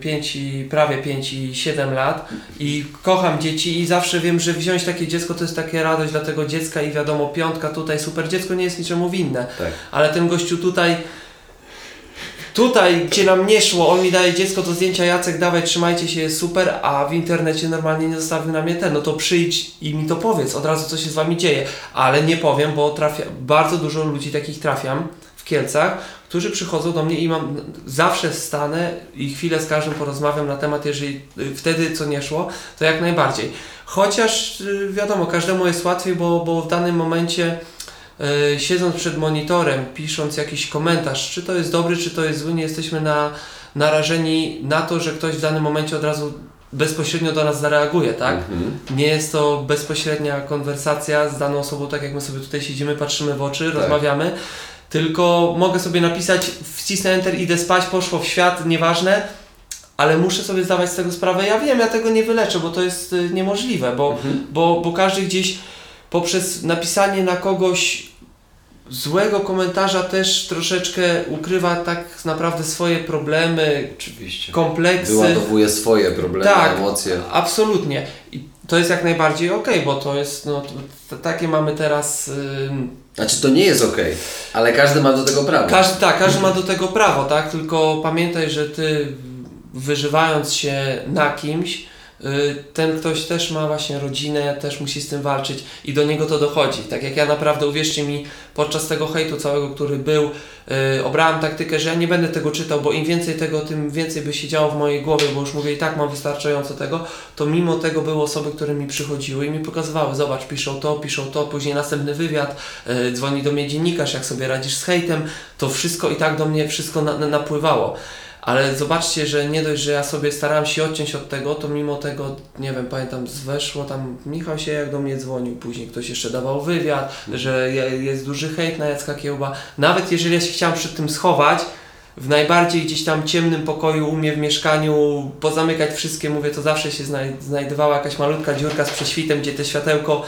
5 i prawie 5 i 7 lat. I kocham dzieci i zawsze wiem, że wziąć takie dziecko to jest takie radość dla tego dziecka i wiadomo, piątka tutaj, super, dziecko nie jest niczemu winne, tak. ale ten gościu tutaj tutaj, gdzie nam nie szło, on mi daje dziecko do zdjęcia, Jacek, dawaj, trzymajcie się, jest super, a w internecie normalnie nie zostawił na mnie ten, no to przyjdź i mi to powiedz, od razu co się z wami dzieje, ale nie powiem, bo trafia, bardzo dużo ludzi takich trafiam w Kielcach, którzy przychodzą do mnie i mam, zawsze stanę i chwilę z każdym porozmawiam na temat, jeżeli y, wtedy co nie szło, to jak najbardziej. Chociaż y, wiadomo, każdemu jest łatwiej, bo, bo w danym momencie y, siedząc przed monitorem, pisząc jakiś komentarz, czy to jest dobry, czy to jest zły, nie jesteśmy na, narażeni na to, że ktoś w danym momencie od razu bezpośrednio do nas zareaguje, tak? Mhm. Nie jest to bezpośrednia konwersacja z daną osobą, tak jak my sobie tutaj siedzimy, patrzymy w oczy, rozmawiamy, tylko mogę sobie napisać, wcisnę enter, idę spać, poszło w świat, nieważne, ale muszę sobie zdawać z tego sprawę. Ja wiem, ja tego nie wyleczę, bo to jest y, niemożliwe, bo, Mhm. bo, bo każdy gdzieś poprzez napisanie na kogoś złego komentarza też troszeczkę ukrywa tak naprawdę swoje problemy, Oczywiście. kompleksy. Wyładowuje swoje problemy, Tak. emocje. Absolutnie. I to jest jak najbardziej okej, bo to jest, no, to, takie mamy teraz. ym, Znaczy to nie jest okej, ale każdy ma do tego prawo. każdy, tak, każdy ma do tego prawo, tak? Tylko pamiętaj, że ty wyżywając się na kimś, y, ten ktoś też ma właśnie rodzinę, też musi z tym walczyć i do niego to dochodzi. Tak jak ja naprawdę, uwierzcie mi, podczas tego hejtu całego, który był, y, obrałem taktykę, że ja nie będę tego czytał, bo im więcej tego, tym więcej by się działo w mojej głowie, bo już mówię i tak mam wystarczająco tego, to mimo tego były osoby, które mi przychodziły i mi pokazywały, zobacz, piszą to, piszą to, później następny wywiad, y, dzwoni do mnie dziennikarz, jak sobie radzisz z hejtem, to wszystko i tak do mnie wszystko na, na, napływało. Ale zobaczcie, że nie dość, że ja sobie starałem się odciąć od tego, to mimo tego, nie wiem, pamiętam, weszło tam, Michał się jak do mnie dzwonił, później ktoś jeszcze dawał wywiad, że je- jest duży hejt na Jacka Kiełba. Nawet jeżeli ja się chciałem przed tym schować, w najbardziej gdzieś tam ciemnym pokoju u mnie w mieszkaniu, pozamykać wszystkie, mówię, to zawsze się znaj- znajdowała jakaś malutka dziurka z prześwitem, gdzie te światełko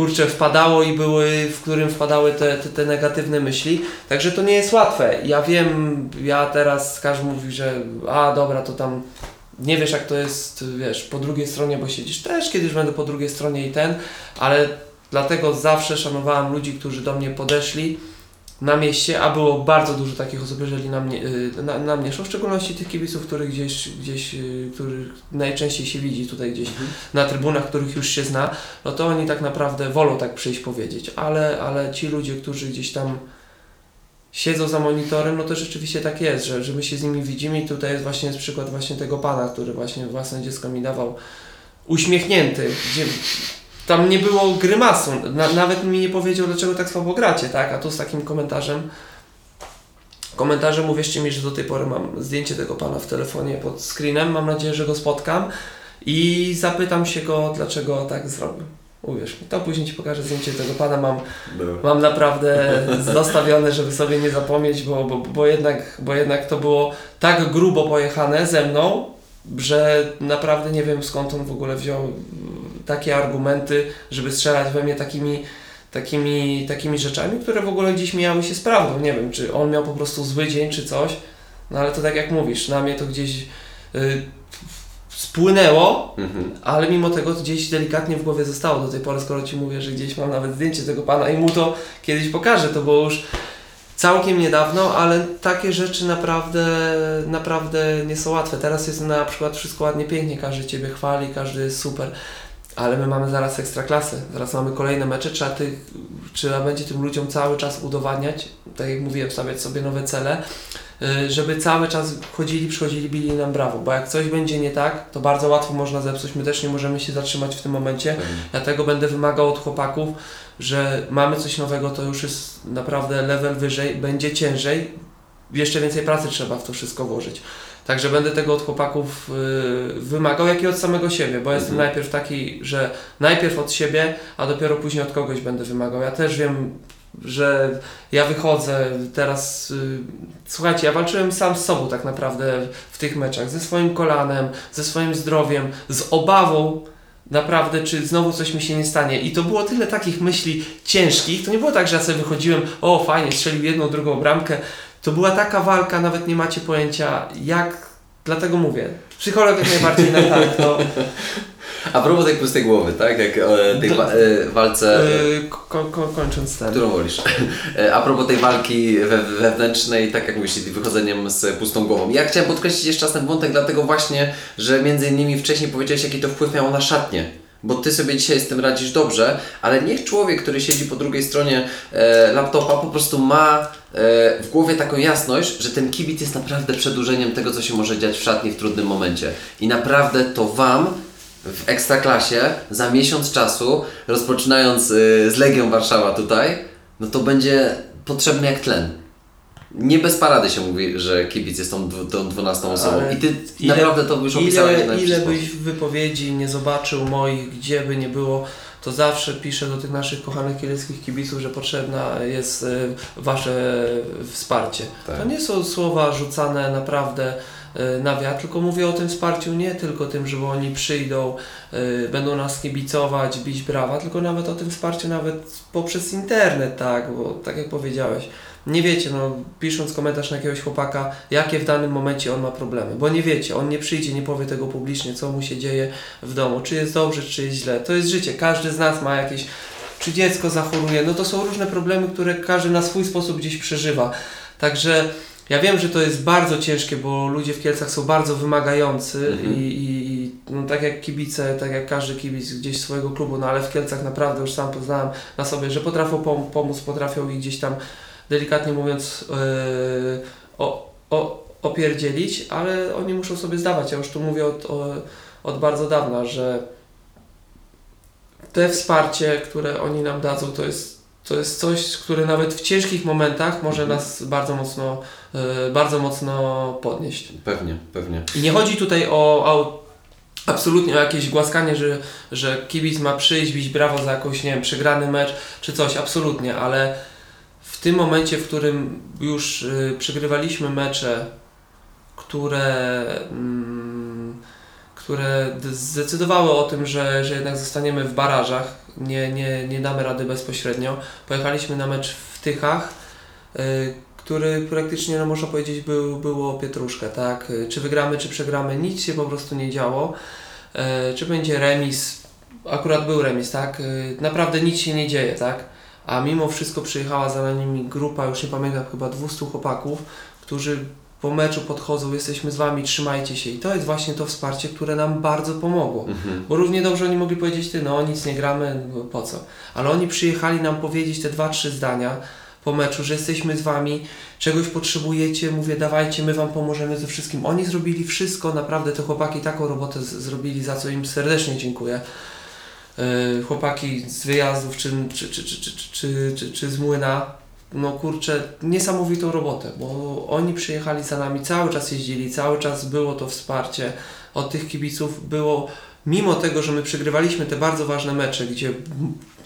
kurczę wpadało i były, w którym wpadały te, te, te negatywne myśli. Także to nie jest łatwe. Ja wiem, ja teraz każdy mówi, że a dobra, to tam nie wiesz jak to jest, wiesz, po drugiej stronie, bo siedzisz też kiedyś będę po drugiej stronie i ten, ale dlatego zawsze szanowałem ludzi, którzy do mnie podeszli na mieście, a było bardzo dużo takich osób, jeżeli na mnie, y, na, na mnie szło, w szczególności tych kibiców, których gdzieś, gdzieś y, których najczęściej się widzi tutaj gdzieś na trybunach, których już się zna, no to oni tak naprawdę wolą tak przyjść powiedzieć, ale, ale ci ludzie, którzy gdzieś tam siedzą za monitorem, no to rzeczywiście tak jest, że, że my się z nimi widzimy i tutaj jest właśnie jest przykład właśnie tego pana, który właśnie własne dziecko mi dawał uśmiechnięty, gdzie tam nie było grymasu, na, nawet mi nie powiedział, dlaczego tak słabo gracie, tak, a tu z takim komentarzem. Komentarzem uwierzcie mi, że do tej pory mam zdjęcie tego pana w telefonie pod screenem, mam nadzieję, że go spotkam. I zapytam się go, dlaczego tak zrobił. Uwierz mi, to później Ci pokażę zdjęcie tego pana, mam Mam naprawdę zostawione, żeby sobie nie zapomnieć, bo, bo, bo, jednak, bo jednak to było tak grubo pojechane ze mną, że naprawdę nie wiem skąd on w ogóle wziął takie argumenty, żeby strzelać we mnie takimi, takimi, takimi rzeczami, które w ogóle gdzieś mijały się z prawdą. Nie wiem, czy on miał po prostu zły dzień, czy coś, no ale to tak jak mówisz, na mnie to gdzieś y, spłynęło, Mhm. ale mimo tego to gdzieś delikatnie w głowie zostało do tej pory, skoro Ci mówię, że gdzieś mam nawet zdjęcie tego pana i mu to kiedyś pokażę, to było już całkiem niedawno, ale takie rzeczy naprawdę, naprawdę nie są łatwe. Teraz jest na przykład wszystko ładnie, pięknie, każdy Ciebie chwali, każdy jest super, ale my mamy zaraz ekstraklasy, zaraz mamy kolejne mecze, trzeba, tych, trzeba będzie tym ludziom cały czas udowadniać, tak jak mówiłem, stawiać sobie nowe cele, y, żeby cały czas chodzili, przychodzili, bili nam brawo, bo jak coś będzie nie tak, to bardzo łatwo można zepsuć, my też nie możemy się zatrzymać w tym momencie, Dlatego będę wymagał od chłopaków, że mamy coś nowego, to już jest naprawdę level wyżej, będzie ciężej, jeszcze więcej pracy trzeba w to wszystko włożyć. Także będę tego od chłopaków y, wymagał, jak i od samego siebie, bo jestem Mhm. najpierw taki, że najpierw od siebie, a dopiero później od kogoś będę wymagał. Ja też wiem, że ja wychodzę teraz. Y, słuchajcie, ja walczyłem sam z sobą tak naprawdę w tych meczach, ze swoim kolanem, ze swoim zdrowiem, z obawą, naprawdę, czy znowu coś mi się nie stanie. I to było tyle takich myśli ciężkich. To nie było tak, że ja sobie wychodziłem, o fajnie, strzelił jedną, drugą bramkę. To była taka walka, nawet nie macie pojęcia, jak. Dlatego mówię, psycholog jak najbardziej na tak. No, A propos tej pustej głowy, tak? Jak e, tej wa- e, walce... Yy, ko- ko- kończąc ten. Którą wolisz? E, A propos tej walki we, wewnętrznej, tak jak mówisz, wychodzeniem z pustą głową. Ja chciałem podkreślić jeszcze raz ten wątek, dlatego właśnie, że między innymi wcześniej powiedziałeś, jaki to wpływ miało na szatnię. Bo ty sobie dzisiaj z tym radzisz dobrze, ale niech człowiek, który siedzi po drugiej stronie e, laptopa, po prostu ma e, w głowie taką jasność, że ten kibic jest naprawdę przedłużeniem tego, co się może dziać w szatni w trudnym momencie. I naprawdę to Wam w Ekstraklasie za miesiąc czasu, rozpoczynając y, z Legią Warszawa tutaj, no to będzie potrzebny jak tlen. Nie bez parady się mówi, że kibic jest tą, tą 12 osobą. Ale I ty naprawdę to już opisałeś ile, ile byś wypowiedzi nie zobaczył moich, gdzie by nie było, to zawsze piszę do tych naszych kochanych kieleckich kibiców, że potrzebna jest e, Wasze wsparcie. Tak. To nie są słowa rzucane naprawdę na wiatr, tylko mówię o tym wsparciu nie tylko tym, że oni przyjdą, e, będą nas kibicować, bić brawa, tylko nawet o tym wsparciu nawet poprzez internet, tak, bo tak jak powiedziałeś, nie wiecie, no pisząc komentarz na jakiegoś chłopaka, jakie w danym momencie on ma problemy, bo nie wiecie, on nie przyjdzie, nie powie tego publicznie, co mu się dzieje w domu, czy jest dobrze, czy jest źle. To jest życie, każdy z nas ma jakieś, czy dziecko zachoruje, no to są różne problemy, które każdy na swój sposób gdzieś przeżywa. Także ja wiem, że to jest bardzo ciężkie, bo ludzie w Kielcach są bardzo wymagający Mhm. i, i no, tak jak kibice, tak jak każdy kibic gdzieś swojego klubu, no ale w Kielcach naprawdę już sam poznałem na sobie, że potrafią pom- pomóc, potrafią ich gdzieś tam delikatnie mówiąc yy, o, o, opierdzielić, ale oni muszą sobie zdawać. Ja już tu mówię od, o, od bardzo dawna, że te wsparcie, które oni nam dadzą, to jest, to jest coś, które nawet w ciężkich momentach może Mhm. nas bardzo mocno, bardzo mocno podnieść. Pewnie, pewnie. I nie chodzi tutaj o, o absolutnie o jakieś głaskanie, że, że kibic ma przyjść, bić brawo za jakąś, nie wiem, przegrany mecz czy coś, absolutnie, ale w tym momencie, w którym już y, przegrywaliśmy mecze, które, mm, które zdecydowały o tym, że, że jednak zostaniemy w barażach, nie, nie, nie damy rady bezpośrednio. Pojechaliśmy na mecz w Tychach, y, który praktycznie, no można powiedzieć, był, było pietruszkę, tak? Czy wygramy, czy przegramy, nic się po prostu nie działo. Y, Czy będzie remis, akurat był remis, tak? Y, Naprawdę nic się nie dzieje, tak? A mimo wszystko przyjechała za nimi grupa, już nie pamiętam, chyba 200 chłopaków, którzy po meczu podchodzą, jesteśmy z Wami, trzymajcie się. I to jest właśnie to wsparcie, które nam bardzo pomogło. Mhm. Bo równie dobrze oni mogli powiedzieć, ty, no nic nie gramy, po co? Ale oni przyjechali nam powiedzieć te dwa, trzy zdania po meczu, że jesteśmy z wami, czegoś potrzebujecie, mówię, dawajcie, my wam pomożemy ze wszystkim. Oni zrobili wszystko, naprawdę te chłopaki taką robotę zrobili, za co im serdecznie dziękuję. Yy, chłopaki z wyjazdów czy, czy, czy, czy, czy, czy, czy, czy z młyna, no kurczę, niesamowitą robotę, bo oni przyjechali za nami, cały czas jeździli, cały czas było to wsparcie od tych kibiców, było mimo tego, że my przegrywaliśmy te bardzo ważne mecze, gdzie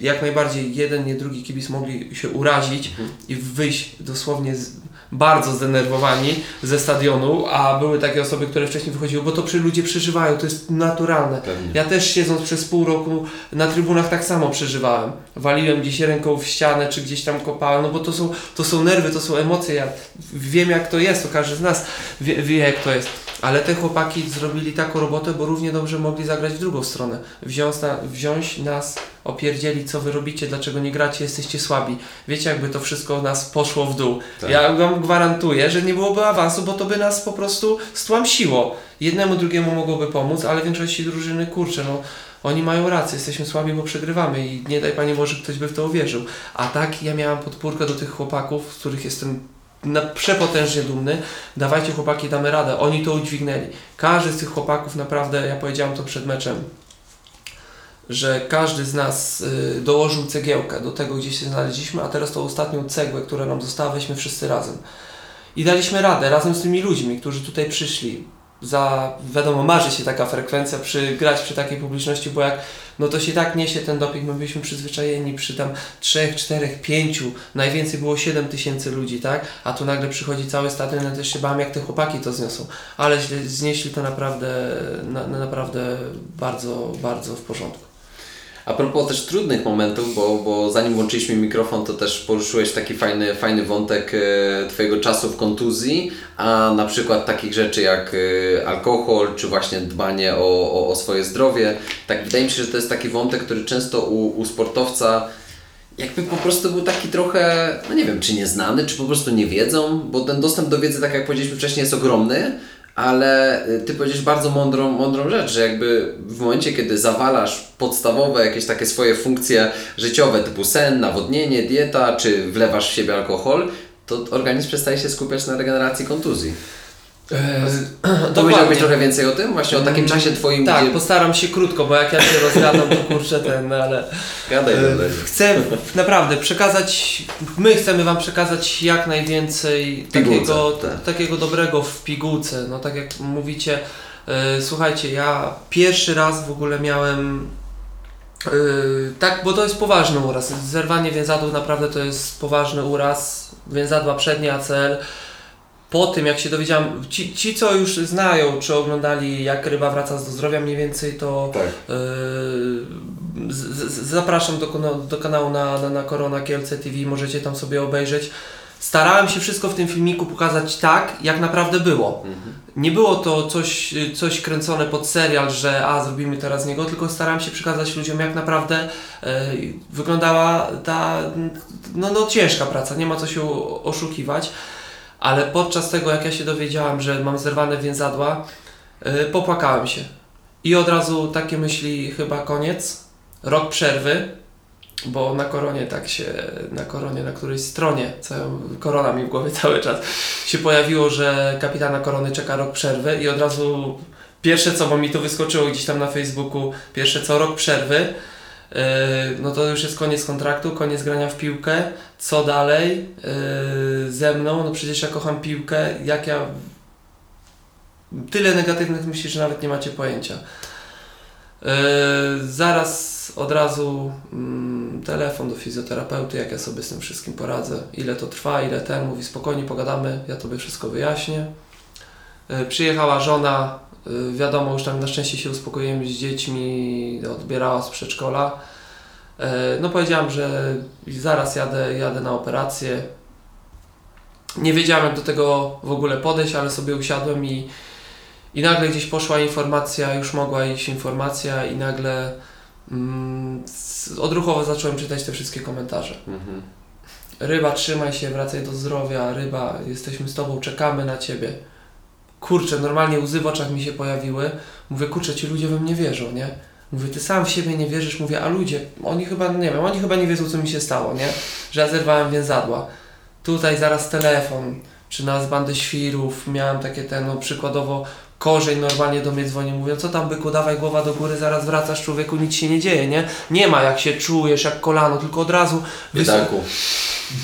jak najbardziej jeden, nie drugi kibic mogli się urazić i wyjść dosłownie z, bardzo zdenerwowani ze stadionu, a były takie osoby, które wcześniej wychodziły, bo to przy ludzie przeżywają, to jest naturalne. Pewnie. Ja też siedząc przez pół roku na trybunach tak samo przeżywałem. Waliłem gdzieś ręką w ścianę, czy gdzieś tam kopałem, no bo to są, to są nerwy, to są emocje. Ja wiem jak to jest, to każdy z nas wie, wie jak to jest. Ale te chłopaki zrobili taką robotę, bo równie dobrze mogli zagrać w drugą stronę. Wziąć, na, wziąć nas, opierdzieli, co wy robicie, dlaczego nie gracie, jesteście słabi. Wiecie, jakby to wszystko nas poszło w dół. Tak. Ja wam gwarantuję, że nie byłoby awansu, bo to by nas po prostu stłamsiło. Jednemu, drugiemu mogłoby pomóc, ale większości drużyny, kurczę, no oni mają rację, jesteśmy słabi, bo przegrywamy i nie daj Panie Boże, ktoś by w to uwierzył. A tak ja miałam podpórkę do tych chłopaków, z których jestem na, przepotężnie dumny. Dawajcie chłopaki, damy radę. Oni to udźwignęli. Każdy z tych chłopaków naprawdę, ja powiedziałam to przed meczem, że każdy z nas y, dołożył cegiełkę do tego, gdzie się znaleźliśmy, a teraz tą ostatnią cegłę, która nam została, weźmy wszyscy razem. I daliśmy radę, razem z tymi ludźmi, którzy tutaj przyszli. Za, wiadomo, marzy się taka frekwencja przy, grać przy takiej publiczności, bo jak, no to się tak niesie ten doping, my byliśmy przyzwyczajeni przy tam trzech, czterech, pięciu, najwięcej było 7 tysięcy ludzi, tak? A tu nagle przychodzi cały stadion, ja też się bałem, jak te chłopaki to zniosą. Ale znieśli to naprawdę, na, na, naprawdę bardzo, bardzo w porządku. A propos też trudnych momentów, bo, bo zanim włączyliśmy mikrofon, to też poruszyłeś taki fajny, fajny wątek e, Twojego czasu w kontuzji, a na przykład takich rzeczy jak e, alkohol, czy właśnie dbanie o, o, o swoje zdrowie. Tak wydaje mi się, że to jest taki wątek, który często u, u sportowca jakby po prostu był taki trochę, no nie wiem, czy nieznany, czy po prostu nie wiedzą, bo ten dostęp do wiedzy, tak jak powiedzieliśmy wcześniej, jest ogromny, ale y, Ty powiedziałeś bardzo mądrą, mądrą rzecz, że jakby w momencie, kiedy zawalasz podstawowe jakieś takie swoje funkcje życiowe, typu sen, nawodnienie, dieta, czy wlewasz w siebie alkohol, to organizm przestaje się skupiać na regeneracji kontuzji. Eee, Powiedziałbyś trochę więcej o tym? Właśnie o takim czasie Twoim... Tak, gdzie... postaram się krótko, bo jak ja się rozgadam, to kurczę ten, ale... Gadaj, gadaj. Chcę naprawdę przekazać, my chcemy Wam przekazać jak najwięcej takiego, tak. takiego dobrego w pigułce. No tak jak mówicie, e, słuchajcie, ja pierwszy raz w ogóle miałem Yy, tak, bo to jest poważny uraz. Zerwanie więzadła naprawdę to jest poważny uraz. Więzadła przednie ACL po tym, jak się dowiedziałem, ci, ci co już znają, czy oglądali, jak ryba wraca do zdrowia mniej więcej, to tak. yy, z, z, zapraszam do, do kanału na, na, na Korona Kielce TV, możecie tam sobie obejrzeć. Starałem się wszystko w tym filmiku pokazać tak, jak naprawdę było. Mhm. Nie było to coś, coś kręcone pod serial, że a, zrobimy teraz niego, tylko starałem się przekazać ludziom, jak naprawdę yy, wyglądała ta no, no, ciężka praca, nie ma co się oszukiwać ale podczas tego, jak ja się dowiedziałam, że mam zerwane więzadła, yy, popłakałem się. I od razu takie myśli, chyba koniec, rok przerwy, bo na koronie tak się, na koronie, na którejś stronie, co, korona mi w głowie cały czas, się pojawiło, że kapitana korony czeka rok przerwy i od razu pierwsze co, bo mi to wyskoczyło gdzieś tam na Facebooku, pierwsze co, rok przerwy, no to już jest koniec kontraktu, koniec grania w piłkę. Co dalej yy, ze mną? No przecież ja kocham piłkę. Jak ja. Tyle negatywnych myśli, że nawet nie macie pojęcia. Yy, zaraz od razu mm, telefon do fizjoterapeuty, jak ja sobie z tym wszystkim poradzę, ile to trwa, ile ten, mówi spokojnie pogadamy, ja tobie wszystko wyjaśnię. Przyjechała żona wiadomo, już tam na szczęście się uspokoiłem z dziećmi, odbierała z przedszkola. Y, no powiedziałam, że zaraz jadę, jadę na operację. Nie wiedziałem jak do tego w ogóle podejść, ale sobie usiadłem i, i nagle gdzieś poszła informacja, już mogła iść informacja i nagle mm, odruchowo zacząłem czytać te wszystkie komentarze. Mhm. Ryba, trzymaj się, wracaj do zdrowia, ryba, jesteśmy z Tobą, czekamy na Ciebie kurczę, normalnie łzy w oczach mi się pojawiły. Mówię, kurczę, ci ludzie we mnie wierzą, nie? Mówię, ty sam w siebie nie wierzysz, mówię, a ludzie, oni chyba, nie wiem, oni chyba nie wiedzą, co mi się stało, nie? Że ja zerwałem więzadła. Tutaj zaraz telefon, czy na z bandy świrów, miałem takie ten, no przykładowo korzeń normalnie do mnie dzwoni, mówią, co tam byku, dawaj głowa do góry, zaraz wracasz człowieku, nic się nie dzieje, nie? Nie ma jak się czujesz, jak kolano, tylko od razu... Biedaku.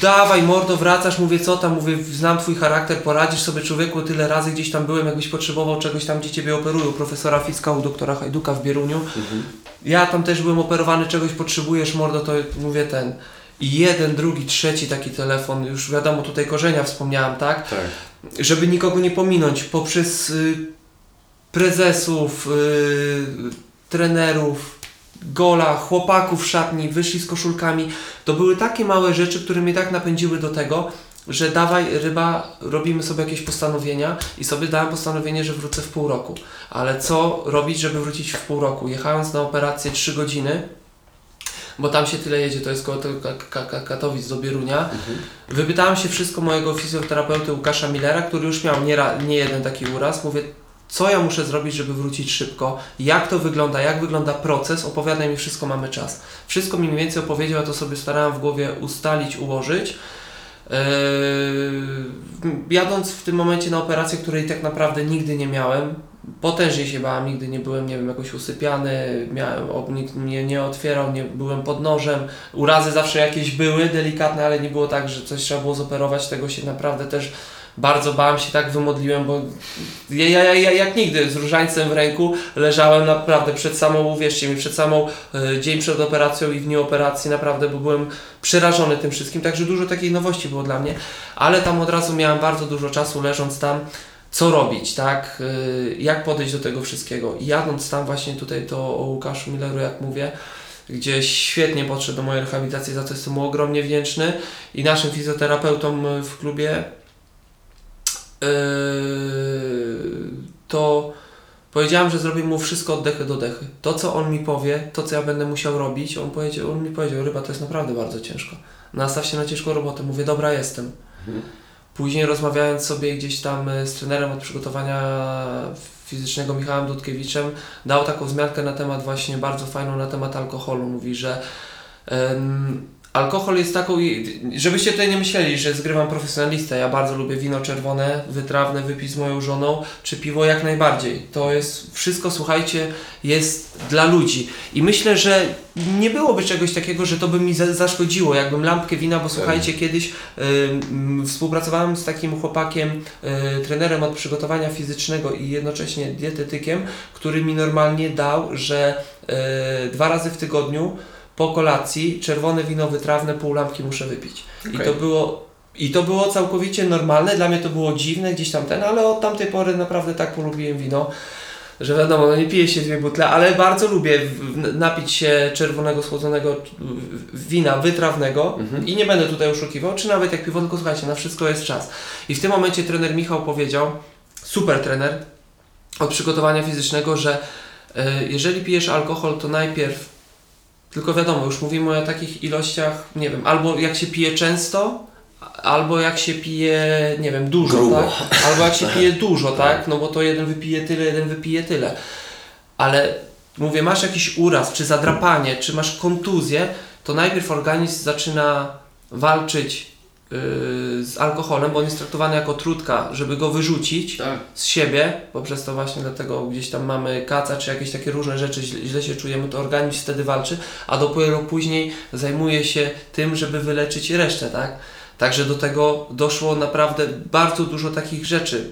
Dawaj mordo, wracasz, mówię co tam, mówię znam twój charakter, poradzisz sobie człowieku, tyle razy gdzieś tam byłem, jakbyś potrzebował czegoś tam, gdzie ciebie operują, profesora Ficka u doktora Hajduka w Bieruniu. Mhm. Ja tam też byłem operowany, czegoś potrzebujesz mordo, to mówię ten... I jeden, drugi, trzeci taki telefon, już wiadomo, tutaj korzenia wspomniałem, tak? Tak. Żeby nikogo nie pominąć, poprzez y, prezesów, y, trenerów, gola, chłopaków w szatni, wyszli z koszulkami. To były takie małe rzeczy, które mnie tak napędziły do tego, że dawaj ryba, robimy sobie jakieś postanowienia i sobie dałem postanowienie, że wrócę w pół roku. Ale co robić, żeby wrócić w pół roku? Jechając na operację 3 godziny, bo tam się tyle jedzie, to jest koło Katowic do Bierunia. Mhm. Wypytałem się wszystko mojego fizjoterapeuty Łukasza Millera, który już miał nie, nie jeden taki uraz. Mówię, co ja muszę zrobić, żeby wrócić szybko, jak to wygląda, jak wygląda proces, opowiadaj mi wszystko, mamy czas. Wszystko mi mniej więcej opowiedział, to sobie starałem w głowie ustalić, ułożyć. Yy, jadąc w tym momencie na operację, której tak naprawdę nigdy nie miałem, potężnie się bałem, nigdy nie byłem, nie wiem, jakoś usypiany, miałem, nikt mnie nie otwierał, nie byłem pod nożem, urazy zawsze jakieś były, delikatne, ale nie było tak, że coś trzeba było zoperować, tego się naprawdę też bardzo bałem się, tak wymodliłem, bo ja, ja, ja jak nigdy z różańcem w ręku leżałem naprawdę przed samą, uwierzcie mi, przed samą y, dzień przed operacją i w dniu operacji naprawdę, bo byłem przerażony tym wszystkim, także dużo takiej nowości było dla mnie, ale tam od razu miałem bardzo dużo czasu leżąc tam, co robić, tak, y, jak podejść do tego wszystkiego. I jadąc tam właśnie tutaj to o Łukaszu Milleru, jak mówię, gdzie świetnie podszedł do mojej rehabilitacji, za co jestem mu ogromnie wdzięczny. I naszym fizjoterapeutom w klubie to powiedziałem, że zrobię mu wszystko od dechy do dechy. To, co on mi powie, to, co ja będę musiał robić, on, powiedział, on mi powiedział, ryba, to jest naprawdę bardzo ciężko. Nastaw się na ciężką robotę. Mówię, dobra, jestem. Mhm. Później rozmawiając sobie gdzieś tam e, z trenerem od przygotowania fizycznego Michałem Dudkiewiczem, dał taką wzmiankę na temat właśnie bardzo fajną na temat alkoholu. Mówi, że alkohol jest taką, żebyście tutaj nie myśleli, że zgrywam profesjonalistę. Ja bardzo lubię wino czerwone, wytrawne, wypić z moją żoną, czy piwo jak najbardziej. To jest wszystko, słuchajcie, jest dla ludzi. I myślę, że nie byłoby czegoś takiego, że to by mi za- zaszkodziło, jakbym lampkę wina, bo słuchajcie, kiedyś ym, współpracowałem z takim chłopakiem, y, trenerem od przygotowania fizycznego i jednocześnie dietetykiem, który mi normalnie dał, że y, dwa razy w tygodniu po kolacji czerwone wino wytrawne pół lampki muszę wypić. I Okej. to było i to było całkowicie normalne, dla mnie to było dziwne gdzieś tam ten, ale od tamtej pory naprawdę tak polubiłem wino, że wiadomo, no nie piję się dwie butle, ale bardzo lubię napić się czerwonego, schłodzonego wina wytrawnego Mhm. i nie będę tutaj oszukiwał, czy nawet jak piwo, tylko słuchajcie, na wszystko jest czas. I w tym momencie trener Michał powiedział, super trener od przygotowania fizycznego, że e, jeżeli pijesz alkohol, to najpierw tylko wiadomo, już mówimy o takich ilościach, nie wiem, albo jak się pije często, albo jak się pije, nie wiem, dużo, Grubo. tak? Albo jak się pije dużo, tak? No bo to jeden wypije tyle, jeden wypije tyle. Ale mówię, masz jakiś uraz, czy zadrapanie, czy masz kontuzję, to najpierw organizm zaczyna walczyć z alkoholem, bo on jest traktowany jako trutka, żeby go wyrzucić Tak. z siebie, poprzez to właśnie dlatego gdzieś tam mamy kaca, czy jakieś takie różne rzeczy, źle, źle się czujemy, to organizm wtedy walczy, a dopiero później zajmuje się tym, żeby wyleczyć resztę, tak? Także do tego doszło naprawdę bardzo dużo takich rzeczy.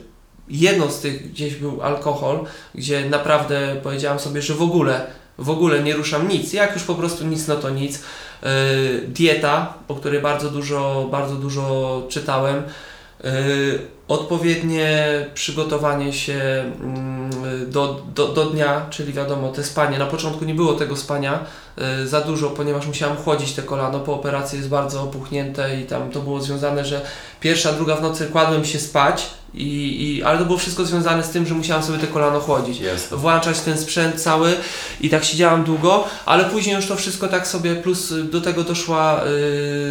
Jedną z tych gdzieś był alkohol, gdzie naprawdę powiedziałam sobie, że w ogóle, w ogóle nie ruszam nic. Jak już po prostu nic, no to nic. Yy, dieta, o której bardzo dużo, bardzo dużo czytałem. Yy, odpowiednie przygotowanie się mm, do, do, do dnia, czyli wiadomo, te spanie. Na początku nie było tego spania yy, za dużo, ponieważ musiałam chłodzić te kolano. Po operacji jest bardzo opuchnięte i tam to było związane, że pierwsza, druga w nocy kładłem się spać, i, i, ale to było wszystko związane z tym, że musiałam sobie te kolano chłodzić Jest. włączać ten sprzęt cały i tak siedziałam długo, ale później już to wszystko tak sobie, plus do tego doszła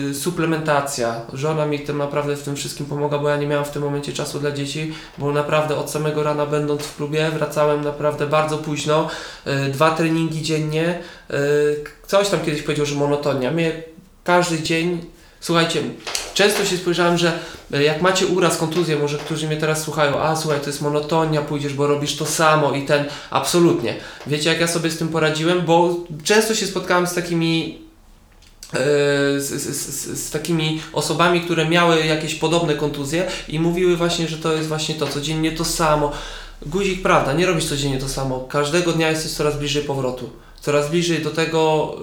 y, suplementacja. Żona mi tym naprawdę w tym wszystkim pomogła, bo ja nie miałam w tym momencie czasu dla dzieci, bo naprawdę od samego rana będąc w klubie wracałem naprawdę bardzo późno, y, dwa treningi dziennie, y, coś tam kiedyś powiedział, że monotonia. Mnie każdy dzień Słuchajcie, często się spojrzałem, że e, jak macie uraz, kontuzję, może którzy mnie teraz słuchają, a słuchaj, to jest monotonia, pójdziesz, bo robisz to samo i ten, absolutnie. Wiecie, jak ja sobie z tym poradziłem? Bo często się spotkałem z takimi e, z, z, z, takimi osobami, które miały jakieś podobne kontuzje i mówiły właśnie, że to jest właśnie to, codziennie to samo. Guzik, prawda, nie robisz codziennie to samo. Każdego dnia jesteś coraz bliżej powrotu. Coraz bliżej do tego,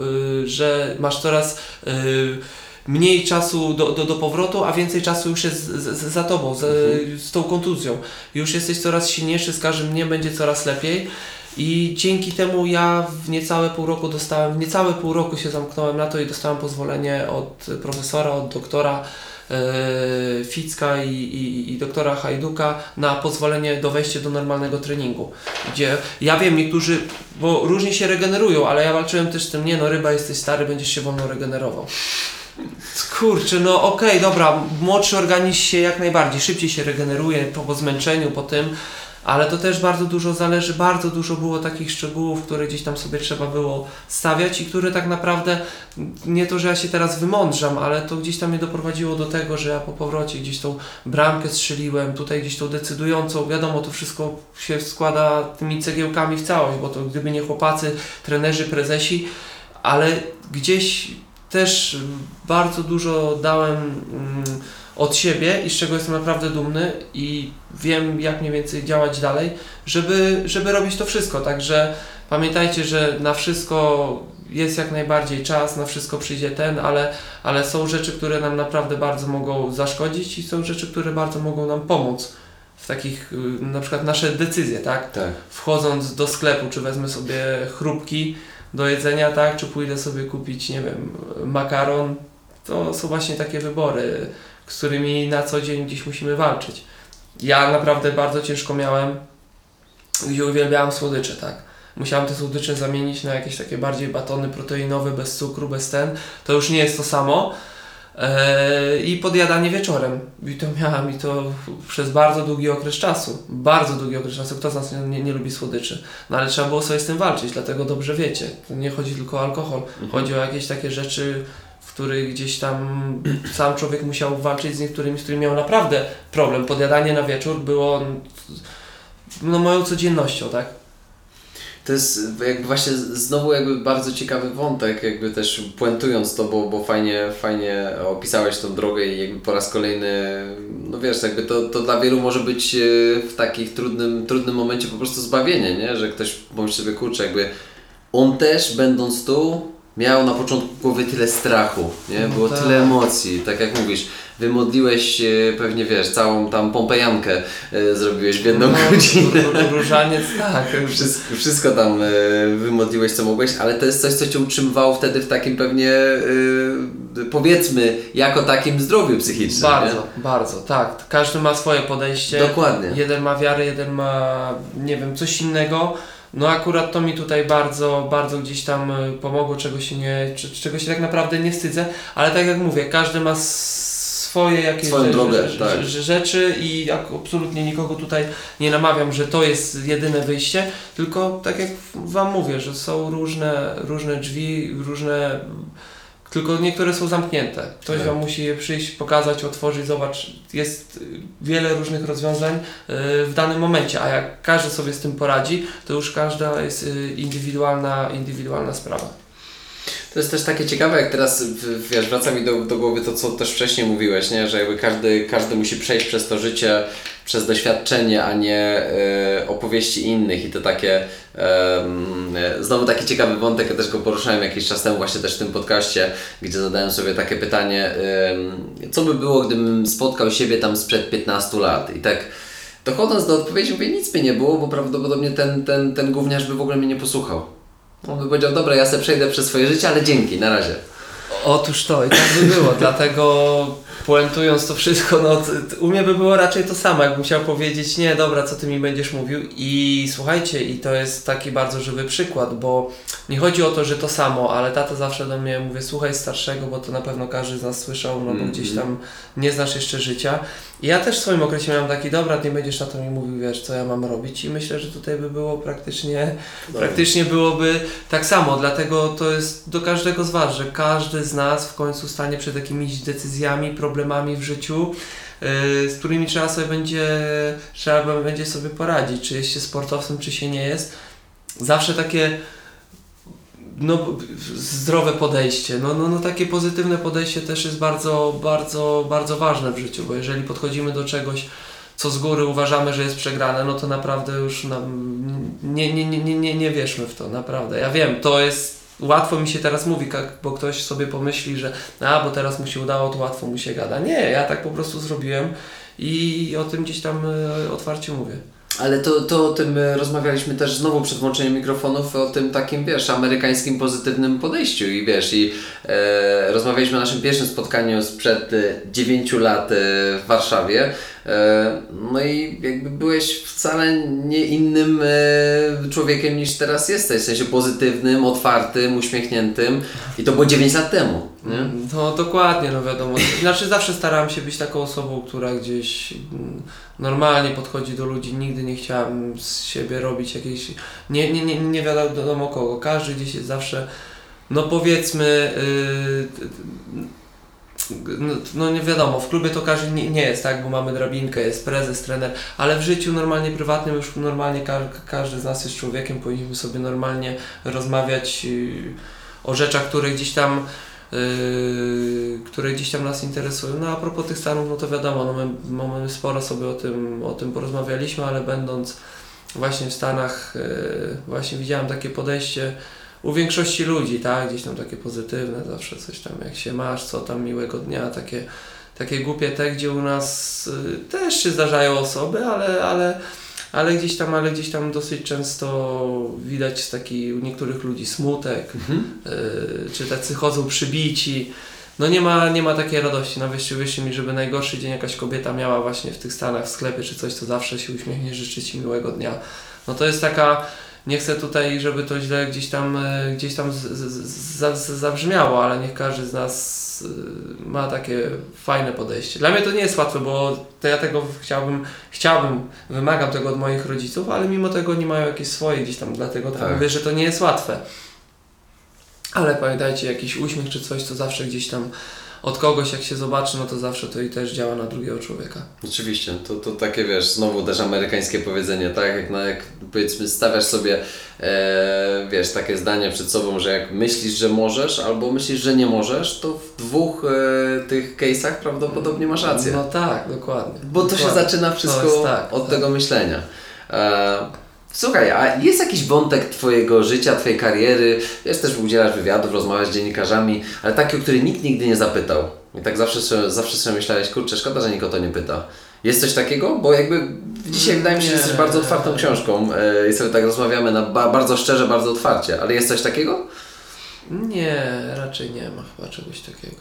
y, że masz coraz y, mniej czasu do, do, do powrotu, a więcej czasu już jest z, z, za tobą, z, z tą kontuzją. Już jesteś coraz silniejszy, z każdym dniem będzie coraz lepiej. I dzięki temu ja w niecałe pół roku dostałem, w niecałe pół roku się zamknąłem na to i dostałem pozwolenie od profesora, od doktora e, Ficka i, i, i doktora Hajduka na pozwolenie do wejścia do normalnego treningu. Gdzie ja wiem, niektórzy, bo różnie się regenerują, ale ja walczyłem też z tym, nie no ryba, jesteś stary, będziesz się wolno regenerował. Kurczę, no okej, dobra, młodszy organizm się jak najbardziej szybciej się regeneruje po zmęczeniu, po tym, ale to też bardzo dużo zależy, bardzo dużo było takich szczegółów, które gdzieś tam sobie trzeba było stawiać i które tak naprawdę, nie to, że ja się teraz wymądrzam, ale to gdzieś tam mnie doprowadziło do tego, że ja po powrocie gdzieś tą bramkę strzeliłem, tutaj gdzieś tą decydującą, wiadomo, to wszystko się składa tymi cegiełkami w całość, bo to gdyby nie chłopacy, trenerzy, prezesi, ale gdzieś też bardzo dużo dałem mm, od siebie i z czego jestem naprawdę dumny i wiem jak mniej więcej działać dalej, żeby, żeby robić to wszystko. Także pamiętajcie, że na wszystko jest jak najbardziej czas, na wszystko przyjdzie ten, ale, ale są rzeczy, które nam naprawdę bardzo mogą zaszkodzić i są rzeczy, które bardzo mogą nam pomóc w takich, y, na przykład nasze decyzje, tak? Tak. Wchodząc do sklepu, czy wezmę sobie chrupki, do jedzenia, tak, czy pójdę sobie kupić, nie wiem, makaron, to są właśnie takie wybory, z którymi na co dzień gdzieś musimy walczyć. Ja naprawdę bardzo ciężko miałem, gdzie uwielbiałem słodycze, tak. Musiałem te słodycze zamienić na jakieś takie bardziej batony proteinowe, bez cukru, bez ten. To już nie jest to samo. Eee, I podjadanie wieczorem. I to miałem i to przez bardzo długi okres czasu. Bardzo długi okres czasu. Kto z nas nie, nie, lubi słodyczy? No ale trzeba było sobie z tym walczyć, dlatego dobrze wiecie. To nie chodzi tylko o alkohol. Chodzi o jakieś takie rzeczy, w których gdzieś tam sam człowiek musiał walczyć z niektórymi, z którymi miał naprawdę problem. Podjadanie na wieczór było no, moją codziennością, tak? To jest jakby właśnie znowu jakby bardzo ciekawy wątek, jakby też puentując to, bo, bo fajnie, fajnie opisałeś tą drogę i jakby po raz kolejny, no wiesz, jakby to, to dla wielu może być e, w takich trudnym, trudnym momencie po prostu zbawienie, nie? Że ktoś pomyśli sobie, kurczę, jakby on też będąc tu miał na początku głowy tyle strachu, nie? No Było no tak. tyle emocji, tak jak mówisz, wymodliłeś pewnie, wiesz, całą tam pompejankę e, zrobiłeś w jedną no, godzinę. Różaniec, tak. Wszystko, wszystko tam e, wymodliłeś, co mogłeś, ale to jest coś, co Cię utrzymywało wtedy w takim pewnie, e, powiedzmy, jako takim zdrowiu psychicznym. Bardzo, nie? bardzo, tak. Każdy ma swoje podejście. Dokładnie. Jeden ma wiarę, jeden ma, nie wiem, coś innego. No akurat to mi tutaj bardzo, bardzo gdzieś tam y, pomogło, czego się nie, czego się tak naprawdę nie wstydzę, ale tak jak mówię, każdy ma swoje jakieś Swoją rzeczy, drogę, tak. rzeczy i absolutnie nikogo tutaj nie namawiam, że to jest jedyne wyjście, tylko tak jak Wam mówię, że są różne, różne drzwi, różne tylko niektóre są zamknięte. Ktoś tak. Wam musi je przyjść, pokazać, otworzyć, zobacz. Jest wiele różnych rozwiązań y, w danym momencie, a jak każdy sobie z tym poradzi, to już każda jest y, indywidualna, indywidualna sprawa. To jest też takie ciekawe, jak teraz wiesz, wraca mi do, do głowy to, co też wcześniej mówiłeś, nie? że jakby każdy, każdy musi przejść przez to życie, przez doświadczenie, a nie e, opowieści innych i to takie e, znowu taki ciekawy wątek, ja też go poruszałem jakiś czas temu właśnie też w tym podcaście, gdzie zadałem sobie takie pytanie, e, co by było, gdybym spotkał siebie tam sprzed 15 lat i tak dochodząc do odpowiedzi mówię, nic by nie było, bo prawdopodobnie ten, ten, ten gówniarz by w ogóle mnie nie posłuchał. On by powiedział, dobra, ja sobie przejdę przez swoje życie, ale dzięki, na razie. Otóż to i tak by było, dlatego puentując to wszystko, no u mnie by było raczej to samo, jakbym chciał powiedzieć, nie, dobra, co ty mi będziesz mówił i słuchajcie, i to jest taki bardzo żywy przykład, bo nie chodzi o to, że to samo, ale tata zawsze do mnie mówi, słuchaj starszego, bo to na pewno każdy z nas słyszał, no bo mm -hmm. gdzieś tam nie znasz jeszcze życia. Ja też w swoim okresie miałem taki, dobra, nie będziesz na to mi mówił, wiesz, co ja mam robić. I myślę, że tutaj by było praktycznie, praktycznie byłoby tak samo, dlatego to jest do każdego z Was, że każdy z nas w końcu stanie przed jakimiś decyzjami, problemami w życiu, yy, z którymi trzeba sobie będzie, trzeba będzie sobie poradzić, czy jest się sportowcem, czy się nie jest. Zawsze takie no, zdrowe podejście. No, no, no takie pozytywne podejście też jest bardzo, bardzo, bardzo ważne w życiu, bo jeżeli podchodzimy do czegoś, co z góry uważamy, że jest przegrane, no to naprawdę już nam, nie, nie, nie, nie, nie, wierzmy w to, naprawdę. Ja wiem, to jest łatwo mi się teraz mówi, bo ktoś sobie pomyśli, że a, bo teraz mu się udało, to łatwo mu się gada. Nie, ja tak po prostu zrobiłem i o tym gdzieś tam e, otwarcie mówię. Ale to, to o tym e, rozmawialiśmy też znowu przed włączeniem mikrofonów, o tym takim, wiesz, amerykańskim pozytywnym podejściu. I wiesz, i e, rozmawialiśmy o naszym pierwszym spotkaniu sprzed e, 9 lat e, w Warszawie, e, no i jakby byłeś wcale nie innym e, człowiekiem niż teraz jesteś, w sensie pozytywnym, otwartym, uśmiechniętym. I to było 9 lat temu, nie? No dokładnie, no wiadomo, znaczy zawsze starałem się być taką osobą, która gdzieś... Mm, normalnie podchodzi do ludzi, nigdy nie chciałem z siebie robić jakiejś, nie, nie, nie, nie wiadomo kogo, każdy gdzieś jest zawsze, no powiedzmy, yy, no, no, nie wiadomo, w klubie to każdy nie, nie, jest, tak, bo mamy drabinkę, jest prezes, trener, ale w życiu normalnie prywatnym już normalnie ka każdy z nas jest człowiekiem, powinniśmy sobie normalnie rozmawiać yy, o rzeczach, które gdzieś tam Yy, które gdzieś tam nas interesują. No a propos tych Stanów, no to wiadomo, no my, my sporo sobie o tym, o tym porozmawialiśmy, ale będąc właśnie w Stanach, yy, właśnie widziałem takie podejście u większości ludzi, tak, gdzieś tam takie pozytywne, zawsze coś tam, jak się masz, co tam miłego dnia, takie, takie głupie te, gdzie u nas yy, też się zdarzają osoby, ale, ale ale gdzieś tam, ale gdzieś tam dosyć często widać taki u niektórych ludzi smutek, yy, czy tacy chodzą przybici. No nie ma, nie ma takiej radości. Na wyjściu wyjście mi, żeby najgorszy dzień jakaś kobieta miała właśnie w tych Stanach w sklepie czy coś, to zawsze się uśmiechnie, życzy Ci miłego dnia. No to jest taka, nie chcę tutaj, żeby to źle gdzieś tam, e, gdzieś tam z, z, z, zabrzmiało, ale niech każdy z nas e, ma takie fajne podejście. Dla mnie to nie jest łatwe, bo ja tego chciałbym, chciałbym, wymagam tego od moich rodziców, ale mimo tego oni mają jakieś swoje gdzieś tam, dlatego tak Tak. mówię, że to nie jest łatwe. Ale pamiętajcie, jakiś uśmiech czy coś, to zawsze gdzieś tam od kogoś jak się zobaczy, no to zawsze to i też działa na drugiego człowieka. Oczywiście, to, to takie wiesz, znowu też amerykańskie powiedzenie, tak? Jak, no, jak powiedzmy stawiasz sobie, e, wiesz, takie zdanie przed sobą, że jak myślisz, że możesz, albo myślisz, że nie możesz, to w dwóch e, tych case'ach prawdopodobnie masz rację. No tak, dokładnie. Bo to się zaczyna wszystko jest tak, od tak. tego myślenia. E, słuchaj, a jest jakiś wątek Twojego życia, Twojej kariery? Wiesz, też udzielasz wywiadów, rozmawiasz z dziennikarzami, ale taki, o który nikt nigdy nie zapytał. I tak zawsze, zawsze sobie myślałeś, kurczę, szkoda, że nikt o to nie pyta. Jest coś takiego? Bo jakby dzisiaj wydaje mi się, że jesteś bardzo otwartą książką e, i sobie tak rozmawiamy na ba- bardzo szczerze, bardzo otwarcie. Ale jest coś takiego? Nie, raczej nie ma chyba czegoś takiego.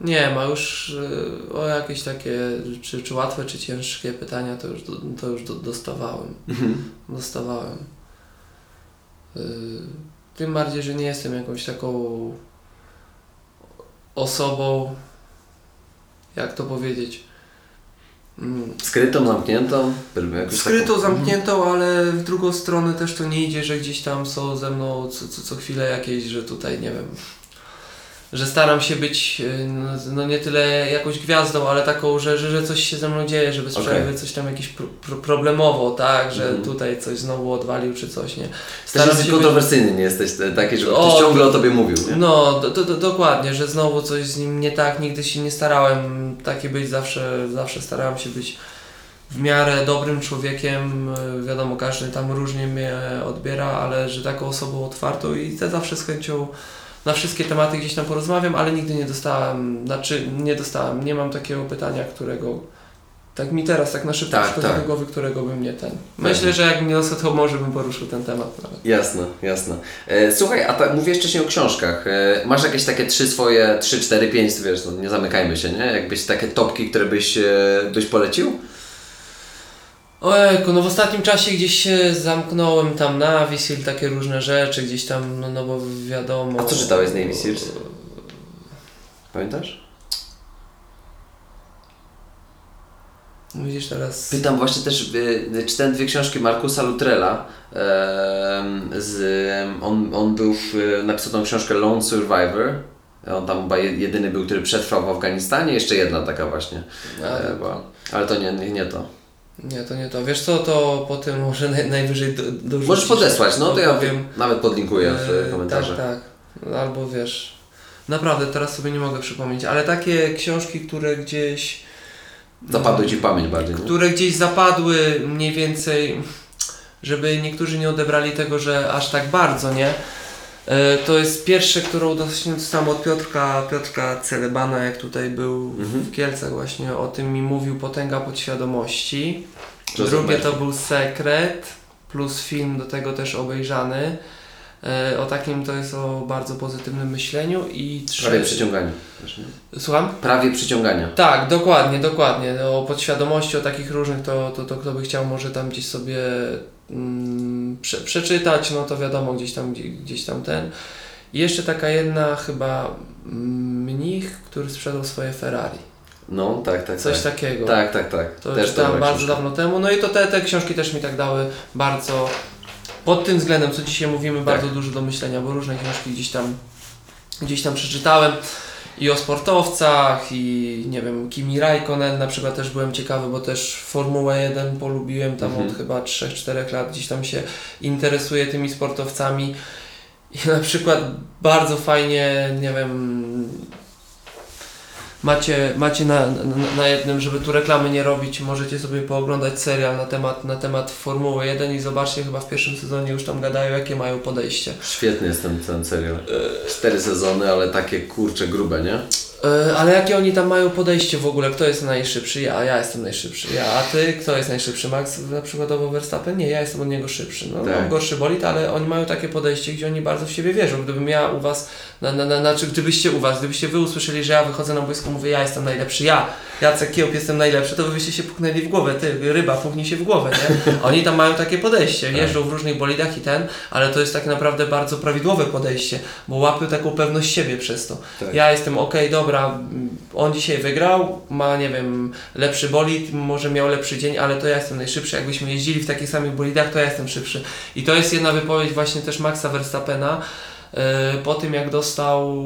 Nie ma już y, o jakieś takie, czy, czy łatwe, czy ciężkie pytania, to już, to już do, dostawałem. Dostawałem. Y, tym bardziej, że nie jestem jakąś taką osobą, jak to powiedzieć, mm, Skrytą, zamkniętą? Skrytą, taką- zamkniętą, ale w drugą stronę też to nie idzie, że gdzieś tam są ze mną co, co, co chwilę jakieś, że tutaj nie wiem, że staram się być y, no, no nie tyle jakąś gwiazdą, ale taką, że, że, że coś się ze mną dzieje, że bez przerwy coś tam jakieś pro, pro, problemowo, tak, że Mhm. tutaj coś znowu odwalił czy coś, nie. Też jesteś kontrowersyjny, nie jesteś taki, żeby O, ktoś ciągle o Tobie mówił, nie? No, do, do, do, dokładnie, że znowu coś z nim nie tak, nigdy się nie starałem taki być, zawsze, zawsze starałem się być w miarę dobrym człowiekiem, y, wiadomo, każdy tam różnie mnie odbiera, ale że taką osobą otwartą i te zawsze z chęcią na wszystkie tematy gdzieś tam porozmawiam, ale nigdy nie dostałem, znaczy nie dostałem, nie mam takiego pytania, którego tak mi teraz, tak na szybko Tak, tak. do głowy, którego bym nie ten. Myślę, że jakbym nie dostał, to może bym poruszył ten temat nawet. Jasne, jasne. E, słuchaj, a tak mówię wcześniej o książkach. E, masz jakieś takie trzy swoje, trzy, cztery, pięć, wiesz, no nie zamykajmy się, nie? Jakbyś takie topki, które byś, e, byś polecił? Ojejku, no w ostatnim czasie gdzieś się zamknąłem tam na Seal, takie różne rzeczy, gdzieś tam, no, no bo wiadomo... A co czytałeś z Navy Seals? Pamiętasz? No Widzisz teraz... Pytam właśnie też, e, czytałem dwie książki Markusa Lutrella. Z, on, on był, w, napisał tą książkę Lone Survivor. On tam chyba je- jedyny był, który przetrwał w Afganistanie. Jeszcze jedna taka właśnie. Ale, E, była. Ale to nie, nie, nie to. Nie, to nie to. Wiesz co, to po tym może naj, najwyżej do. Możesz podesłać, no to ja Opowiem. nawet podlinkuję w E, komentarzach. Tak, tak. Albo wiesz... Naprawdę, teraz sobie nie mogę przypomnieć, ale takie książki, które gdzieś... Zapadły Ci w pamięć bardziej, nie? które gdzieś zapadły mniej więcej, żeby niektórzy nie odebrali tego, że aż tak bardzo, nie? E, To jest pierwsze, którą dostałem od Piotrka, Piotrka Celebana, jak tutaj był Mhm. w Kielcach właśnie, o tym mi mówił Potęga Podświadomości. Joseph Drugie to Murphy. był Sekret, plus film do tego też obejrzany. E, O takim to jest o bardzo pozytywnym myśleniu i Prawie trzy... przyciągania. też, nie? Słucham? Prawie przyciągania. Tak, dokładnie, dokładnie. O podświadomości, o takich różnych, to, to, to kto by chciał może tam gdzieś sobie prze, przeczytać, no to wiadomo, gdzieś tam, gdzieś, gdzieś tam ten. I jeszcze taka jedna chyba mm, mnich, który sprzedał swoje Ferrari. No, tak, tak, Coś tak. takiego. Tak, tak, tak. To Też czytałem bardzo książka. dawno temu. No i to te, te książki też mi tak dały bardzo, pod tym względem, co dzisiaj mówimy, Tak. bardzo dużo do myślenia, bo różne książki gdzieś tam, gdzieś tam przeczytałem. I o sportowcach, i nie wiem, Kimi Raikkonen na przykład też byłem ciekawy, bo też Formułę 1 polubiłem tam Mhm. od chyba 3-4 lat, gdzieś tam się interesuję tymi sportowcami. I na przykład bardzo fajnie, nie wiem, macie, macie na, na, na jednym, żeby tu reklamy nie robić, możecie sobie pooglądać serial na temat, na temat Formuły 1 i zobaczcie, chyba w pierwszym sezonie już tam gadają, jakie mają podejście. Świetny jest ten, ten serial. Cztery sezony, ale takie kurcze grube, nie? E, ale jakie oni tam mają podejście w ogóle? Kto jest najszybszy? Ja, ja jestem najszybszy. Ja, a ty? Kto jest najszybszy? Max na przykładowo Verstappen? Nie, ja jestem od niego szybszy. No, Tak. mam gorszy bolid, ale oni mają takie podejście, gdzie oni bardzo w siebie wierzą. Gdybym ja u was, na, na, na, znaczy gdybyście u was, gdybyście wy usłyszeli, że ja wychodzę na boisko, mówię, ja jestem najlepszy, ja, Jacek Kiełb jestem najlepszy, to wy byście się puknęli w głowę, ty, ryba, puknij się w głowę, nie? Oni tam mają takie podejście, jeżdżą w różnych bolidach i ten, ale to jest tak naprawdę bardzo prawidłowe podejście, bo łapią taką pewność siebie przez to. Tak. Ja jestem okej, dobra, mm, on dzisiaj wygrał, ma, nie wiem, lepszy bolid, może miał lepszy dzień, ale to ja jestem najszybszy. Jakbyśmy jeździli w takich samych bolidach, to ja jestem szybszy. I to jest jedna wypowiedź właśnie też Maxa Verstappena, po tym jak dostał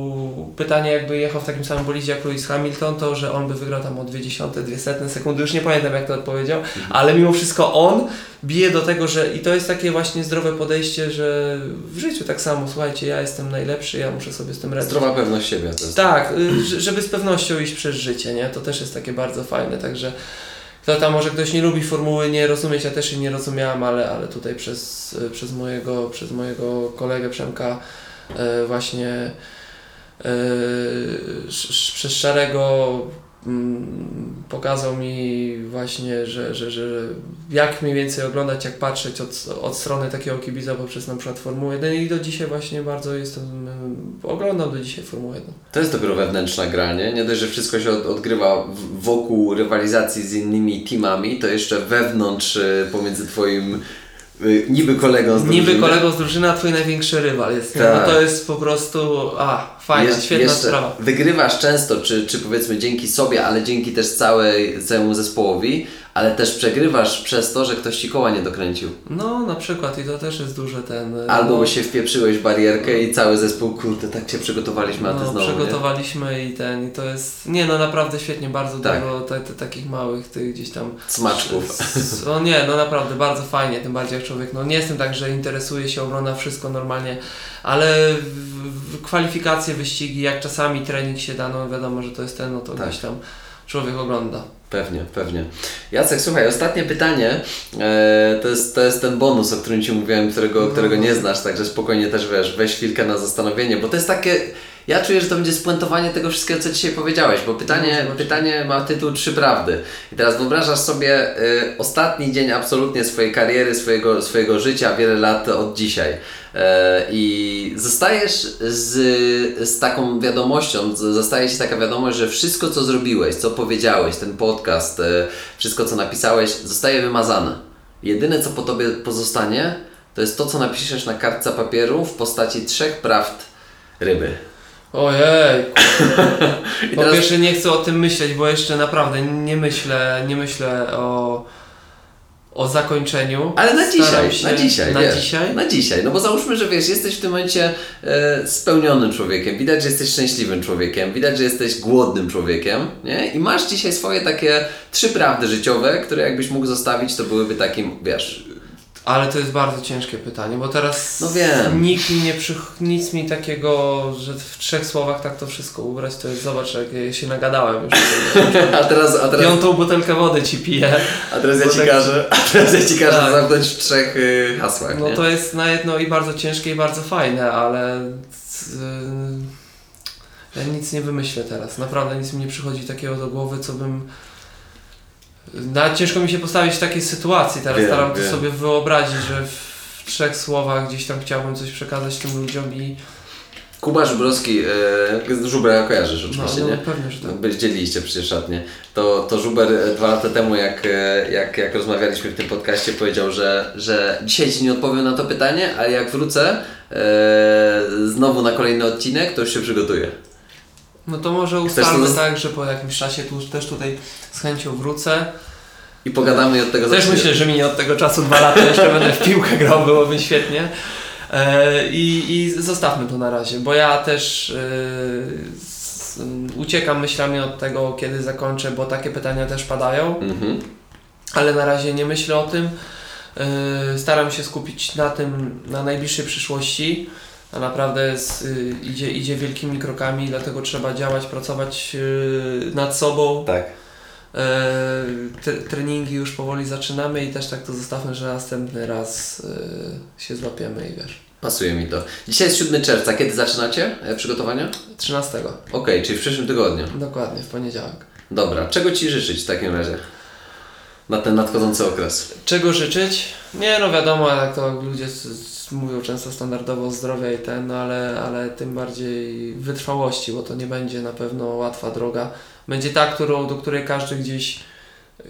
pytanie, jakby jechał w takim samym bolidzie jak Lewis Hamilton, to że on by wygrał tam o 0,2, 200 sekundy, już nie pamiętam jak to odpowiedział, ale mimo wszystko on bije do tego, że i to jest takie właśnie zdrowe podejście, że w życiu tak samo, słuchajcie, ja jestem najlepszy, ja muszę sobie z tym radzić. Zdrowa pewność siebie to jest. Tak, y, żeby z pewnością iść przez życie, nie? To też jest takie bardzo fajne, także kto tam może ktoś nie lubi formuły, nie rozumieć, ja też jej nie rozumiałam, ale, ale tutaj przez, y, przez, mojego, przez mojego kolegę Przemka właśnie y, sz- sz- przez Szarego mm, pokazał mi właśnie, że, że, że jak mniej więcej oglądać, jak patrzeć od, od strony takiego kibica poprzez na przykład Formułę 1 i do dzisiaj właśnie bardzo jestem, y, oglądam do dzisiaj Formułę 1. To jest dopiero wewnętrzna gra, nie? Nie dość, że wszystko się od, odgrywa wokół rywalizacji z innymi teamami, to jeszcze wewnątrz pomiędzy twoim niby kolegą z Niby drużyny. kolegą z drużyny, a twój największy rywal jest. Tak. No to jest po prostu, a, fajna, świetna sprawa. Wygrywasz często, czy, czy powiedzmy dzięki sobie, ale dzięki też całej, całemu zespołowi, ale też przegrywasz przez to, że ktoś ci koła nie dokręcił. No, na przykład i to też jest duże ten... Albo no, się wpieprzyłeś w barierkę i cały zespół, kurde, tak cię przygotowaliśmy, a ty no, znowu, nie? przygotowaliśmy i ten, i to jest, nie no naprawdę świetnie, bardzo Tak. dużo te, te, takich małych tych gdzieś tam... Smaczków. S- No nie, no naprawdę bardzo fajnie, tym bardziej jak człowiek, no nie jestem tak, że interesuje się, ogląda wszystko normalnie, ale w kwalifikacje, wyścigi, jak czasami trening się da, no wiadomo, że to jest ten, no to Tak. gdzieś tam człowiek ogląda. Pewnie, pewnie. Jacek, słuchaj, ostatnie pytanie. E, to, jest, to jest ten bonus, o którym Ci mówiłem, którego, No. którego nie znasz, także spokojnie też wiesz, weź chwilkę na zastanowienie, bo to jest takie. Ja czuję, że to będzie spuentowanie tego wszystkiego, co dzisiaj powiedziałeś, bo pytanie, No, pytanie ma tytuł Trzy Prawdy. I teraz wyobrażasz sobie y, ostatni dzień absolutnie swojej kariery, swojego, swojego życia, wiele lat od dzisiaj. E, I zostajesz z, z taką wiadomością, zostaje Ci taka wiadomość, że wszystko co zrobiłeś, co powiedziałeś, ten podcast, e, wszystko co napisałeś, zostaje wymazane. Jedyne co po Tobie pozostanie, to jest to, co napiszesz na kartce papieru w postaci trzech prawd ryby. Ojej, I Po teraz, pierwsze nie chcę o tym myśleć, bo jeszcze naprawdę nie myślę, nie myślę o, o zakończeniu. ale na Staram dzisiaj, się- na dzisiaj, Na wiesz, dzisiaj? Na dzisiaj, no bo załóżmy, że wiesz, jesteś w tym momencie e, spełnionym człowiekiem, widać, że jesteś szczęśliwym człowiekiem, widać, że jesteś głodnym człowiekiem, nie? I masz dzisiaj swoje takie trzy prawdy życiowe, które jakbyś mógł zostawić, to byłyby takim, wiesz, Ale to jest bardzo ciężkie pytanie, bo teraz No wiem. nikt mi nie przych... nic mi takiego, że w trzech słowach tak to wszystko ubrać, to jest, zobacz, jak ja się nagadałem już. a teraz, a teraz, Piątą butelkę wody ci piję. a teraz ja Ci tak- każę, a teraz ja Ci każę Tak. zamknąć w trzech y, hasłach, No nie? to jest na jedno i bardzo ciężkie i bardzo fajne, ale yy, ja nic nie wymyślę teraz. Naprawdę nic mi nie przychodzi takiego do głowy, co bym. Nawet ciężko mi się postawić w takiej sytuacji. Teraz Wiem, staram wiem. sobie wyobrazić, że w trzech słowach gdzieś tam chciałbym coś przekazać tym ludziom i. Kuba Żubrowski, y, Żubra kojarzysz No, oczywiście, no nie? pewnie, że tak. Dzieliliście przecież szatnie. To, to Żuber e, dwa lata temu, jak, e, jak, jak rozmawialiśmy w tym podcaście, powiedział, że, że dzisiaj Ci nie odpowiem na to pytanie, ale jak wrócę e, znowu na kolejny odcinek, to już się przygotuję. No to może ustalmy tak, że po jakimś czasie tu też tutaj z chęcią wrócę. I pogadamy i od tego Też myślę, że minie od tego czasu dwa lata, jeszcze będę w piłkę grał, byłoby świetnie. E, I, I zostawmy to na razie, bo ja też e, uciekam myślami od tego, kiedy zakończę, bo takie pytania też padają, Mhm. ale na razie nie myślę o tym. E, Staram się skupić na tym, na najbliższej przyszłości. A naprawdę jest, y, idzie, idzie wielkimi krokami, dlatego trzeba działać, pracować y, nad sobą. Tak. E, tre- treningi już powoli zaczynamy i też tak to zostawmy, że następny raz e, się złapiemy i wiesz. Pasuje mi to. Dzisiaj jest 7 czerwca. Kiedy zaczynacie e, przygotowania? 13. Okej, czyli w przyszłym tygodniu. Dokładnie, w poniedziałek. Dobra, czego Ci życzyć w takim razie? Na ten nadchodzący okres. Czego życzyć? Nie no wiadomo, jak to ludzie mówią często standardowo zdrowia i ten, no ale, ale tym bardziej wytrwałości, bo to nie będzie na pewno łatwa droga. Będzie ta, którą, do której każdy gdzieś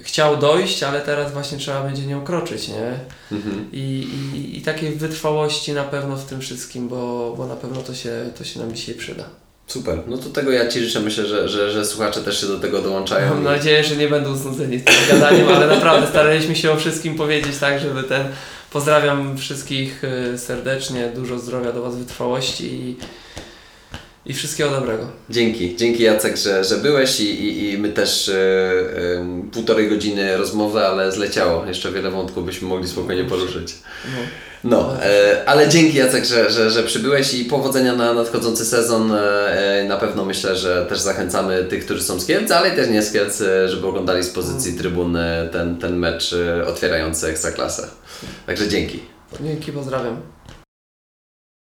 chciał dojść, ale teraz właśnie trzeba będzie nią kroczyć, nie? Mhm. I, i, i takiej wytrwałości na pewno w tym wszystkim, bo, bo na pewno to się, to się nam dzisiaj przyda. Super. No to tego ja Ci życzę. Myślę, że, że, że słuchacze też się do tego dołączają. Mam nadzieję, że nie będą znudzeni tym gadaniem, ale naprawdę staraliśmy się o wszystkim powiedzieć tak, żeby ten... Pozdrawiam wszystkich y, serdecznie, dużo zdrowia do Was, wytrwałości i, i wszystkiego dobrego. Dzięki, dzięki Jacek, że, że byłeś i, i, i my też e, e, półtorej godziny rozmowy, ale zleciało. Jeszcze wiele wątków byśmy mogli spokojnie poruszyć. No. No, e, ale dzięki Jacek, że, że, że przybyłeś i powodzenia na nadchodzący sezon. Na pewno myślę, że też zachęcamy tych, którzy są z Kielc, ale też nie z Kielc, żeby oglądali z pozycji trybuny ten, ten mecz otwierający Ekstraklasę. Także dzięki. Dzięki, pozdrawiam.